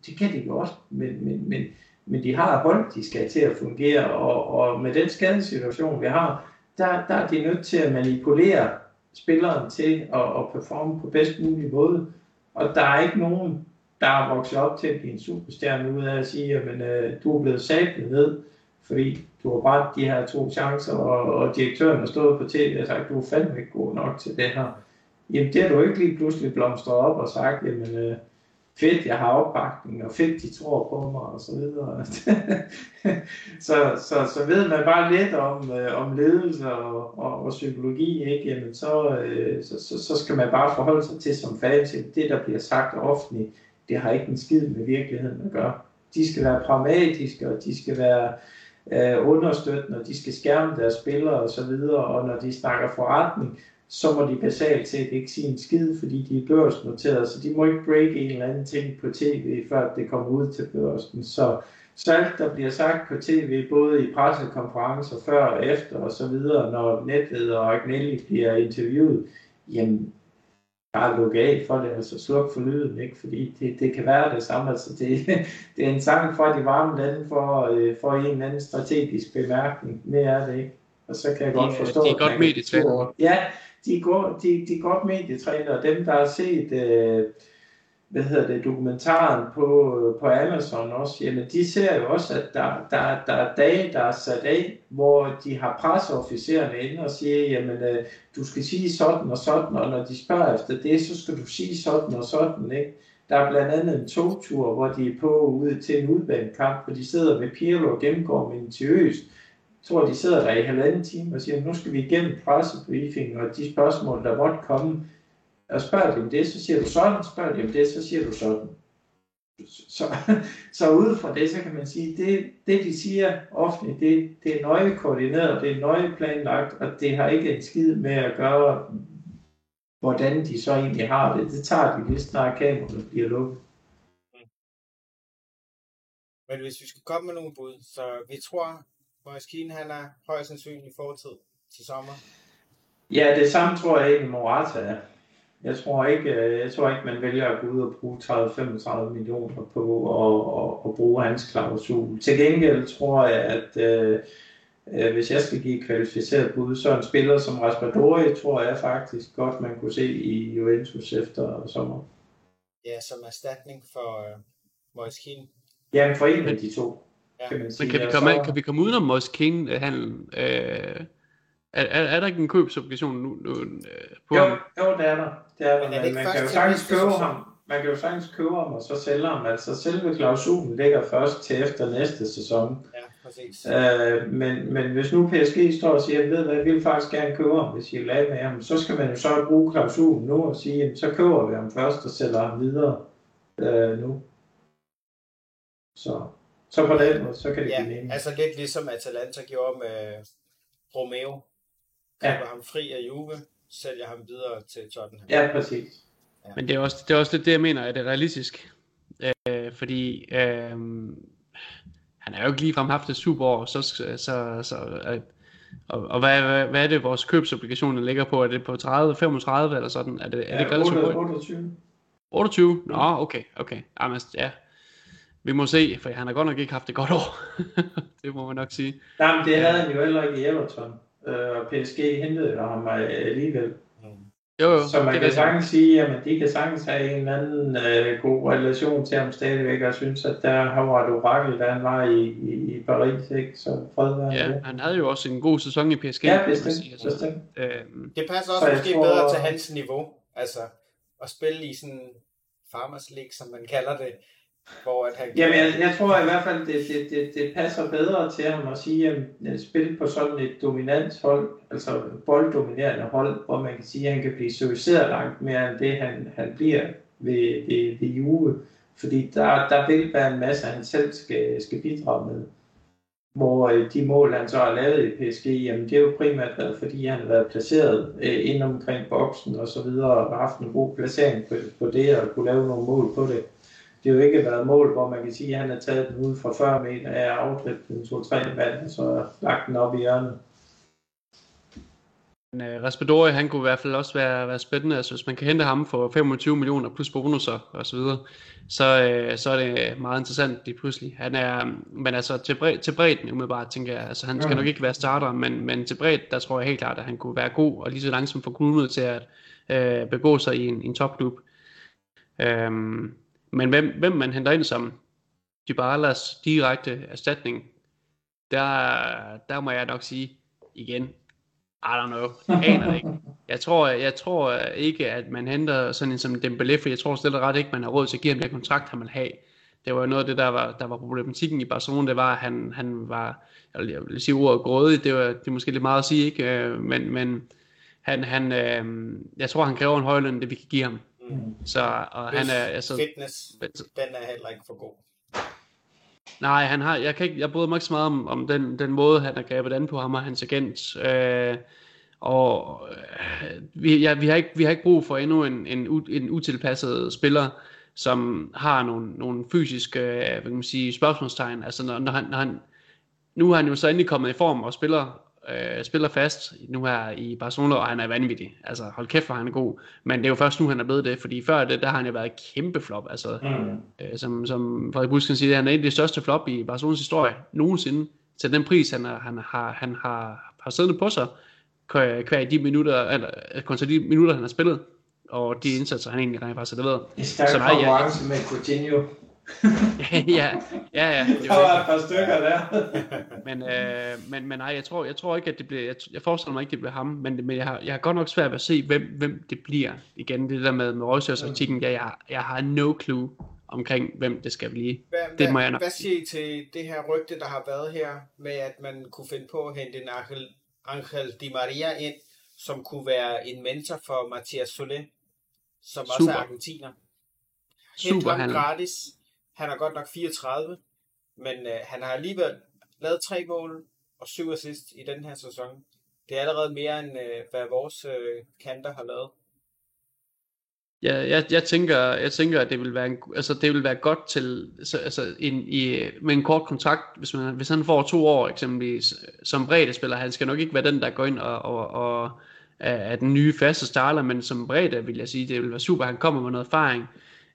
Det kan de jo også, men, men, men, men de har hold, de skal til at fungere, og, og med den skadesituation, vi har, der, der er de nødt til at manipulere spilleren til at, at performe på bedst mulig måde. Og der er ikke nogen, der er vokset op til at blive en superstjerne ud af at sige, at øh, du er blevet sablet ned, fordi du har bare de her to chancer, og, og direktøren har stået på tv og sagt, du er fandme ikke god nok til det her. Jamen det har du ikke lige pludselig blomstret op og sagt, jamen øh, fedt, jeg har opbakning, og fedt, de tror på mig, og så videre. så, så, så ved man bare lidt om, øh, om ledelse og, og, og psykologi, ikke? Jamen, så, øh, så, så, så skal man bare forholde sig til som fag, til det, der bliver sagt offentligt, det har ikke en skid med virkeligheden at gøre. De skal være pragmatiske, og de skal være øh, understøttende, og de skal skærme deres spillere og så videre, og når de snakker forretning, så må de basalt set ikke sige en skid, fordi de er børsnoteret, så de må ikke break en eller anden ting på tv, før det kommer ud til børsen. Så, så alt, der bliver sagt på tv, både i pressekonferencer før og efter og så videre, når Netved og Agnelli bliver interviewet, jamen, bare lukke af for det, altså sluk for lyden, ikke? fordi det, det kan være det samme. Altså det, det er en sang fra de varme lande for, øh, for en eller anden strategisk bemærkning. Mere er det ikke. Og så kan jeg godt forstå... Det er godt medietræner. Ja, de går, godt, de, de er godt medietræner. Dem, der har set... Øh, hvad hedder det, dokumentaren på, på Amazon også, jamen de ser jo også, at der, der, der er dage, der er sat af, hvor de har presseofficererne inde og siger, jamen øh, du skal sige sådan og sådan, og når de spørger efter det, så skal du sige sådan og sådan, ikke? Der er blandt andet en togtur, hvor de er på ude til en udbanekamp, hvor de sidder med Pirlo og gennemgår minutiøst. Jeg tror, de sidder der i halvanden time og siger, nu skal vi igennem pressebriefing og de spørgsmål, der måtte komme og spørger de om det, så siger du sådan, spørger de om det, så siger du sådan. Så, så ud fra det, så kan man sige, det, det de siger offentligt, det, det er nøje koordineret, det er nøje planlagt, og det har ikke en skid med at gøre, hvordan de så egentlig har det. Det tager de lige snart kameraet bliver lukket. Mm. Men hvis vi skal komme med nogle bud, så vi tror, at Keane han er højst sandsynlig fortid til sommer. Ja, det samme tror jeg egentlig Morata er. Jeg tror ikke, øh, jeg tror ikke man vælger at gå ud og bruge 30-35 millioner på at, at, at bruge hans klausul. Til gengæld tror jeg, at øh, øh, hvis jeg skal give kvalificeret bud, så en spiller som Raspadori, tror jeg faktisk godt, man kunne se i Juventus efter sommer. Ja, som erstatning for øh, Moise Keane. For en af de to. Kan man sige. Men kan vi komme, så... kan vi komme udenom Moise Keane-handlen? Øh, er, er, er der ikke en købsobligation nu, nu øh, på jo, ham? Jo, det er der. Det er der. Men, men man kan jo sagtens købe ham. man kan jo sagtens købe ham og så sælge ham. Altså selve klausulen ligger først til efter næste sæson. Ja, præcis. Øh, men, men hvis nu PSG står og siger, ved hvad, jeg vil faktisk gerne købe ham, hvis I vil af med ham, så skal man jo så bruge klausulen nu og sige, jamen, så køber vi ham først og sælger ham videre øh, nu. Så, så på den måde, så kan det Ja, give mening. altså lidt ligesom Atalanta gjorde med Romeo. Ja. Køber ham fri af Juve, sælger ham videre til Tottenham. Ja, præcis. Men det er også, det er også lidt det, jeg mener, at det er realistisk. Øh, fordi øh, han har jo ikke ligefrem haft et super år, så, så, så øh, og, og hvad, hvad, hvad er det, vores købsobligationer ligger på? Er det på 30, 35 eller sådan? Er det, er det Ja, relativt 8, højt? 28. 28? Nå, okay, okay. Jamen, ja. Vi må se, for han har godt nok ikke haft et godt år. det må man nok sige. Nej, men det havde han jo heller ikke i Everton. Øh, og PSG hentede jo ham alligevel. Jo, jo, Så man det kan sagtens sige, at de kan sagtens have en eller anden øh, god relation til ham stadigvæk, og synes, at der han var et orakel, da han var i, i, i Paris, ikke? Så fred være Ja, det. han havde jo også en god sæson i PSG. Ja, bestemt, sige. Altså, bestemt. øhm, Det passer Så også måske tror- bedre til hans niveau. Altså, at spille i sådan Farmers League, som man kalder det. Hvor at han Jamen, jeg, jeg tror i hvert fald, det, det, det, det passer bedre til ham at sige, at at spille på sådan et dominant hold, altså bolddominerende hold, hvor man kan sige, at han kan blive serviceret langt mere end det, han, han bliver ved, ved, ved Juve. Fordi der, der vil være en masse, han selv skal, skal bidrage med. Hvor øh, de mål, han så har lavet i PSG, jamen det er jo primært været, fordi han har været placeret øh, ind omkring boksen og så videre, og haft en god placering på, på det, og kunne lave nogle mål på det det har jo ikke været mål, hvor man kan sige, at han har taget den ud fra 40 meter af afdrift den 2-3 mand, og så lagt den op i hjørnet. Men uh, Raspadori, han kunne i hvert fald også være, være spændende. Altså, hvis man kan hente ham for 25 millioner plus bonusser og så videre, så, uh, så er det meget interessant lige pludselig. Han er, men altså til, bred, til bredden umiddelbart, tænker jeg, altså han skal Ja. nok ikke være starter, men, men til bredden, der tror jeg helt klart, at han kunne være god og lige så langsomt få kommunet til at uh, begå sig i en, en topklub. Um, men hvem, hvem man henter ind som Dybalas direkte erstatning, der, der må jeg nok sige igen, I don't know. Jeg aner det ikke. Jeg tror, jeg tror ikke, at man henter sådan en som Dembélé, for jeg tror slet ret ikke, man har råd til at give ham den kontrakt, han vil have. Det var jo noget af det, der var, der var problematikken i Barcelona, det var, at han, han var, jeg vil sige ordet grådig, det, var, det er måske lidt meget at sige, ikke? Øh, men, men han, han, øh, jeg tror, han kræver en høj løn, det vi kan give ham. Mm. Så, og han er, altså, Fitness, den er heller ikke for god. Nej, han har, jeg, kan ikke, jeg bryder mig ikke så meget om, om den, den måde, han har grebet an på ham og hans agent. Øh, og øh, vi, ja, vi, har ikke, vi har ikke brug for endnu en, en, u, en utilpasset spiller, som har nogle, nogle fysiske øh, hvad kan man sige, spørgsmålstegn. Altså når, når, han, når han, nu er han jo så endelig kommet i form og spiller, øh, spiller fast nu her i Barcelona, og han er vanvittig. Altså hold kæft, hvor han er god. Men det er jo først nu, han er blevet det, fordi før det, der har han jo været kæmpe flop. Altså, Mm. øh, som, som Frederik Busk kan sige, han er en af de største flop i Barcelonas historie nogensinde. Til den pris, han, er, han, har, han har, har siddende på sig, hver de minutter, eller kontra de minutter, han har spillet, og de indsatser, han egentlig rent faktisk har leveret. I stærk konkurrence med Coutinho. ja, ja, ja. Det Der er jo var det. et par stykker der. Men, øh, men, men nej, jeg tror, jeg tror ikke, at det bliver, jeg, jeg forestiller mig ikke, det bliver ham, men, men jeg, har, jeg har godt nok svært ved at se, hvem, hvem det bliver. Igen, det der med, med Reuters artiklen, ja, jeg, har- jeg har no clue omkring, hvem det skal blive. Hvad, Det hvad, må jeg nok hvad siger I til det her rygte, der har været her, med at man kunne finde på at hente en Angel, Angel Di Maria ind, som kunne være en mentor for Mathias Solé, som også Super. er argentiner. Hent Super ham gratis. Han er godt nok 34, men øh, han har alligevel lavet tre mål og syv assist i den her sæson. Det er allerede mere end øh, hvad vores øh, kanter har lavet. Ja, jeg, jeg, tænker, jeg tænker, at det vil være, en, altså, det vil være godt til, så, altså, en, i, med en kort kontrakt, hvis, man, hvis han får to år eksempelvis, som bredde spiller, han skal nok ikke være den, der går ind og, og, og er er den nye faste starter, men som bredde vil jeg sige, det vil være super, han kommer med noget erfaring.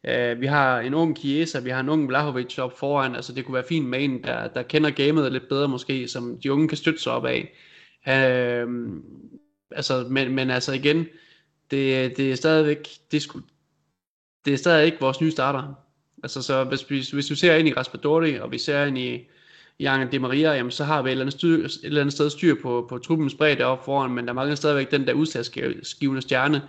Uh, vi har en ung Chiesa, vi har en ung Vlahovic op foran, altså det kunne være fint med en, der, der kender gamet lidt bedre måske, som de unge kan støtte sig op af. Uh, altså, men, men altså igen, det, det er stadigvæk, det skulle, det er stadig ikke vores nye starter. Altså, så hvis, hvis, hvis du ser ind i Raspadori, og vi ser ind i, i Angel Maria, jamen, så har vi et eller andet, styr, et eller andet sted styr på, på truppens bredde op foran, men der mangler stadigvæk den der udslagsgivende stjerne,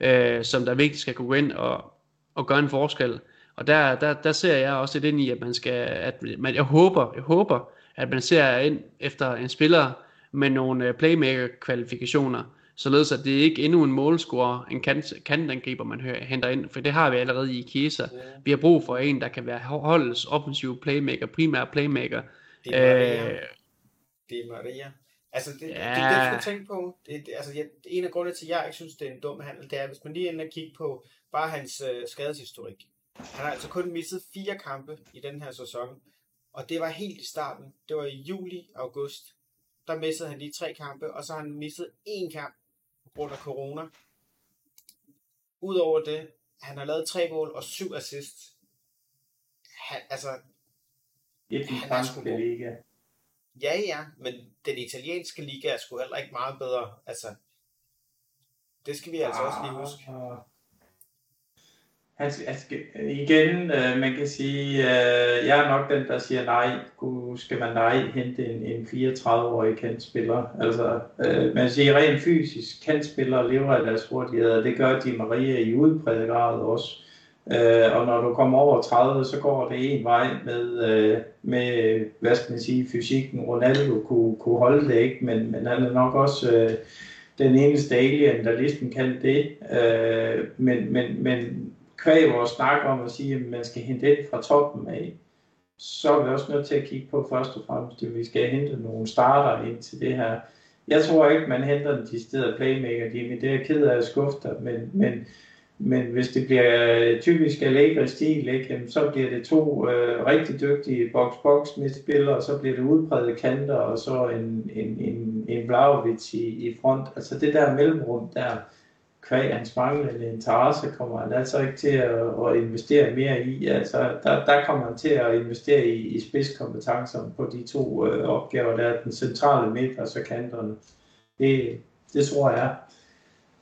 øh, som der vigtigt skal kunne gå ind og, og gøre en forskel. Og der, der, der ser jeg også lidt ind i, at man skal, at man, jeg håber, jeg håber, at man ser ind efter en spiller med nogle øh, playmaker-kvalifikationer, således at det ikke er endnu en målscorer, en kant, kantangriber, man hører, henter ind, for det har vi allerede i Kiesa. Vi har brug for en, der kan være holdets offensiv playmaker, primær playmaker. Det er Maria. Øh, det er Maria. Altså, det, ja. det, det, det, skal tænke på. Det, det, altså, jeg, en af grundene til, at jeg ikke synes, det er en dum handel, det er, hvis man lige ender og kigge på bare hans øh, skadeshistorik. Han har altså kun misset fire kampe i den her sæson, og det var helt i starten. Det var i juli, august. Der missede han lige tre kampe, og så har han misset én kamp på grund af corona. Udover det, han har lavet tre mål og syv assists. Han, altså, det er han er sgu liga. Ja, ja, men den italienske liga er sgu heller ikke meget bedre. Altså, det skal vi altså ah, også lige huske. Ah. Han skal, igen, øh, man kan sige, øh, jeg er nok den, der siger nej. Gud, skal man nej hente en, en 34-årig kantspiller? Altså, øh, man siger rent fysisk, kantspillere lever af deres hurtighed, og det gør de Maria i udpræget grad også. Øh, og når du kommer over 30, så går det en vej med, øh, med hvad skal man sige, fysikken. Ronaldo kunne, kunne holde det ikke, men, men han er nok også øh, den eneste alien, der ligesom kan det. Øh, men, men, men kvæg vores snak om at sige, at man skal hente ind fra toppen af, så er vi også nødt til at kigge på først og fremmest, at vi skal hente nogle starter ind til det her. Jeg tror ikke, man henter den steder playmaker, de det er ked af at skuffe dig, men, men, men hvis det bliver typisk Allegri stil, ikke, så bliver det to øh, rigtig dygtige box-box spillere, og så bliver det udbredte kanter, og så en, en, en, en Vlaovic i, i front. Altså det der mellemrum der, kvæg hans manglende interesse, kommer han altså ikke til at, at investere mere i. Altså, der, der kommer han til at investere i, i spidskompetencer på de to øh, opgaver, der er den centrale midt og så kanterne. Det, det tror jeg.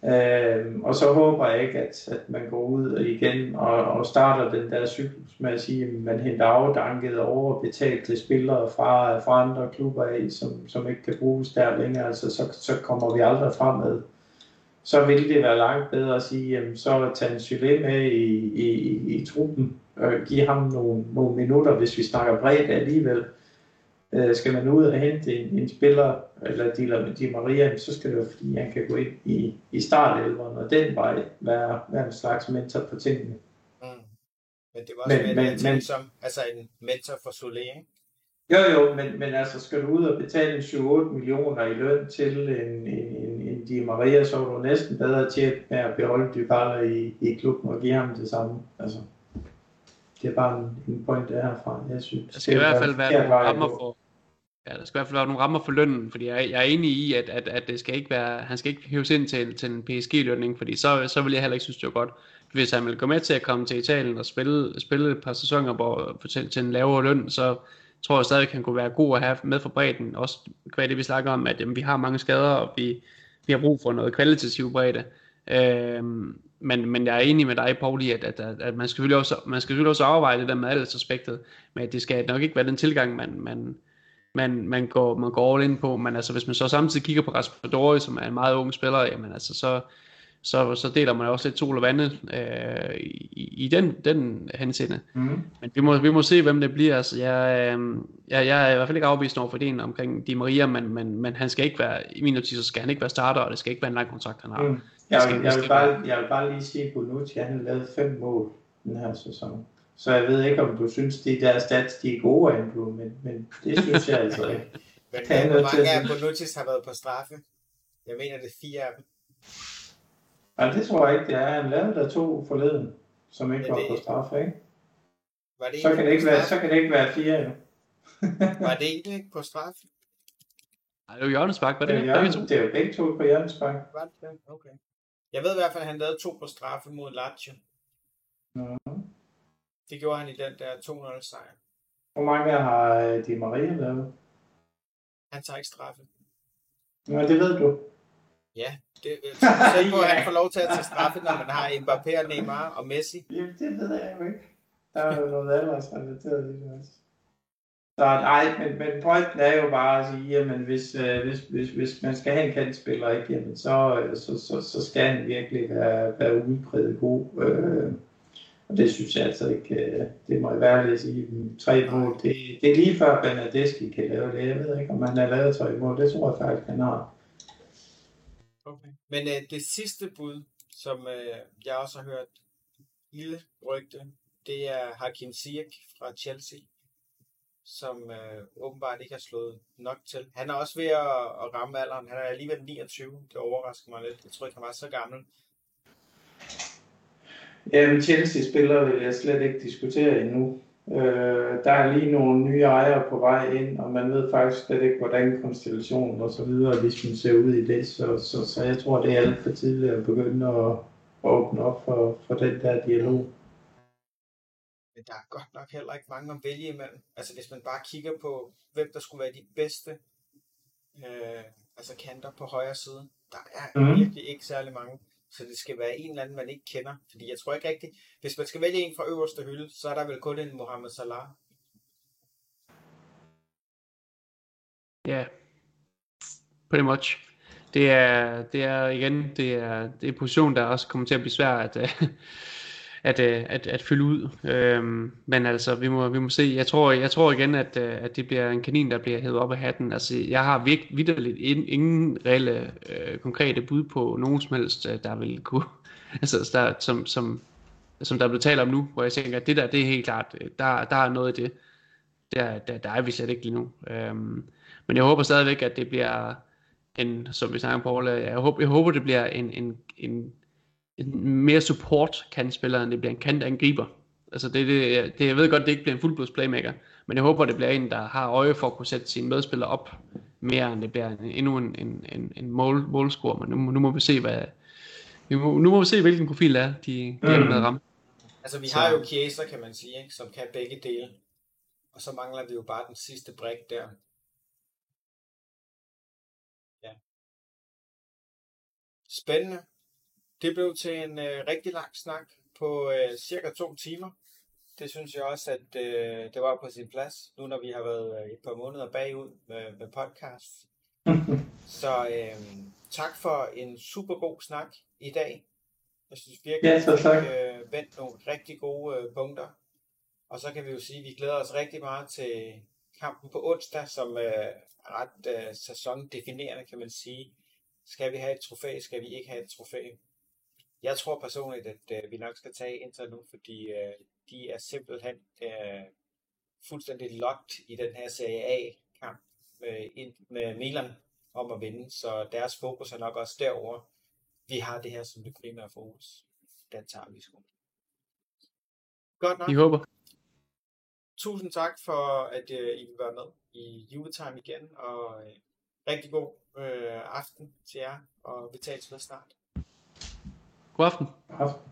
Øh, og så håber jeg ikke, at, at man går ud igen og, og starter den der cyklus med at sige, at man henter afdankede og overbetalte spillere fra, fra andre klubber af, som, som ikke kan bruges der længere. Altså, så, så kommer vi aldrig fremad så vil det være langt bedre at sige, jamen, så tage en Sylé med i, i, i truppen og give ham nogle, nogle minutter, hvis vi snakker bredt alligevel. Øh, skal man ud og hente en, en spiller, eller Di, Di Maria, så skal det være, fordi han kan gå ind i, i startelveren, og den vej være, være en slags mentor på tingene. Mm. Men det var også men, men, men, som altså en mentor for Solé, ikke? Jo, jo, men, men altså skal du ud og betale 7-8 millioner i løn til en, en, en Di Maria, så er du næsten bedre tjent med at beholde Dybala i, i klubben og give ham det samme. Altså, det er bare en, en point der herfra, jeg synes. Der skal i hvert fald være nogle rammer for, Ja, der skal i hvert fald være nogle rammer for lønnen, fordi jeg, jeg er enig i, at, at, at det skal ikke være, han skal ikke hæves ind til, til en PSG-lønning, fordi så, så vil jeg heller ikke synes, det var godt. Hvis han vil gå med til at komme til Italien og spille, spille et par sæsoner på, til, til en lavere løn, så, tror jeg stadig kan kunne være god at have med for bredden. Også hvad det vi snakker om, at jamen, vi har mange skader, og vi, vi har brug for noget kvalitativ bredde. Øhm, men, men jeg er enig med dig, Pauli, at, at, at, at man, skal selvfølgelig også, man skal selvfølgelig også overveje det der med aldersaspektet, men at det skal nok ikke være den tilgang, man, man, man, man, går, man går all in på. Men altså, hvis man så samtidig kigger på Raspadori, som er en meget ung spiller, jamen altså, så, så, så deler man også lidt sol og vande øh, i, i den, den henseende. Mm. Men vi må, vi må se, hvem det bliver. Altså, jeg, øh, jeg, jeg er i hvert fald ikke afvist over for ideen omkring Di Maria, men, men, men han skal ikke være, i min optik, så skal han ikke være starter, og det skal ikke være en lang kontrakt, han har. Mm. Jeg, vil, jeg, vil bare, jeg vil bare lige sige, at Bonucci, han har lavet fem mål den her sæson. Så jeg ved ikke, om du synes, de der stats, de er gode, Andrew, men, men det synes jeg altså ikke. men hvor mange af Bonucci's har været på straffe? Jeg mener, det er fire af dem. Nej, det tror jeg ikke, det er. Han lavede der to forleden, som ikke ja, var det... på straf, ikke? Var det så, kan det ikke være, så kan det ikke være fire, jo. var det egentlig ikke på straf? Nej, det var hjørnespark, var det, det, er, det er jo begge to på hjørnespark. Var det Okay. Jeg ved i hvert fald, at han lavede to på straffe mod Lazio. Ja. Det gjorde han i den der 2-0 sejr. Hvor mange har øh, Di Maria lavet? Han tager ikke straffe. Nej, det ved du. Ja, det, så på, at han får lov til at tage straffe, når man har Mbappé og Neymar og Messi. Jamen, det ved jeg jo ikke. Der er jo noget aldersrelateret i det også. Så nej, men, men pointen er jo bare at sige, jamen hvis, øh, hvis, hvis, hvis man skal have en kantspiller, ikke, jamen, så, så, så, så skal han virkelig være, være udpræget god. Øh, Og det synes jeg altså ikke, øh, det må jeg være at sige. Tre mål, det, det er lige før Bernadeschi kan lave det. Jeg ved ikke, om han har lavet tre mål. Det tror jeg faktisk, han har. Okay. Men øh, det sidste bud, som øh, jeg også har hørt lille rygte, det er Hakim Ziyech fra Chelsea, som øh, åbenbart ikke har slået nok til. Han er også ved at, at ramme alderen. Han er alligevel 29. Det overrasker mig lidt. Jeg tror ikke, han var så gammel. Jamen, Chelsea-spillere vil jeg slet ikke diskutere endnu. Øh, der er lige nogle nye ejere på vej ind, og man ved faktisk slet ikke, hvordan konstellationen og så videre ligesom ser ud i det. Så, så, så jeg tror, det er alt for tidligt at begynde at, at åbne op for, for den der dialog. Men der er godt nok heller ikke mange at vælge imellem. Altså hvis man bare kigger på, hvem der skulle være de bedste øh, altså kanter på højre side, der er mm. virkelig ikke særlig mange. Så det skal være en eller anden, man ikke kender. Fordi jeg tror ikke rigtigt, hvis man skal vælge en fra øverste hylde, så er der vel kun en Mohamed Salah. Ja, yeah. pretty much. Det er, det er igen, det er, det er en position, der også kommer til at blive svær at, øh, at, øh, at, at fylde ud. Øhm, men altså, vi må, vi må se. Jeg tror, jeg tror igen, at, øh, at det bliver en kanin, der bliver hævet op af hatten. Altså, jeg har virkelig vidderligt ingen reelle øh, konkrete bud på nogen som helst, øh, der vil kunne, altså, der, som, som, som der er blevet talt om nu, hvor jeg tænker, at det der, det er helt klart, der, der er noget i det. Der, der, der er vi slet ikke lige nu. Øhm, men jeg håber stadigvæk, at det bliver en, som vi snakker om, jeg håber, jeg håber, det bliver en, en, en en mere support kantspiller, end det bliver en kantangriber. Altså det, det, det, jeg ved godt, det ikke bliver en fuldblods playmaker, men jeg håber, det bliver en, der har øje for at kunne sætte sine medspillere op, mere end det bliver en, endnu en, en, en, en mål, målscore, men nu, nu må vi se, hvad, nu må, nu må vi se, hvilken profil er, de, de mm. er med at ramme. Altså vi har jo Chiesa, kan man sige, ikke, som kan begge dele, og så mangler vi jo bare den sidste brik der. Ja. Spændende. Det blev til en øh, rigtig lang snak på øh, cirka to timer. Det synes jeg også, at øh, det var på sin plads, nu når vi har været øh, et par måneder bagud med, med podcast. så øh, tak for en super god snak i dag. Jeg synes virkelig, ja, så tak. at vi øh, vendt nogle rigtig gode øh, punkter. Og så kan vi jo sige, at vi glæder os rigtig meget til kampen på onsdag, som øh, er ret øh, sæsondefinerende, kan man sige. Skal vi have et trofæ? Skal vi ikke have et trofæ? Jeg tror personligt, at øh, vi nok skal tage Inter nu, fordi øh, de er simpelthen øh, fuldstændig locked i den her Serie A-kamp med, med Milan om at vinde, så deres fokus er nok også derover. Vi har det her som det primære fokus. Den tager vi sgu. Godt nok. Vi håber. Tusind tak for, at øh, I vil være med i Juletime igen, og øh, rigtig god øh, aften til jer, og vi tales med snart. God aften. aften.